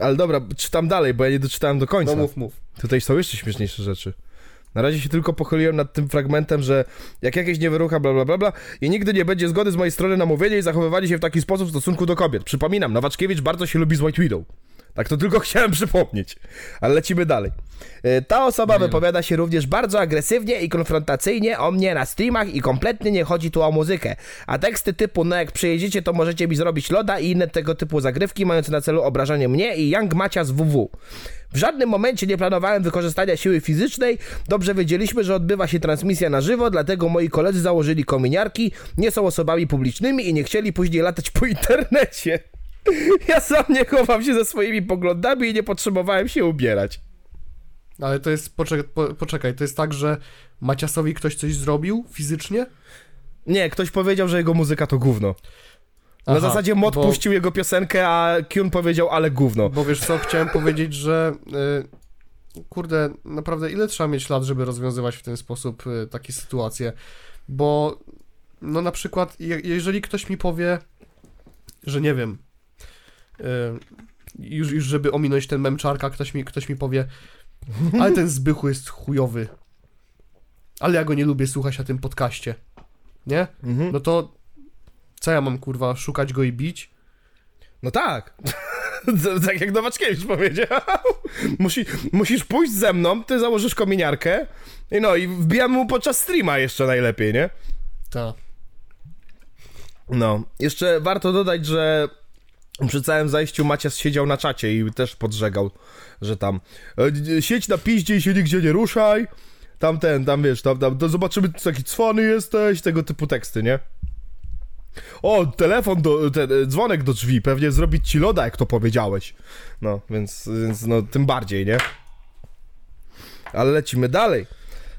Ale dobra, czytam dalej, bo ja nie doczytałem do końca.
No mów, mów.
Tutaj są jeszcze śmieszniejsze rzeczy. Na razie się tylko pochyliłem nad tym fragmentem, że jak jakieś nie wyrucha, bla bla bla bla i nigdy nie będzie zgody z mojej strony na mówienie i zachowywanie się w taki sposób w stosunku do kobiet. Przypominam, Nowaczkiewicz bardzo się lubi z White Widow. Tak to tylko (laughs) chciałem przypomnieć. Ale lecimy dalej. E, Ta osoba wypowiada się również bardzo agresywnie i konfrontacyjnie o mnie na streamach i kompletnie nie chodzi tu o muzykę. A teksty typu, no jak przyjedziecie, to możecie mi zrobić loda i inne tego typu zagrywki mające na celu obrażanie mnie i Young Macia z WW. W żadnym momencie nie planowałem wykorzystania siły fizycznej. Dobrze wiedzieliśmy, że odbywa się transmisja na żywo, dlatego moi koledzy założyli kominiarki, nie są osobami publicznymi i nie chcieli później latać po (laughs) internecie. (laughs) Ja sam nie chowam się ze swoimi poglądami i nie potrzebowałem się ubierać.
Ale to jest, poczekaj, po, poczekaj, to jest tak, że Maciasowi ktoś coś zrobił fizycznie?
Nie, ktoś powiedział, że jego muzyka to gówno. Na
Aha,
zasadzie Mod
bo-
puścił jego piosenkę, a Kyun powiedział, ale gówno.
Bo wiesz co, chciałem powiedzieć, że y, kurde, naprawdę ile trzeba mieć lat, żeby rozwiązywać w ten sposób y, takie sytuacje? Bo no na przykład, je, jeżeli ktoś mi powie, że nie wiem, już, już żeby ominąć ten memczarka, ktoś mi, ktoś mi powie, (laughs) ale ten Zbychu jest chujowy. Ale ja go nie lubię słuchać na tym podcaście. Nie?
Mhm.
No to co ja mam kurwa, szukać go i bić?
No tak. (laughs) tak jak Nowaczkiewicz powiedział. (laughs) Musi, musisz pójść ze mną, ty założysz kominiarkę i no i wbijamy mu podczas streama jeszcze najlepiej, nie?
Tak.
No. Jeszcze warto dodać, że przy całym zajściu Macias siedział na czacie i też podżegał, że tam e, siedź na piździe i się nigdzie nie ruszaj. Tam ten, tam wiesz, tam, tam to zobaczymy, co taki cwany jesteś, tego typu teksty, nie? O, telefon, do, ten, e, dzwonek do drzwi, pewnie zrobić ci loda, jak to powiedziałeś. No, więc, więc no, tym bardziej, nie? Ale lecimy dalej.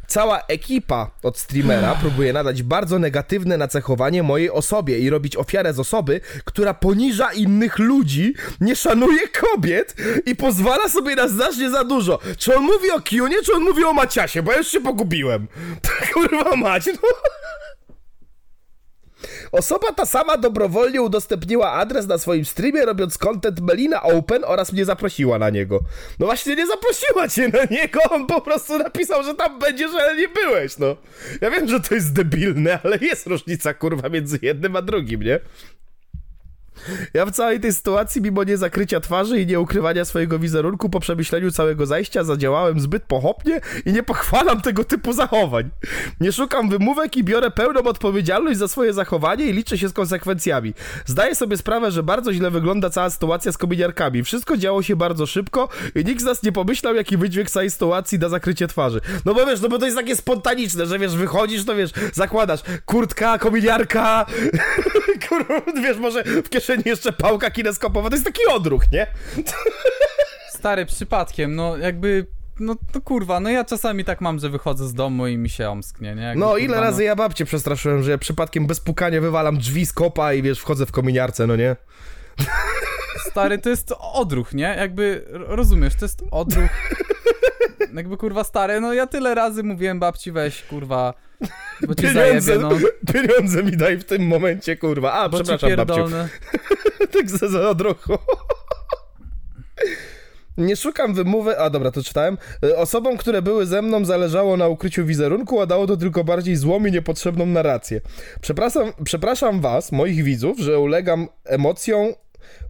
Cała ekipa od streamera (sighs) próbuje nadać bardzo negatywne nacechowanie mojej osobie i robić ofiarę z osoby, która poniża innych ludzi, nie szanuje kobiet i pozwala sobie na znacznie za dużo. Czy on mówi o Kiunie, czy on mówi o Maciasie? Bo ja już się pogubiłem. (laughs) Kurwa mać, no. Osoba ta sama dobrowolnie udostępniła adres na swoim streamie, robiąc content Melina Open oraz mnie zaprosiła na niego. No właśnie nie zaprosiła cię na niego, on po prostu napisał, że tam będziesz, ale nie byłeś, no. Ja wiem, że to jest debilne, ale jest różnica, kurwa, między jednym a drugim, nie? Ja w całej tej sytuacji, mimo nie zakrycia twarzy i nie ukrywania swojego wizerunku po przemyśleniu całego zajścia, zadziałałem zbyt pochopnie i nie pochwalam tego typu zachowań. Nie szukam wymówek i biorę pełną odpowiedzialność za swoje zachowanie i liczę się z konsekwencjami. Zdaję sobie sprawę, że bardzo źle wygląda cała sytuacja z kominiarkami. Wszystko działo się bardzo szybko i nikt z nas nie pomyślał, jaki wydźwięk całej sytuacji da zakrycie twarzy. No bo wiesz, no bo to jest takie spontaniczne, że wiesz, wychodzisz, to wiesz, zakładasz kurtka, kominiarka, (laughs) wiesz, może w kieszeni jeszcze pałka kineskopowa, to jest taki odruch, nie?
Stary, przypadkiem, no jakby... No to kurwa, no ja czasami tak mam, że wychodzę z domu i mi się omsknie, nie? Jakby,
No
kurwa,
ile razy ja babcię przestraszyłem, że ja przypadkiem bez pukania wywalam drzwi z kopa i wiesz, wchodzę w kominiarce, no nie?
Stary, to jest odruch, nie? Jakby, rozumiesz, to jest odruch. (laughs) Jakby, kurwa, stary, no ja tyle razy mówiłem babci, weź, kurwa, bo ci
Pieniądze,
zajebie, no.
pieniądze mi daj w tym momencie, kurwa. A,
Bo
przepraszam, babciu. (laughs) tak za, za odruchu. Nie szukam wymowy. A dobra, to czytałem. E, Osobom, które były ze mną, zależało na ukryciu wizerunku, a dało to tylko bardziej złą i niepotrzebną narrację. Przepraszam, przepraszam was, moich widzów, że ulegam emocjom.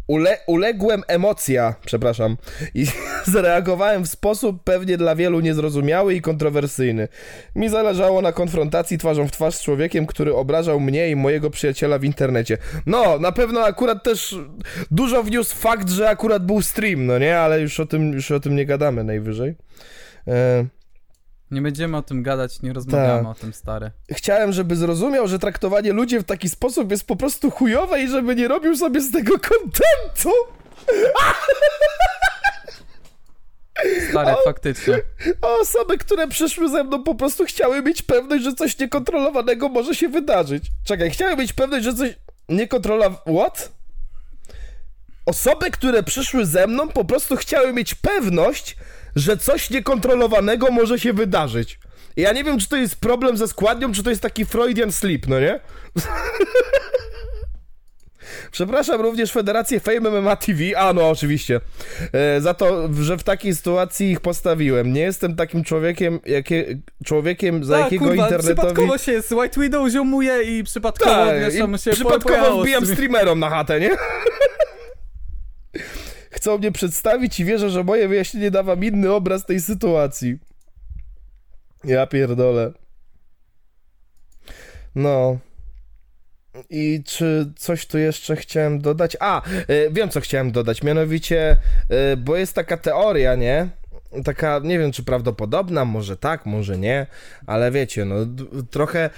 Ule, uległem emocja, przepraszam, i (laughs) zareagowałem w sposób pewnie dla wielu niezrozumiały i kontrowersyjny. Mi zależało na konfrontacji twarzą w twarz z człowiekiem, który obrażał mnie i mojego przyjaciela w internecie. No, na pewno akurat też dużo wniósł fakt, że akurat był stream, no nie, ale już o tym, już o tym nie gadamy najwyżej. E...
Nie będziemy o tym gadać, nie rozmawiamy
Tak.
o tym, stary.
Chciałem, żeby zrozumiał, że traktowanie ludzi w taki sposób jest po prostu chujowe i żeby nie robił sobie z tego kontentu.
Stary, faktycznie.
A osoby, które przyszły ze mną po prostu chciały mieć pewność, że coś niekontrolowanego może się wydarzyć. Czekaj, chciały mieć pewność, że coś niekontrolowanego... What? Osoby, które przyszły ze mną po prostu chciały mieć pewność, że coś niekontrolowanego może się wydarzyć. I Ja nie wiem, czy to jest problem ze składnią, czy to jest taki Freudian sleep, no nie? (laughs) Przepraszam również Federację Fame MMA TV, a no oczywiście, e, za to, że w takiej sytuacji ich postawiłem. Nie jestem takim człowiekiem, jakie, człowiekiem za
Tak,
jakiego
kurwa,
internetowi...
przypadkowo się z White Widow ziomuje i przypadkowo, wiesz,
i
się
przypadkowo wbijam streamerom na chatę, nie? (laughs) Chcą mnie przedstawić i wierzę, że moje wyjaśnienie da wam inny obraz tej sytuacji. Ja pierdolę. No. I czy coś tu jeszcze chciałem dodać? A, y, wiem co chciałem dodać, mianowicie, y, bo jest taka teoria, nie? Taka, nie wiem czy prawdopodobna, może tak, może nie, ale wiecie, no trochę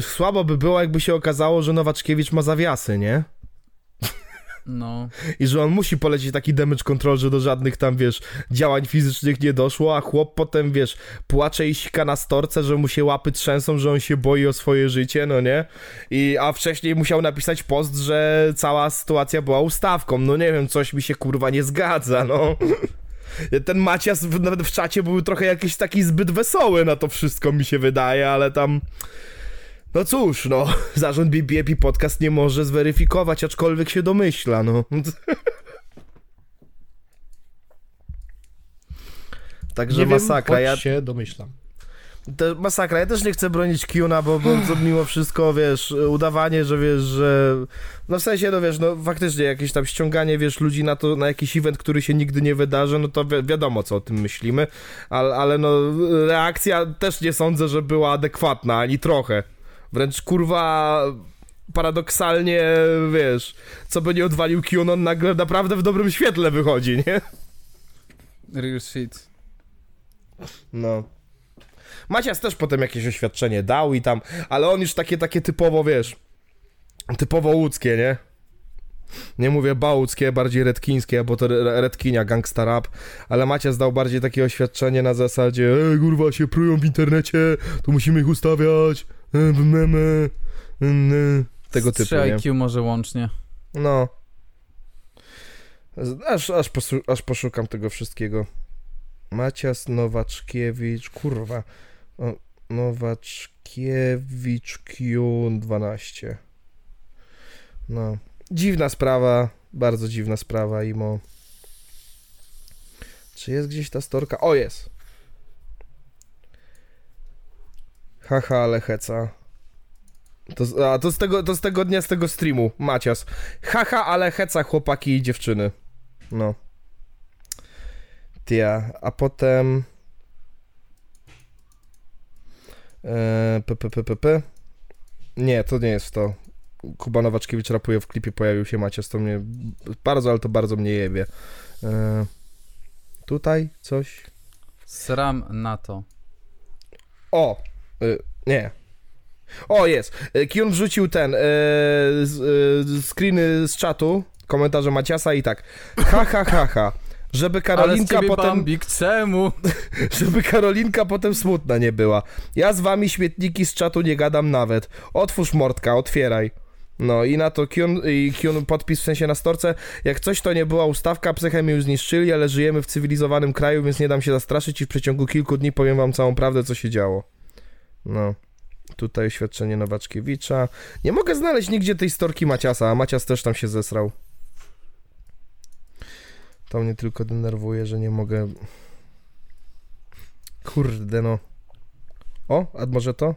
słabo by było, jakby się okazało, że Nowaczkiewicz ma zawiasy, nie?
No,
I że on musi polecieć taki damage control, że do żadnych tam, wiesz, działań fizycznych nie doszło, a chłop potem, wiesz, płacze i sika na storce, że mu się łapy trzęsą, że on się boi o swoje życie, no nie? I, a wcześniej musiał napisać post, że cała sytuacja była ustawką. No nie wiem, coś mi się kurwa nie zgadza, no. (laughs) Ten Macias w, nawet w czacie był trochę jakiś taki zbyt wesoły na to wszystko, mi się wydaje, ale tam... No cóż, no, (laughs) zarząd BBP podcast nie może zweryfikować, aczkolwiek się domyśla, no. (laughs) Także
nie
masakra,
wiem,
ja
się domyślam.
te, masakra, ja też nie chcę bronić Kiuna, bo, bo to mimo wszystko, wiesz, udawanie, że wiesz, że no w sensie, no wiesz, no faktycznie jakieś tam ściąganie, wiesz, ludzi na to, na jakiś event, który się nigdy nie wydarzy, no to wi wiadomo, co o tym myślimy, ale, ale no reakcja też nie sądzę, że była adekwatna, ani trochę. Wręcz kurwa paradoksalnie, wiesz, co by nie odwalił QAnon, nagle naprawdę w dobrym świetle wychodzi, nie?
real shit.
No. Macias też potem jakieś oświadczenie dał i tam, ale on już takie, takie typowo, wiesz, typowo łódzkie, nie? Nie mówię bałuckie, bardziej redkińskie, bo to re- redkinia, gangsta rap, ale Macias dał bardziej takie oświadczenie na zasadzie Ej, kurwa, się prują w internecie, to musimy ich ustawiać, e, memy, e, e", tego typu,
3
nie?
IQ może łącznie.
No. Aż, aż, posu- aż poszukam tego wszystkiego. Macias Nowaczkiewicz, kurwa. O, Nowaczkiewicz Q12. No. Dziwna sprawa, bardzo dziwna sprawa, Imo. Czy jest gdzieś ta storka? O, jest. Haha, ale heca. To, z- a, to, z tego, to z tego dnia, z tego streamu, Macias. Haha, ale heca chłopaki i dziewczyny. No. Tia, a potem... Eee, p, p, p, p, p. Nie, to nie jest to. Kuba Nowaczkiewicz rapuje w klipie, pojawił się Macias, to mnie bardzo, ale to bardzo mnie jebie. Eee, tutaj coś?
Sram na to.
O! Y, nie. O, jest. Y, Kion wrzucił ten, y, z, screeny z czatu, komentarze Maciasa i tak. Ha, ha, ha, ha. Żeby Karolinka potem...
Bambik, czemu? (laughs)
Żeby Karolinka potem smutna nie była. Ja z wami śmietniki z czatu nie gadam nawet. Otwórz mordka, otwieraj. No i na to Kyun, i Kyun podpis w sensie na storce. Jak coś to nie była ustawka, psychę mi już zniszczyli, ale żyjemy w cywilizowanym kraju, więc nie dam się zastraszyć i w przeciągu kilku dni powiem wam całą prawdę, co się działo. No. Tutaj oświadczenie Nowaczkiewicza. Nie mogę znaleźć nigdzie tej storki Maciasa, a Macias też tam się zesrał. To mnie tylko denerwuje, że nie mogę... Kurde no. O, a może to?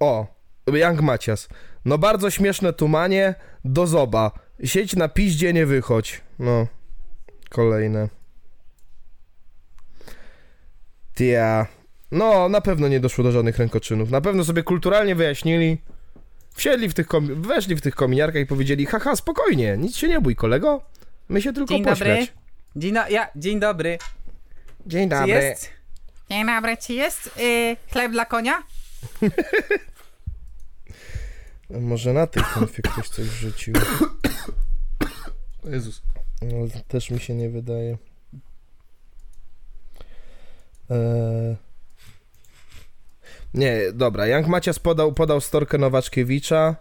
O, Young Macias. No bardzo śmieszne tumanie, do zoba. Siedź na piździe, nie wychodź. No, kolejne. Tia. No, na pewno nie doszło do żadnych rękoczynów. Na pewno sobie kulturalnie wyjaśnili. Wsiedli w tych komi- weszli w tych kominiarkach i powiedzieli, haha, spokojnie, nic się nie bój, kolego. My się tylko
Dzień
pośmiać.
dobry. Dzień, do, ja, dzień dobry.
Dzień
Czy jest? Dzień dobry, czy jest y, chleb dla konia? (laughs)
Może na tej konfie ktoś coś rzucił. (coughs)
O Jezus.
No, też mi się nie wydaje. Eee... Nie, dobra. Jank Macias podał, podał storkę Nowaczkiewicza.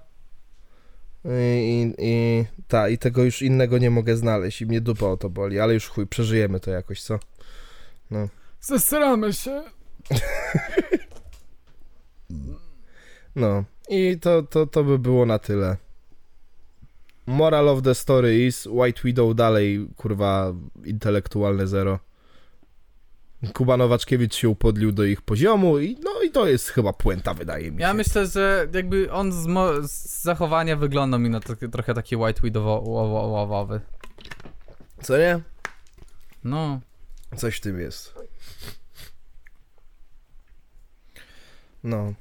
I, i, i, ta, I tego już innego nie mogę znaleźć i mnie dupa o to boli, ale już chuj, przeżyjemy to jakoś, co?
Zesramy się. (laughs)
No. I to, to, to by było na tyle. Moral of the story is White Widow dalej, kurwa, intelektualne zero. Kuba Nowaczkiewicz się upodlił do ich poziomu i no i to jest chyba puenta, wydaje mi się.
Ja myślę, że jakby on z, mo- z zachowania wygląda mi na taki- trochę taki white widowowy.
Co nie?
No.
Coś w tym jest. No.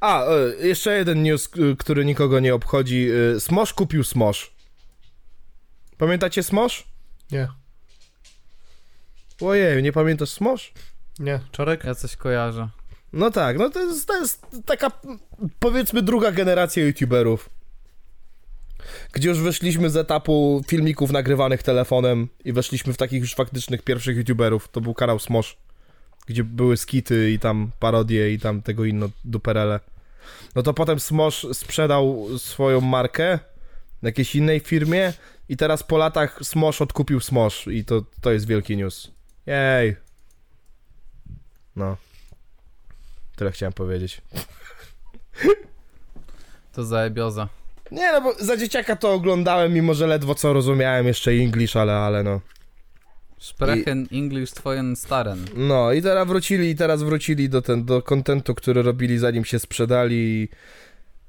A, e, jeszcze jeden news, który nikogo nie obchodzi. E, Smosh kupił Smosh. Pamiętacie Smosh?
Nie.
Ojej, nie pamiętasz Smosh?
Nie. Czarek?
Ja coś kojarzę.
No tak, no to jest, to jest taka, powiedzmy, druga generacja youtuberów. Gdzie już wyszliśmy z etapu filmików nagrywanych telefonem i weszliśmy w takich już faktycznych pierwszych youtuberów. To był kanał Smosh, gdzie były skity i tam parodie i tam tego inno duperele. No to potem Smosh sprzedał swoją markę jakiejś innej firmie i teraz po latach Smosh odkupił Smosh i to, to jest wielki news. Jej. No. Tyle chciałem powiedzieć. (laughs)
To zajebioza.
Nie no, bo za dzieciaka to oglądałem, mimo że ledwo co rozumiałem jeszcze English, ale, ale no.
Sprechen English twojen staren.
No i teraz wrócili, i teraz wrócili do ten, do kontentu, który robili zanim się sprzedali i...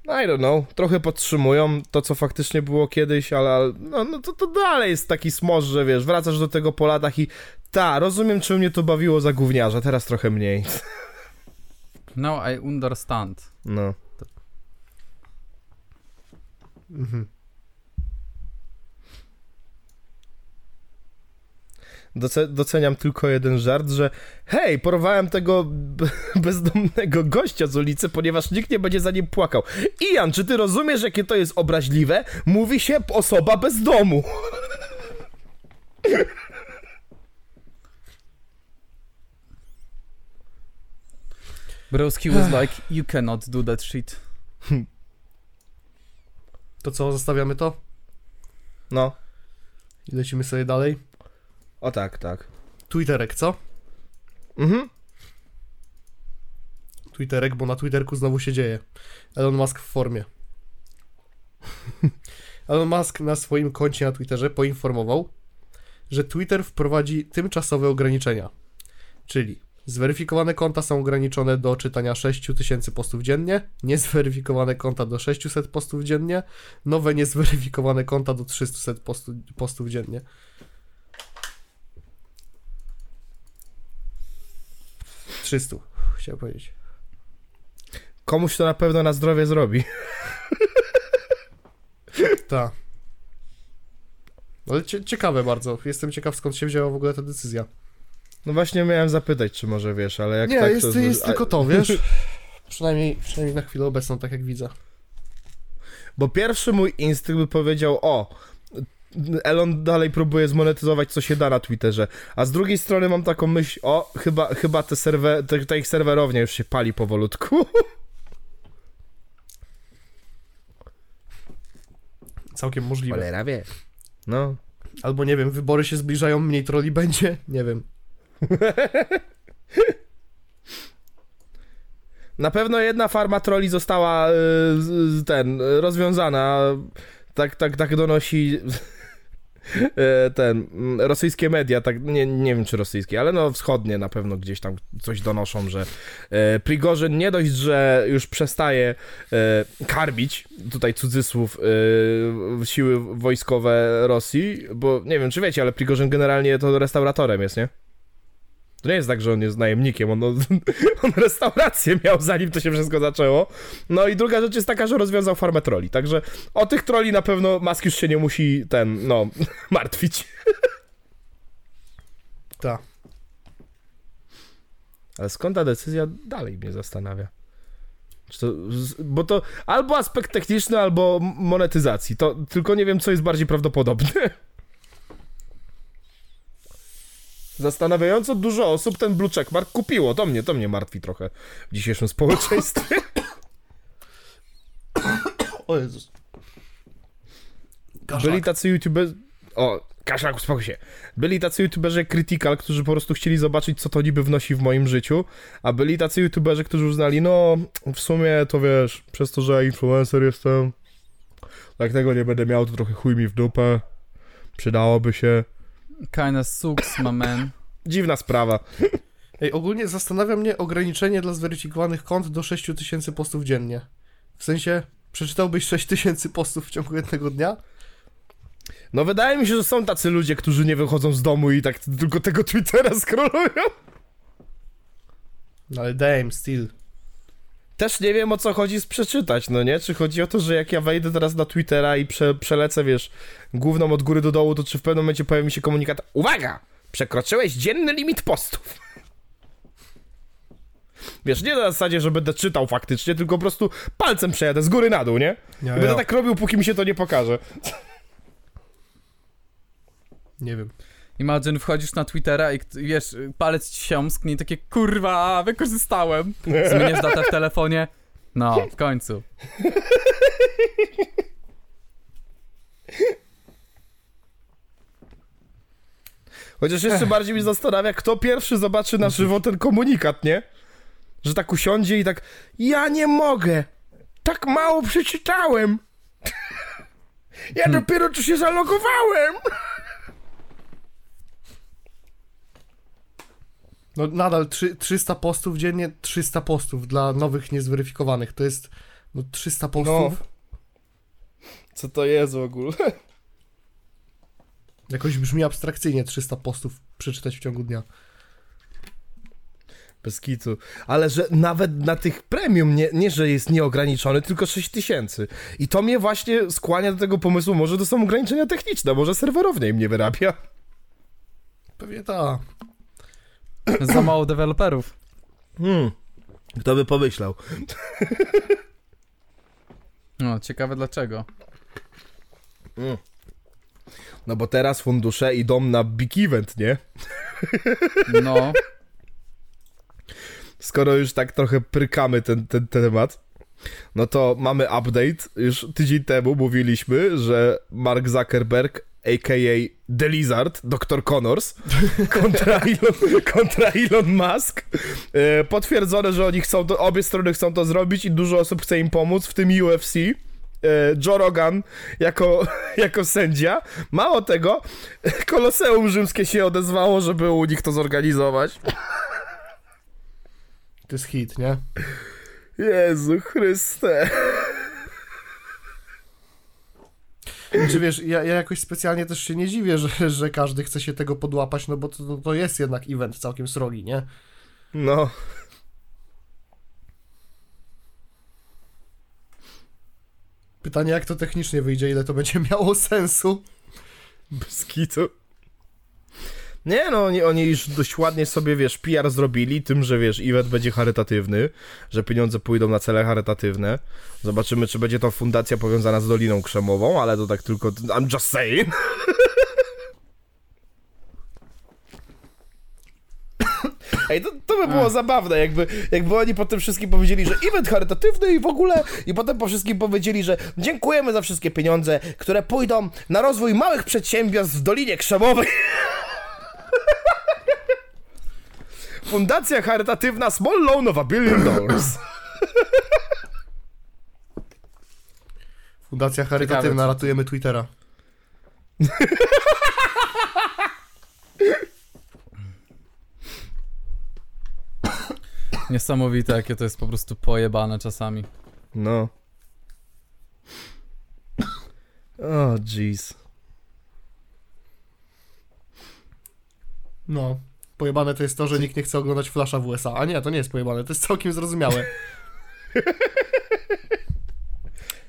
I don't know, trochę podtrzymują to, co faktycznie było kiedyś, ale, ale no, no to, to dalej jest taki smoż, że wiesz, wracasz do tego po latach i ta, rozumiem, czy mnie to bawiło za gówniarza, teraz trochę mniej.
No, I understand.
No.
Mhm.
Doce- doceniam tylko jeden żart, że hej, porwałem tego (laughs) bezdomnego gościa z ulicy, ponieważ nikt nie będzie za nim płakał. Ian, czy ty rozumiesz, jakie to jest obraźliwe? Mówi się osoba bez domu. (laughs)
Broski was like, you cannot do that shit. (laughs)
To co, zostawiamy to?
No,
I lecimy sobie dalej.
o tak, tak.
Twitterek, co?
Mhm.
Twitterek, bo na Twitterku znowu się dzieje. Elon Musk w formie. (laughs) Elon Musk na swoim koncie na Twitterze poinformował, że Twitter wprowadzi tymczasowe ograniczenia. Czyli zweryfikowane konta są ograniczone do czytania 6000 postów dziennie, niezweryfikowane konta do 600 postów dziennie, nowe niezweryfikowane konta do 300 postu, postów dziennie. Trzystu, chciałem powiedzieć.
Komuś to na pewno na zdrowie zrobi. (laughs)
Tak. Ale cie, ciekawe bardzo. Jestem ciekaw skąd się wzięła w ogóle ta decyzja.
No właśnie miałem zapytać, czy może wiesz, ale jak
Nie,
tak
jest,
to...
jest tylko to, wiesz? (laughs) Przynajmniej, przynajmniej na chwilę obecną, tak jak widzę.
Bo pierwszy mój instynkt by powiedział, o, Elon dalej próbuje zmonetyzować co się da na Twitterze, a z drugiej strony mam taką myśl, o, chyba, chyba te serwer, te, ta ich serwerownia już się pali powolutku. (laughs)
Całkiem możliwe.
Cholera wie. No.
Albo nie wiem, wybory się zbliżają, mniej troli będzie? Nie wiem. (laughs)
Na pewno jedna farma troli została z- ten, rozwiązana. Tak, tak, tak donosi y, (laughs) ten, rosyjskie media, tak, nie, nie wiem czy rosyjskie, ale no wschodnie na pewno gdzieś tam coś donoszą, że y, Prigorzyn nie dość, że już przestaje y, karmić, tutaj cudzysłów, y, siły wojskowe Rosji, bo nie wiem czy wiecie, ale Prigorzyn generalnie to restauratorem jest, nie? To nie jest tak, że on jest najemnikiem, on, (laughs) on restaurację miał zanim to się wszystko zaczęło. No i druga rzecz jest taka, że rozwiązał farmę troli, także o tych troli na pewno Musk już się nie musi ten, no, (laughs) martwić.
Tak.
Ale skąd ta decyzja dalej mnie zastanawia. To, bo to albo aspekt techniczny, albo monetyzacji. To tylko nie wiem, co jest bardziej prawdopodobne. (laughs) Zastanawiająco dużo osób ten blue checkmark kupiło. To mnie, to mnie martwi trochę w dzisiejszym społeczeństwie. (coughs) (coughs)
O Jezus.
Byli tacy youtuberzy... O, Kaszak, uspokój się. Byli tacy youtuberzy Critical, którzy po prostu chcieli zobaczyć, co to niby wnosi w moim życiu, a byli tacy youtuberzy, którzy uznali, no, w sumie to wiesz, przez to, że influencer jestem, jak tego nie będę miał, to trochę chuj mi w dupę, przydałoby się.
Kinda sucks, my man.
Dziwna sprawa.
Ej, ogólnie zastanawia mnie ograniczenie dla zweryfikowanych kont do 6000 postów dziennie. W sensie, przeczytałbyś 6000 postów w ciągu jednego dnia?
No wydaje mi się, że są tacy ludzie, którzy nie wychodzą z domu i tak tylko tego Twittera scrollują.
No ale damn, still.
Też nie wiem o co chodzi z przeczytać, no nie? Czy chodzi o to, że jak ja wejdę teraz na Twittera i prze, przelecę, wiesz, główną od góry do dołu, to czy w pewnym momencie pojawi mi się komunikat Uwaga! Przekroczyłeś dzienny limit postów. Wiesz, nie na zasadzie, że będę czytał faktycznie, tylko po prostu palcem przejadę z góry na dół, nie?
Ja,
będę
ja.
tak robił, póki mi się to nie pokaże.
Nie wiem.
Imagine, wchodzisz na Twittera i wiesz, palec ci się omsknie i takie kurwa, wykorzystałem. Zmieniasz datę w telefonie. No, w końcu.
Chociaż jeszcze bardziej mnie zastanawia, kto pierwszy zobaczy na żywo ten komunikat, nie? Że tak usiądzie i tak, ja nie mogę, tak mało przeczytałem. (laughs) Ja dopiero tu się zalogowałem.
No nadal trzy, 300 postów dziennie, 300 postów dla nowych niezweryfikowanych. To jest no 300 postów.
Co to jest w ogóle? (laughs)
Jakoś brzmi abstrakcyjnie 300 postów przeczytać w ciągu dnia.
Bez kitu. Ale że nawet na tych premium, nie, nie że jest nieograniczony, tylko 6 tysięcy. I to mnie właśnie skłania do tego pomysłu, może to są ograniczenia techniczne, może serwerownia im nie wyrabia.
Pewnie ta. (clears throat)
Za mało deweloperów.
Hmm. Kto by pomyślał? (laughs)
No, ciekawe dlaczego.
No bo teraz fundusze idą na big event, nie?
No, (laughs)
Skoro już tak trochę prykamy ten, ten, ten temat, no to mamy update. Już tydzień temu mówiliśmy, że Mark Zuckerberg, a.k.a. The Lizard, Dr. Connors, (laughs) kontra Elon, kontra Elon Musk. E, potwierdzone, że oni chcą to, obie strony chcą to zrobić i dużo osób chce im pomóc, w tym UFC. E, Joe Rogan jako, (laughs) jako sędzia. Mało tego, (laughs) Koloseum Rzymskie się odezwało, żeby u nich to zorganizować.
To jest hit, nie?
Jezu Chryste.
Czy wiesz, ja, ja jakoś specjalnie też się nie dziwię, że, że każdy chce się tego podłapać, no bo to, to jest jednak event całkiem srogi, nie?
No.
Pytanie, jak to technicznie wyjdzie, ile to będzie miało (laughs) sensu.
Bez kitu. Nie no, oni, oni już dość ładnie sobie, wiesz, PR zrobili tym, że wiesz, event będzie charytatywny, że pieniądze pójdą na cele charytatywne. Zobaczymy, czy będzie to fundacja powiązana z Doliną Krzemową, ale to tak tylko, I'm just saying. (laughs) Ej, to, to by było zabawne, jakby, jakby oni po tym wszystkim powiedzieli, że event charytatywny i w ogóle, i potem po wszystkim powiedzieli, że dziękujemy za wszystkie pieniądze, które pójdą na rozwój małych przedsiębiorstw w Dolinie Krzemowej. (laughs) Fundacja charytatywna Small Loan of a Billion Dollars.
Fundacja charytatywna,
Ciekawe,
ratujemy Twittera.
niesamowite jakie to jest po prostu pojebane czasami.
No. O, oh, jeez.
No. Pojebane to jest to, że nikt nie chce oglądać Flasha w USA. A nie, to nie jest pojebane, to jest całkiem zrozumiałe. (laughs)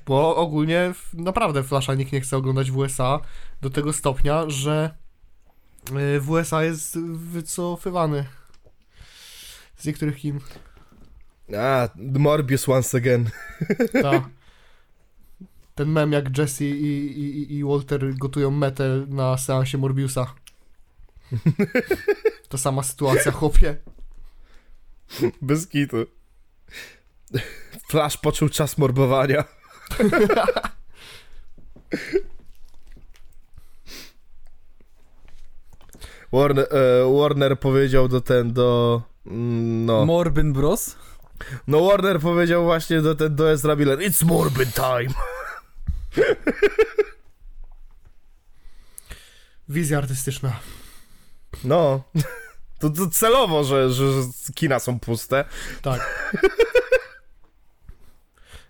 Bo ogólnie naprawdę Flasha nikt nie chce oglądać w USA do tego stopnia, że y, w USA jest wycofywany Z niektórych kin.
A, Morbius once again. (laughs)
Ta. Ten mem jak Jesse i, i, i Walter gotują metę na seansie Morbiusa. To sama sytuacja, chłopie.
Bez kitu. Flash poczuł czas morbowania. Warner, e, Warner powiedział do ten, do... mm, No.
Morbin Bros?
No Warner powiedział właśnie do ten, do Ezra Miller It's Morbin time.
Wizja artystyczna.
No. To, to celowo, że, że, że kina są puste.
Tak. (laughs)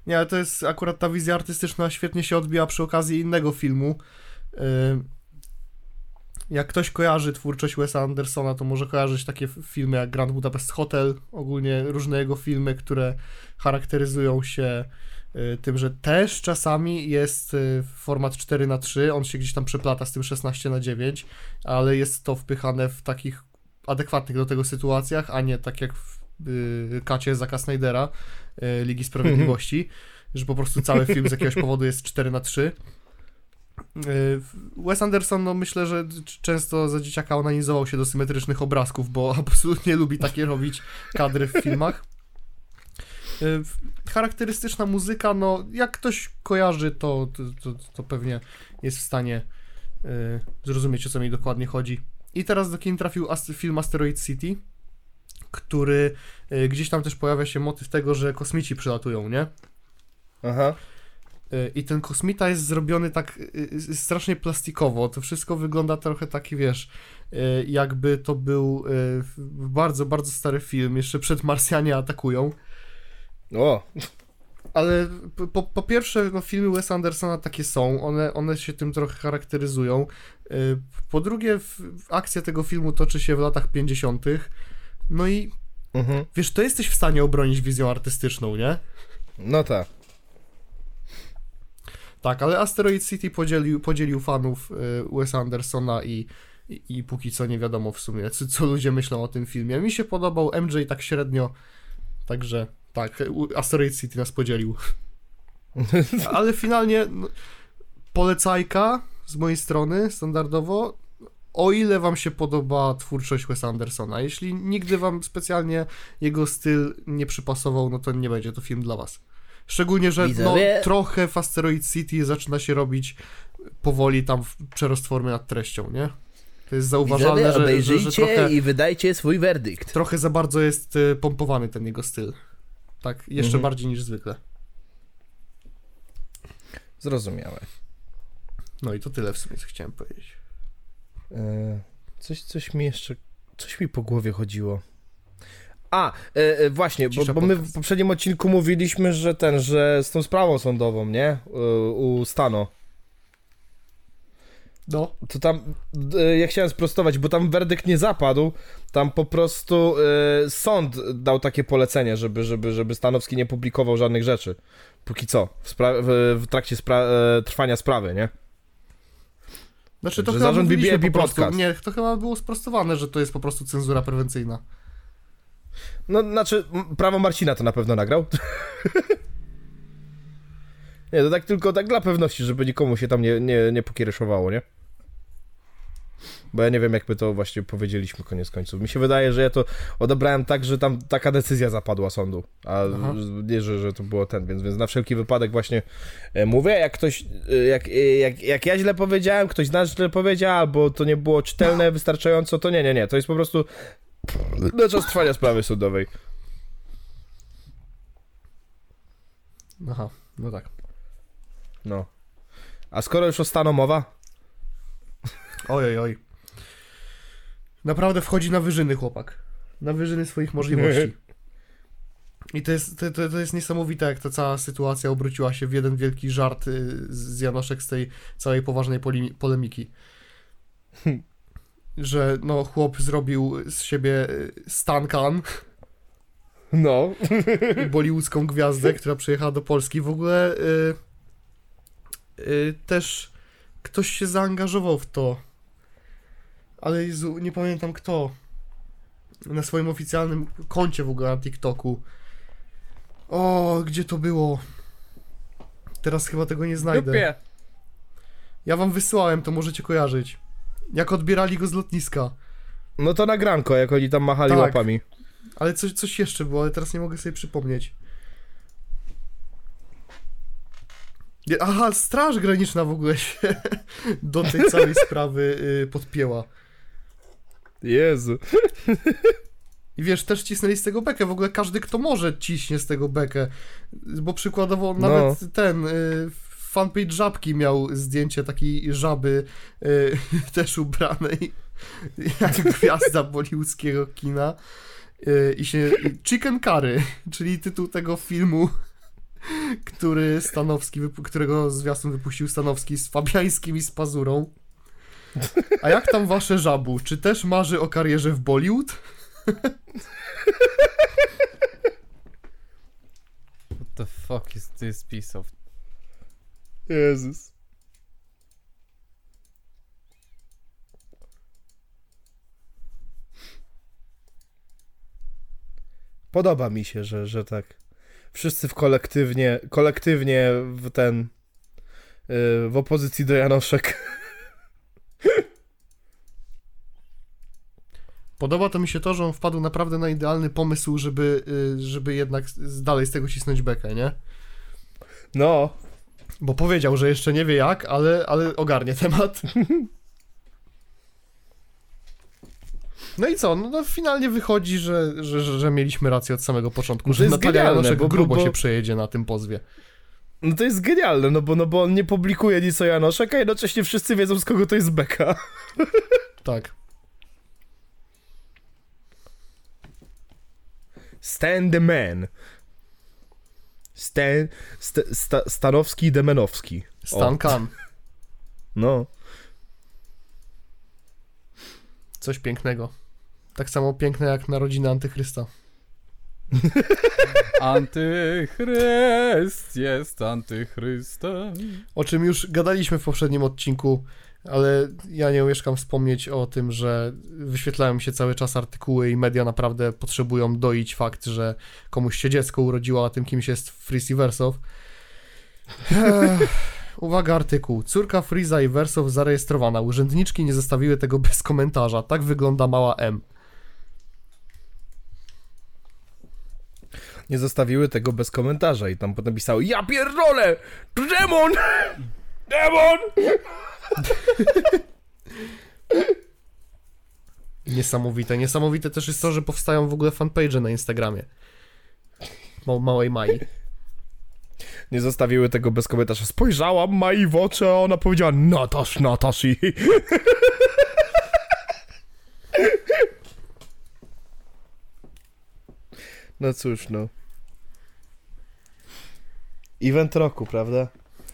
Nie, ale to jest akurat ta wizja artystyczna świetnie się odbiła przy okazji innego filmu. Yy, Jak ktoś kojarzy twórczość Wesa Andersona, to może kojarzyć takie filmy jak Grand Budapest Hotel, ogólnie różne jego filmy, które charakteryzują się y, tym, że też czasami jest y, format 4 na 3 on się gdzieś tam przeplata z tym 16 na 9 ale jest to wpychane w takich adekwatnych do tego sytuacjach, a nie tak jak w y, kacie Zaka Snydera y, Ligi Sprawiedliwości, że po prostu cały film z jakiegoś (laughs) powodu jest 4 na 3 Y, Wes Anderson, no myślę, że często za dzieciaka onanizował się do symetrycznych obrazków, bo (laughs) absolutnie lubi takie robić kadry w filmach. Y, Charakterystyczna muzyka, no jak ktoś kojarzy, to, to, to, pewnie jest w stanie y, zrozumieć, o co mi dokładnie chodzi. I teraz do kin trafił film Asteroid City, który y, gdzieś tam też pojawia się motyw tego, że kosmici przylatują, nie?
Aha.
I ten kosmita jest zrobiony tak strasznie plastikowo. To wszystko wygląda trochę taki, wiesz, jakby to był bardzo, bardzo stary film, jeszcze przed Marsjanie atakują.
O,
Ale po, po pierwsze, no, filmy Wes Andersona takie są, one, one się tym trochę charakteryzują. Y, Po drugie, akcja tego filmu toczy się w latach 50. No i
mhm.
wiesz, to jesteś w stanie obronić wizją artystyczną, nie?
no tak.
Tak, ale Asteroid City podzielił, podzielił fanów y, Wesa Andersona i, i, i póki co nie wiadomo w sumie, co, co ludzie myślą o tym filmie. Mi się podobał, MJ tak średnio, także tak, Asteroid City nas podzielił. (laughs) ale finalnie no, polecajka z mojej strony, standardowo, o ile wam się podoba twórczość Wesa Andersona. Jeśli nigdy wam specjalnie jego styl nie przypasował, no to nie będzie to film dla was. Szczególnie, że no,
Widzowie-
trochę w Asteroid City zaczyna się robić powoli tam przerost formy nad treścią, nie? To jest zauważalne, że, że, że
obejrzyjcie
trochę,
i wydajcie swój werdykt.
trochę za bardzo jest y, pompowany ten jego styl. Tak, jeszcze
Mhm.
bardziej niż zwykle.
Zrozumiałe.
No i to tyle w sumie, co chciałem powiedzieć.
E, coś, coś mi jeszcze, coś mi po głowie chodziło. A, e, e, właśnie, bo, bo my w poprzednim odcinku mówiliśmy, że ten, że z tą sprawą sądową, nie? E, U Stano.
No.
To tam, e, ja chciałem sprostować, bo tam werdykt nie zapadł, tam po prostu e, sąd dał takie polecenie, żeby, żeby, żeby Stanowski nie publikował żadnych rzeczy. Póki co, w, spra- w, w trakcie spra- e, trwania sprawy, nie?
Znaczy to
Że
chyba
zarząd BBB
po prostu,
podcast.
nie, to chyba było sprostowane, że to jest po prostu cenzura prewencyjna.
No, znaczy, prawo Marcina to na pewno nagrał. (laughs) nie, to tak tylko tak dla pewności, żeby nikomu się tam nie, nie, nie pokiereszowało, nie? Bo ja nie wiem, jak my to właśnie powiedzieliśmy koniec końców. Mi się wydaje, że ja to odebrałem tak, że tam taka decyzja zapadła sądu, a
Aha.
nie, że, że to było ten, więc, więc na wszelki wypadek właśnie e, mówię, jak ktoś, e, jak, e, jak, jak ja źle powiedziałem, ktoś z nas źle powiedział, albo to nie było czytelne (laughs) wystarczająco, to nie, nie, nie, to jest po prostu na czas trwania sprawy sądowej.
Aha, no tak.
No. A skoro już o stanu mowa,
Oj, oj, oj. Naprawdę wchodzi na wyżyny chłopak. Na wyżyny swoich możliwości. (laughs) I to jest, to, to, to jest niesamowite, jak ta cała sytuacja obróciła się w jeden wielki żart y, z Janoszek z tej całej poważnej polemi- polemiki. (laughs) Że no, chłop zrobił z siebie y, stankan,
no.
bollywoodzką gwiazdę, która przyjechała do Polski. W ogóle y, y, też ktoś się zaangażował w to. Ale Jezu, nie pamiętam kto. na swoim oficjalnym koncie w ogóle na TikToku. O, gdzie to było? Teraz chyba tego nie znajdę.
Dupie.
Ja wam wysłałem, to możecie kojarzyć. Jak odbierali go z lotniska.
No to nagranko, jak oni tam machali
Tak.
łapami.
Ale coś, coś jeszcze było, ale teraz nie mogę sobie przypomnieć. Nie, Aha, Straż Graniczna w ogóle się (laughs) do tej całej (laughs) sprawy y, podpięła.
Jezu.
I wiesz, też cisnęli z tego bekę. W ogóle każdy, kto może, ciśnie z tego bekę. Bo przykładowo
No.
nawet ten y, fanpage Żabki miał zdjęcie takiej żaby y, (laughs) też ubranej jak gwiazda bollywoodzkiego kina. Y, I się... Chicken Curry, (laughs) czyli tytuł tego filmu, który Stanowski, którego zwiastun wypuścił Stanowski z Fabiańskim i z Pazurą. A jak tam wasze żabu? Czy też marzy o karierze w Bollywood?
What the fuck is this piece of...
Jezus. Podoba mi się, że, że tak. Wszyscy w kolektywnie, kolektywnie w ten. yy, w opozycji do Janoszek.
Podoba to mi się to, że on wpadł naprawdę na idealny pomysł, żeby, y, żeby jednak dalej z tego cisnąć bekę, nie?
No,
Bo powiedział, że jeszcze nie wie jak, ale, ale ogarnie temat. No i co? No, no finalnie wychodzi, że, że, że, że mieliśmy rację od samego początku, że Natalia Janoszek
bo- bo-
grubo
bo-
się przejedzie na tym pozwie.
No to jest genialne, no bo, no bo on nie publikuje nic o Janoszek, a jednocześnie wszyscy wiedzą z kogo to jest beka. (laughs)
Tak.
Stan the man. Stan, sta, sta, Stanowski Demenowski.
Stan Kan.
No.
Coś pięknego. Tak samo piękne jak narodziny Antychrysta. (laughs)
Antychryst jest antychrystem.
O czym już gadaliśmy w poprzednim odcinku, ale ja nie umieszkam wspomnieć o tym, że wyświetlają mi się cały czas artykuły i media naprawdę potrzebują doić fakt, że komuś się dziecko urodziło, a tym kimś jest Freeze i Wersow. Uwaga, artykuł. Córka Freeza i Wersow zarejestrowana. Urzędniczki nie zostawiły tego bez komentarza. Tak wygląda mała M.
Nie zostawiły tego bez komentarza i tam potem pisały Ja pierdolę! Demon! (laughs) Demon! (laughs)
Niesamowite. Niesamowite też jest to, że powstają w ogóle fanpage na Instagramie. Ma małej Mai.
Nie zostawiły tego bez komentarza. Spojrzałam Mai w oczy, a ona powiedziała Natasz, Natasz i... (laughs) No cóż, no. Event roku, prawda?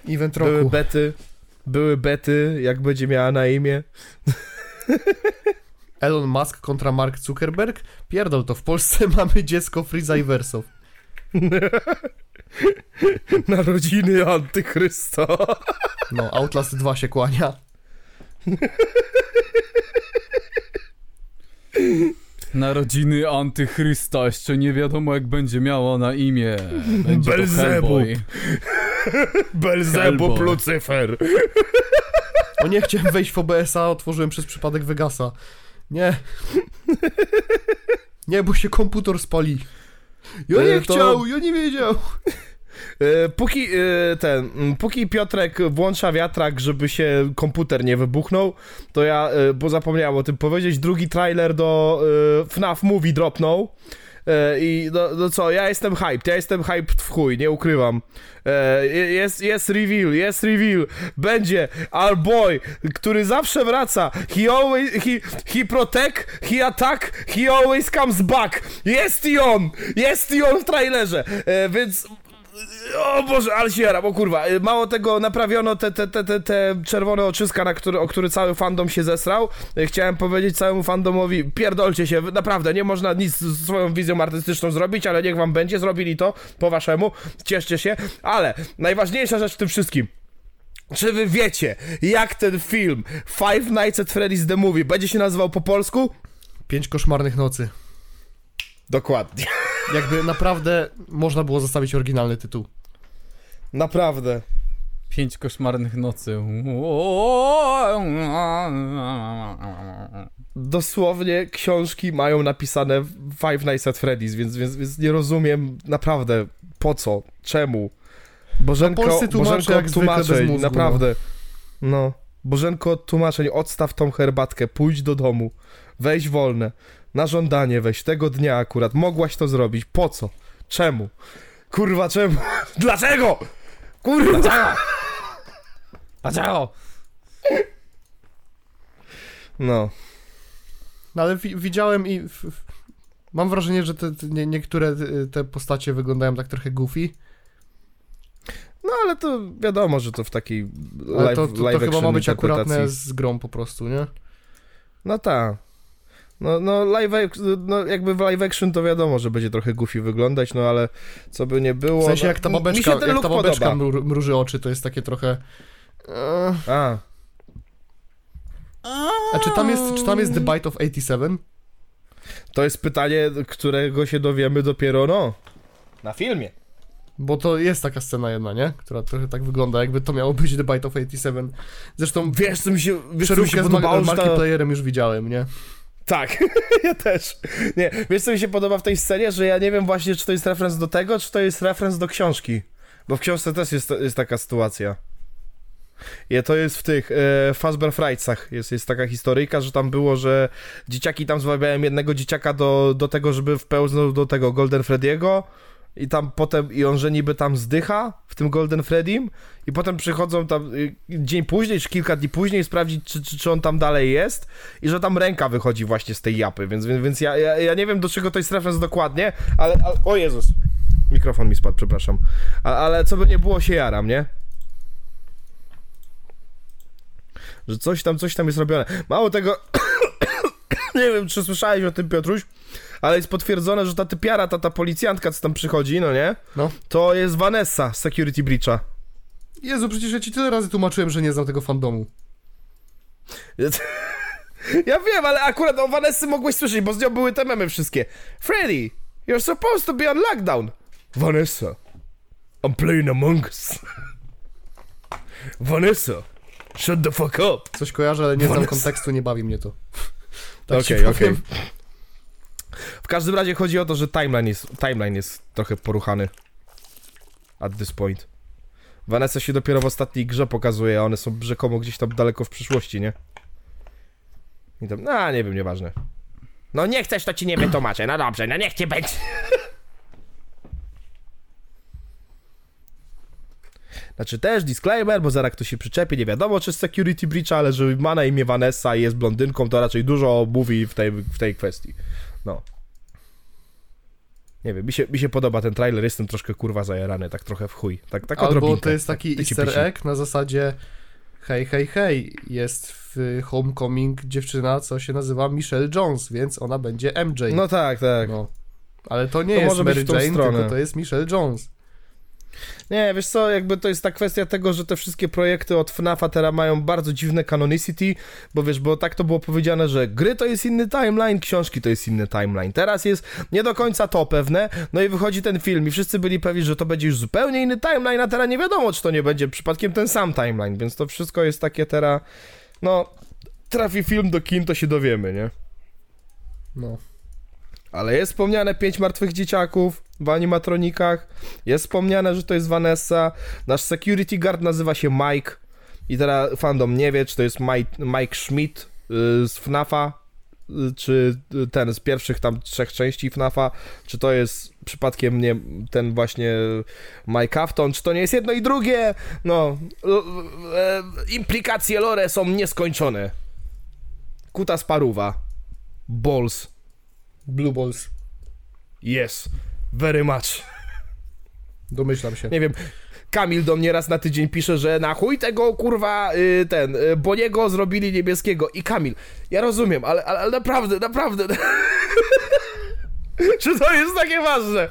Event
Były
roku.
bety, były bety, jak będzie miała na imię. (laughs)
Elon Musk kontra Mark Zuckerberg? Pierdol to, w Polsce (laughs) mamy dziecko Freeza i Wersow. (laughs)
Narodziny Antychrysta.
No, Outlast 2 się kłania.
Narodziny antychrysta, jeszcze nie wiadomo jak będzie miało na imię. Będzie to
Belzebub.
Hellboy. (laughs)
Belzebub
Hellboy.
Lucyfer. (laughs)
O nie, chciałem wejść w OBS-a, otworzyłem przez przypadek Vegasa. Nie. (laughs) Nie, bo się komputer spali. Ja nie
E, to-
chciał, ja nie wiedział.
E, Póki e, ten, póki Piotrek włącza wiatrak, żeby się komputer nie wybuchnął, to ja, e, bo zapomniałem o tym powiedzieć, drugi trailer do FNAF Movie dropnął. I no, no co, ja jestem hyped, ja jestem hyped w chuj, nie ukrywam. Jest, jest reveal, jest reveal, będzie our boy, który zawsze wraca. He always, he, he protect, he attack, he always comes back. Jest i on, jest i on w trailerze, więc o Boże, ale się jaram, o kurwa. Y, Mało tego, naprawiono te, te, te, te, te czerwone oczyska, na który, o który cały fandom się zesrał. Y, Chciałem powiedzieć całemu fandomowi, pierdolcie się, naprawdę, nie można nic z swoją wizją artystyczną zrobić, ale niech wam będzie, zrobili to po waszemu, cieszcie się. Ale najważniejsza rzecz w tym wszystkim. Czy wy wiecie, jak ten film Five Nights at Freddy's The Movie będzie się nazywał po polsku?
Pięć koszmarnych nocy.
Dokładnie.
Jakby naprawdę można było zostawić oryginalny tytuł.
Naprawdę.
Pięć koszmarnych nocy.
Dosłownie książki mają napisane Five Nights at Freddy's, więc, więc, więc nie rozumiem naprawdę po co, czemu. Bożenko,
No,
Bożenko
jak zwykle bez
tłumaczeń,
mózgu,
naprawdę. No. Bożenko od tłumaczeń, odstaw tą herbatkę, pójdź do domu, weź wolne, na żądanie weź, tego dnia akurat, mogłaś to zrobić, po co, czemu, kurwa czemu, (laughs) dlaczego, kurwa,
Dlaczego? Dlaczego?
no,
No ale wi- widziałem i... Mam wrażenie, że te, te, nie, niektóre y, te postacie wyglądają tak trochę goofy,
no ale to wiadomo, że to w takiej
ale
live,
to, to, to
live
chyba ma być akuratne z grą po prostu, nie?
No tak. No, no, live, no jakby w live action to wiadomo, że będzie trochę goofy wyglądać, no ale co by nie było.
W sensie
no,
jak ta babeczka, jak ta babeczka mruży oczy, to jest takie trochę... E,
A,
a czy tam, jest, czy tam jest The Bite of 87?
to jest pytanie, którego się dowiemy dopiero, no, na filmie.
Bo to jest taka scena jedna, nie? Która trochę tak wygląda, jakby to miało być The Bite of 87. Zresztą
Wiesz, co mi się, wiesz, co mi się
z
podobało,
ma-
że ta...
Markieplayerem już widziałem, nie?
Tak, (laughs) ja też. Nie, wiesz, co mi się podoba w tej scenie, że ja nie wiem właśnie, czy to jest referenc do tego, czy to jest referenc do książki. Bo w książce też jest, jest taka sytuacja. I to jest w tych e, Fazbear Frightsach. Jest, jest taka historyjka, że tam było, że dzieciaki tam zwabiają jednego dzieciaka do, do tego, żeby wpełznął do tego Golden Freddy'ego i tam potem, i on że niby tam zdycha w tym Golden Freddym i potem przychodzą tam y, dzień później, czy kilka dni później sprawdzić, czy, czy, czy on tam dalej jest i że tam ręka wychodzi właśnie z tej japy, więc, więc, ja, ja, ja nie wiem, do czego to jest referenc dokładnie, ale, ale... O Jezus! Mikrofon mi spadł, przepraszam. A, ale co by nie było, się jaram, nie? Że coś tam, coś tam jest robione. Mało tego... (coughs) nie wiem, czy słyszałeś o tym, Piotruś, ale jest potwierdzone, że ta typiara, ta, ta policjantka, co tam przychodzi, no nie?
No.
To jest Vanessa z Security Breacha.
Jezu, przecież ja ci tyle razy tłumaczyłem, że nie znam tego fandomu. (laughs)
Ja wiem, ale akurat o Vanessy mogłeś słyszeć, bo z nią były te memy wszystkie. Freddy, you're supposed to be on lockdown. Vanessa, I'm playing Among Us. (laughs) Vanessa, shut the fuck up.
Coś kojarzę, ale nie znam
Vanessa.
kontekstu, nie bawi mnie to. (laughs) Tak
Okej, okej.
powiem.
W każdym razie chodzi o to, że timeline jest, timeline jest trochę poruchany. At this point. Vanessa się dopiero w ostatniej grze pokazuje, a one są rzekomo gdzieś tam daleko w przyszłości, nie? I tam, a nie wiem, nieważne. No nie chcesz, to ci nie wytłumaczę. No dobrze, no niech ci będzie. (laughs) Znaczy też disclaimer, bo zaraz ktoś się przyczepi, nie wiadomo czy z security breach, ale że ma na imię Vanessa i jest blondynką, to raczej dużo mówi w tej, w tej kwestii. No. Nie wiem, mi się, mi się podoba ten trailer, jestem troszkę kurwa zajarany, tak trochę w chuj. Tak, tak
Albo to jest taki
Tyci
easter
pysi.
egg na zasadzie hej, hej, hej, jest w Homecoming dziewczyna, co się nazywa Michelle Jones, więc ona będzie MJ.
No tak, tak.
No. Ale to nie
To
jest Mary Jane,
stronę.
tylko to jest Michelle Jones.
Nie, wiesz co, jakby to jest ta kwestia tego, że te wszystkie projekty od FNAFa teraz mają bardzo dziwne canonicity, bo wiesz, bo tak to było powiedziane, że gry to jest inny timeline, książki to jest inny timeline. Teraz jest nie do końca to pewne, no i wychodzi ten film i wszyscy byli pewni, że to będzie już zupełnie inny timeline, a teraz nie wiadomo, czy to nie będzie przypadkiem ten sam timeline, więc to wszystko jest takie teraz, no, trafi film do kin, to się dowiemy, nie?
No.
Ale jest wspomniane pięć martwych dzieciaków w animatronikach. Jest wspomniane, że to jest Vanessa. Nasz security guard nazywa się Mike. I teraz fandom nie wie, czy to jest Mike, Mike Schmidt y, z FNAFa, y, czy ten z pierwszych tam trzech części FNAFa, czy to jest przypadkiem nie ten właśnie Mike Afton, czy to nie jest jedno i drugie. No, y, implikacje lore są nieskończone. Kuta sparuwa. Balls.
Blue Balls.
Yes, very much.
Domyślam się.
Nie wiem, Kamil do mnie raz na tydzień pisze, że na chuj tego kurwa y, ten, y, Boniego zrobili niebieskiego. I Kamil, ja rozumiem, ale, ale, ale naprawdę, naprawdę. (laughs) Czy to jest takie ważne?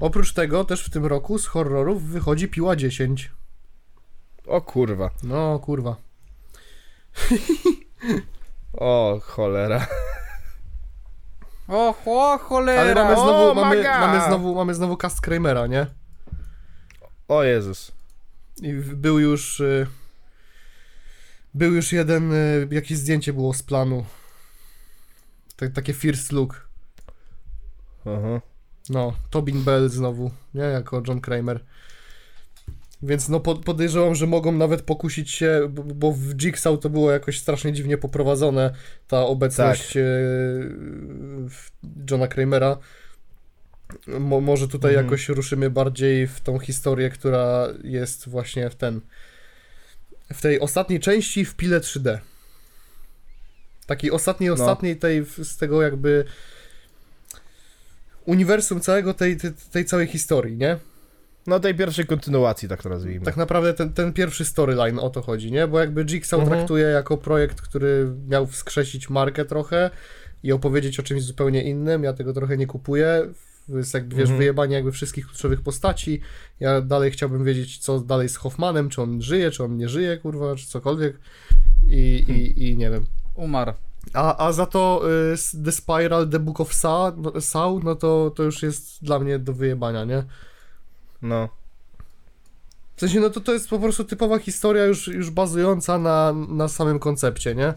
Oprócz tego też w tym roku z horrorów wychodzi Piła 10.
O kurwa,
No, kurwa.
o cholera.
O, o cholera!
Ale mamy
O,
znowu, mamy,
maga!
mamy znowu, mamy znowu cast Kramera, nie?
O Jezus.
I był już... y, Był już jeden, y, jakieś zdjęcie było z planu. Tak, takie first look.
Aha.
No, Tobin Bell znowu, nie? Jako John Kramer. Więc no po- podejrzewam, że mogą nawet pokusić się, bo, w Jigsaw to było jakoś strasznie dziwnie poprowadzone, ta obecność
Tak.
e, Johna Kramera. Mo, może tutaj
Mhm.
jakoś ruszymy bardziej w tą historię, która jest właśnie w ten w tej ostatniej części w pile 3D. Takiej ostatniej,
No.
ostatniej tej w- z tego jakby uniwersum całego tej, tej, tej całej historii, nie?
No tej pierwszej kontynuacji, tak to nazwijmy.
Tak naprawdę ten, ten pierwszy storyline o to chodzi, nie? Bo jakby Jigsaw
Mhm.
traktuje jako projekt, który miał wskrzesić markę trochę i opowiedzieć o czymś zupełnie innym. Ja tego trochę nie kupuję. Jest jakby, wiesz,
Mhm.
wyjebanie jakby wszystkich kluczowych postaci. Ja dalej chciałbym wiedzieć, co dalej z Hoffmanem, czy on żyje, czy on nie żyje, kurwa, czy cokolwiek. I, i, i nie wiem.
Umarł.
A, a za to y, The Spiral, The Book of Saw, no, Saw, no to, to już jest dla mnie do wyjebania, nie?
No.
W sensie, no to to jest po prostu typowa historia już, już bazująca na, na samym koncepcie, nie?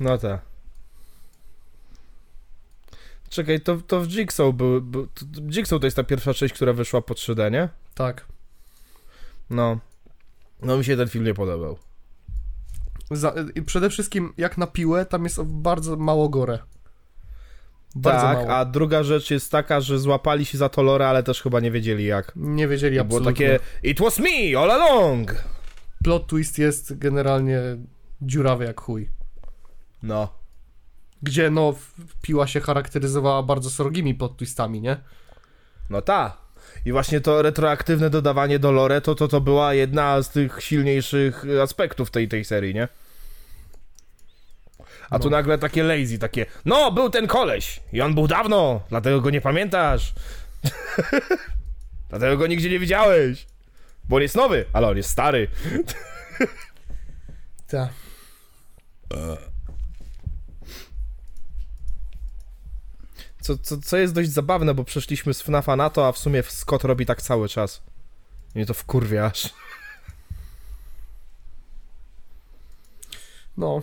No tak. Czekaj, to, to w Jigsaw był, był to, Jigsaw to jest ta pierwsza część, która wyszła po 3D, nie?
Tak.
No. No mi się ten film nie podobał.
Za, przede wszystkim, jak na piłę, tam jest bardzo mało gore. Bardzo
tak,
mało.
a druga rzecz jest taka, że złapali się za to lore, ale też chyba nie wiedzieli jak.
Nie wiedzieli
I było
absolutnie.
takie It was me all along!
Plot twist jest generalnie dziurawy jak chuj.
No.
Gdzie, no, piła się charakteryzowała bardzo srogimi plot twistami, nie?
No ta. I właśnie to retroaktywne dodawanie do lore to, to, to była jedna z tych silniejszych aspektów tej, tej serii, nie? A tu
No.
nagle takie lazy, takie No, był ten koleś i on był dawno, dlatego go nie pamiętasz. (laughs) dlatego go nigdzie nie widziałeś. Bo on jest nowy, ale on jest stary. (laughs)
Tak.
Co, co, co jest dość zabawne, bo przeszliśmy z FNAFa na to, a w sumie Scott robi tak cały czas. I Mnie to wkurwia aż.
No.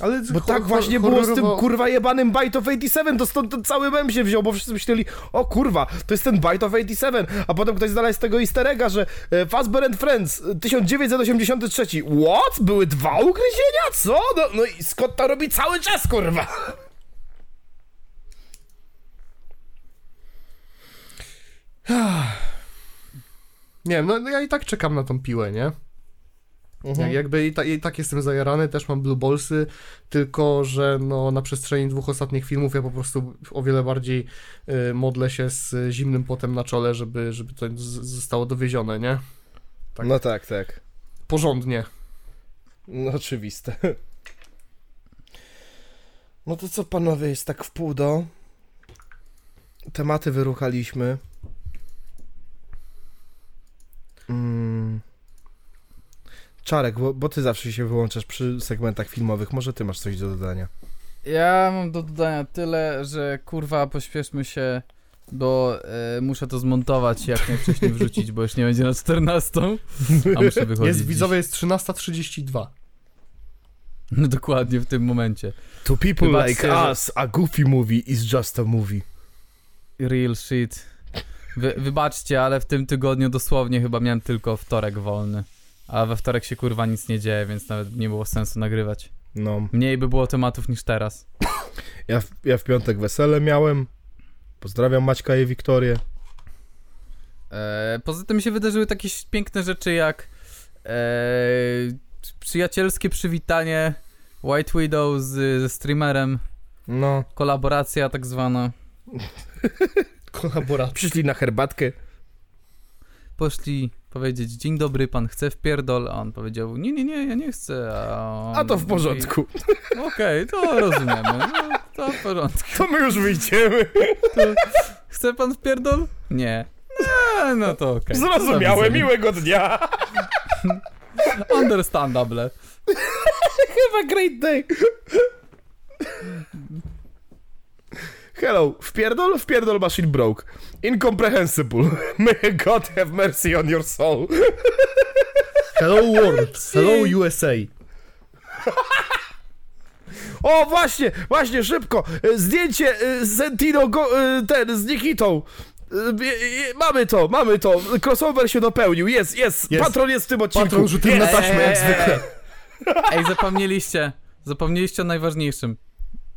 Ale
Bo tak właśnie było z tym kurwa jebanym Bite of 87, to stąd ten cały mem się wziął, bo wszyscy myśleli, o kurwa, to jest ten Bite of 87, a potem ktoś znalazł z tego easter egga, że e, Fazbear and Friends e, 1983. What? Były dwa ugryzienia? Co? No, no i Scott to robi cały czas, kurwa. (sighs)
Nie wiem, no, no ja i tak czekam na tą piłę, nie? Jak, jakby i, ta, i tak jestem zajarany, też mam blue ballsy, tylko że no, na przestrzeni dwóch ostatnich filmów ja po prostu o wiele bardziej y, modlę się z zimnym potem na czole, żeby, żeby to z, zostało dowiezione, nie? Tak.
No tak, tak.
Porządnie.
No oczywiste. No to co panowie, jest tak w pół do. Tematy wyruchaliśmy. Mm. Czarek, bo, bo ty zawsze się wyłączasz przy segmentach filmowych. Może ty masz coś do dodania.
Ja mam do dodania tyle, że kurwa pośpieszmy się, bo e, muszę to zmontować i jak najwcześniej wrzucić, bo już nie będzie na 14, a muszę wychodzić.
Jest widzowie, jest 13.32.
No dokładnie w tym momencie.
To people
Wybaczcie,
like
że-
us, a goofy movie is just a movie.
Real shit. Wy, wybaczcie, ale w tym tygodniu dosłownie chyba miałem tylko wtorek wolny. A we wtorek się kurwa nic nie dzieje, więc nawet nie było sensu nagrywać.
No.
Mniej by było tematów niż teraz.
Ja w, ja w piątek wesele miałem. Pozdrawiam Maćka i Wiktorię.
E, poza tym się wydarzyły takie piękne rzeczy jak e, przyjacielskie przywitanie White Widow z, ze streamerem,
No.
kolaboracja tak zwana. (laughs)
Kolaboracja.
Przyszli na herbatkę.
Poszli powiedzieć, dzień dobry, pan chce wpierdol, a on powiedział, nie, nie, nie, ja nie chcę. A, on
A to w porządku.
Okej, to rozumiemy, no, to w porządku.
To my już wyjdziemy.
Chce pan wpierdol? Nie. Nie, no to okej.
Zrozumiałe,
Do widzenia.
miłego dnia.
Understandable. (laughs)
Have a great day. Hello, wpierdol, wpierdol machine broke. Incomprehensible. (laughs) May God have mercy on your soul.
Hello world, hello USA. (laughs)
O, właśnie, właśnie, szybko. E, Zdjęcie e, z Sentino, go, e, ten, z Nikitą. E, e, Mamy to, mamy to. Crossover się dopełnił. Jest, jest.
Jest.
Patron jest w tym odcinku.
Patron rzutem na taśmę, jak zwykle. (laughs)
Ej, zapomnieliście. Zapomnieliście o najważniejszym.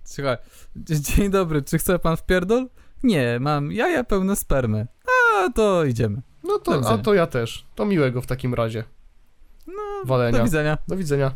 Słuchaj, dzień dobry, czy chce pan wpierdol? Nie, mam jaja pełne spermy. A, to idziemy.
No to, a to ja też. To miłego w takim razie.
No,
Walenia.
do widzenia.
Do widzenia.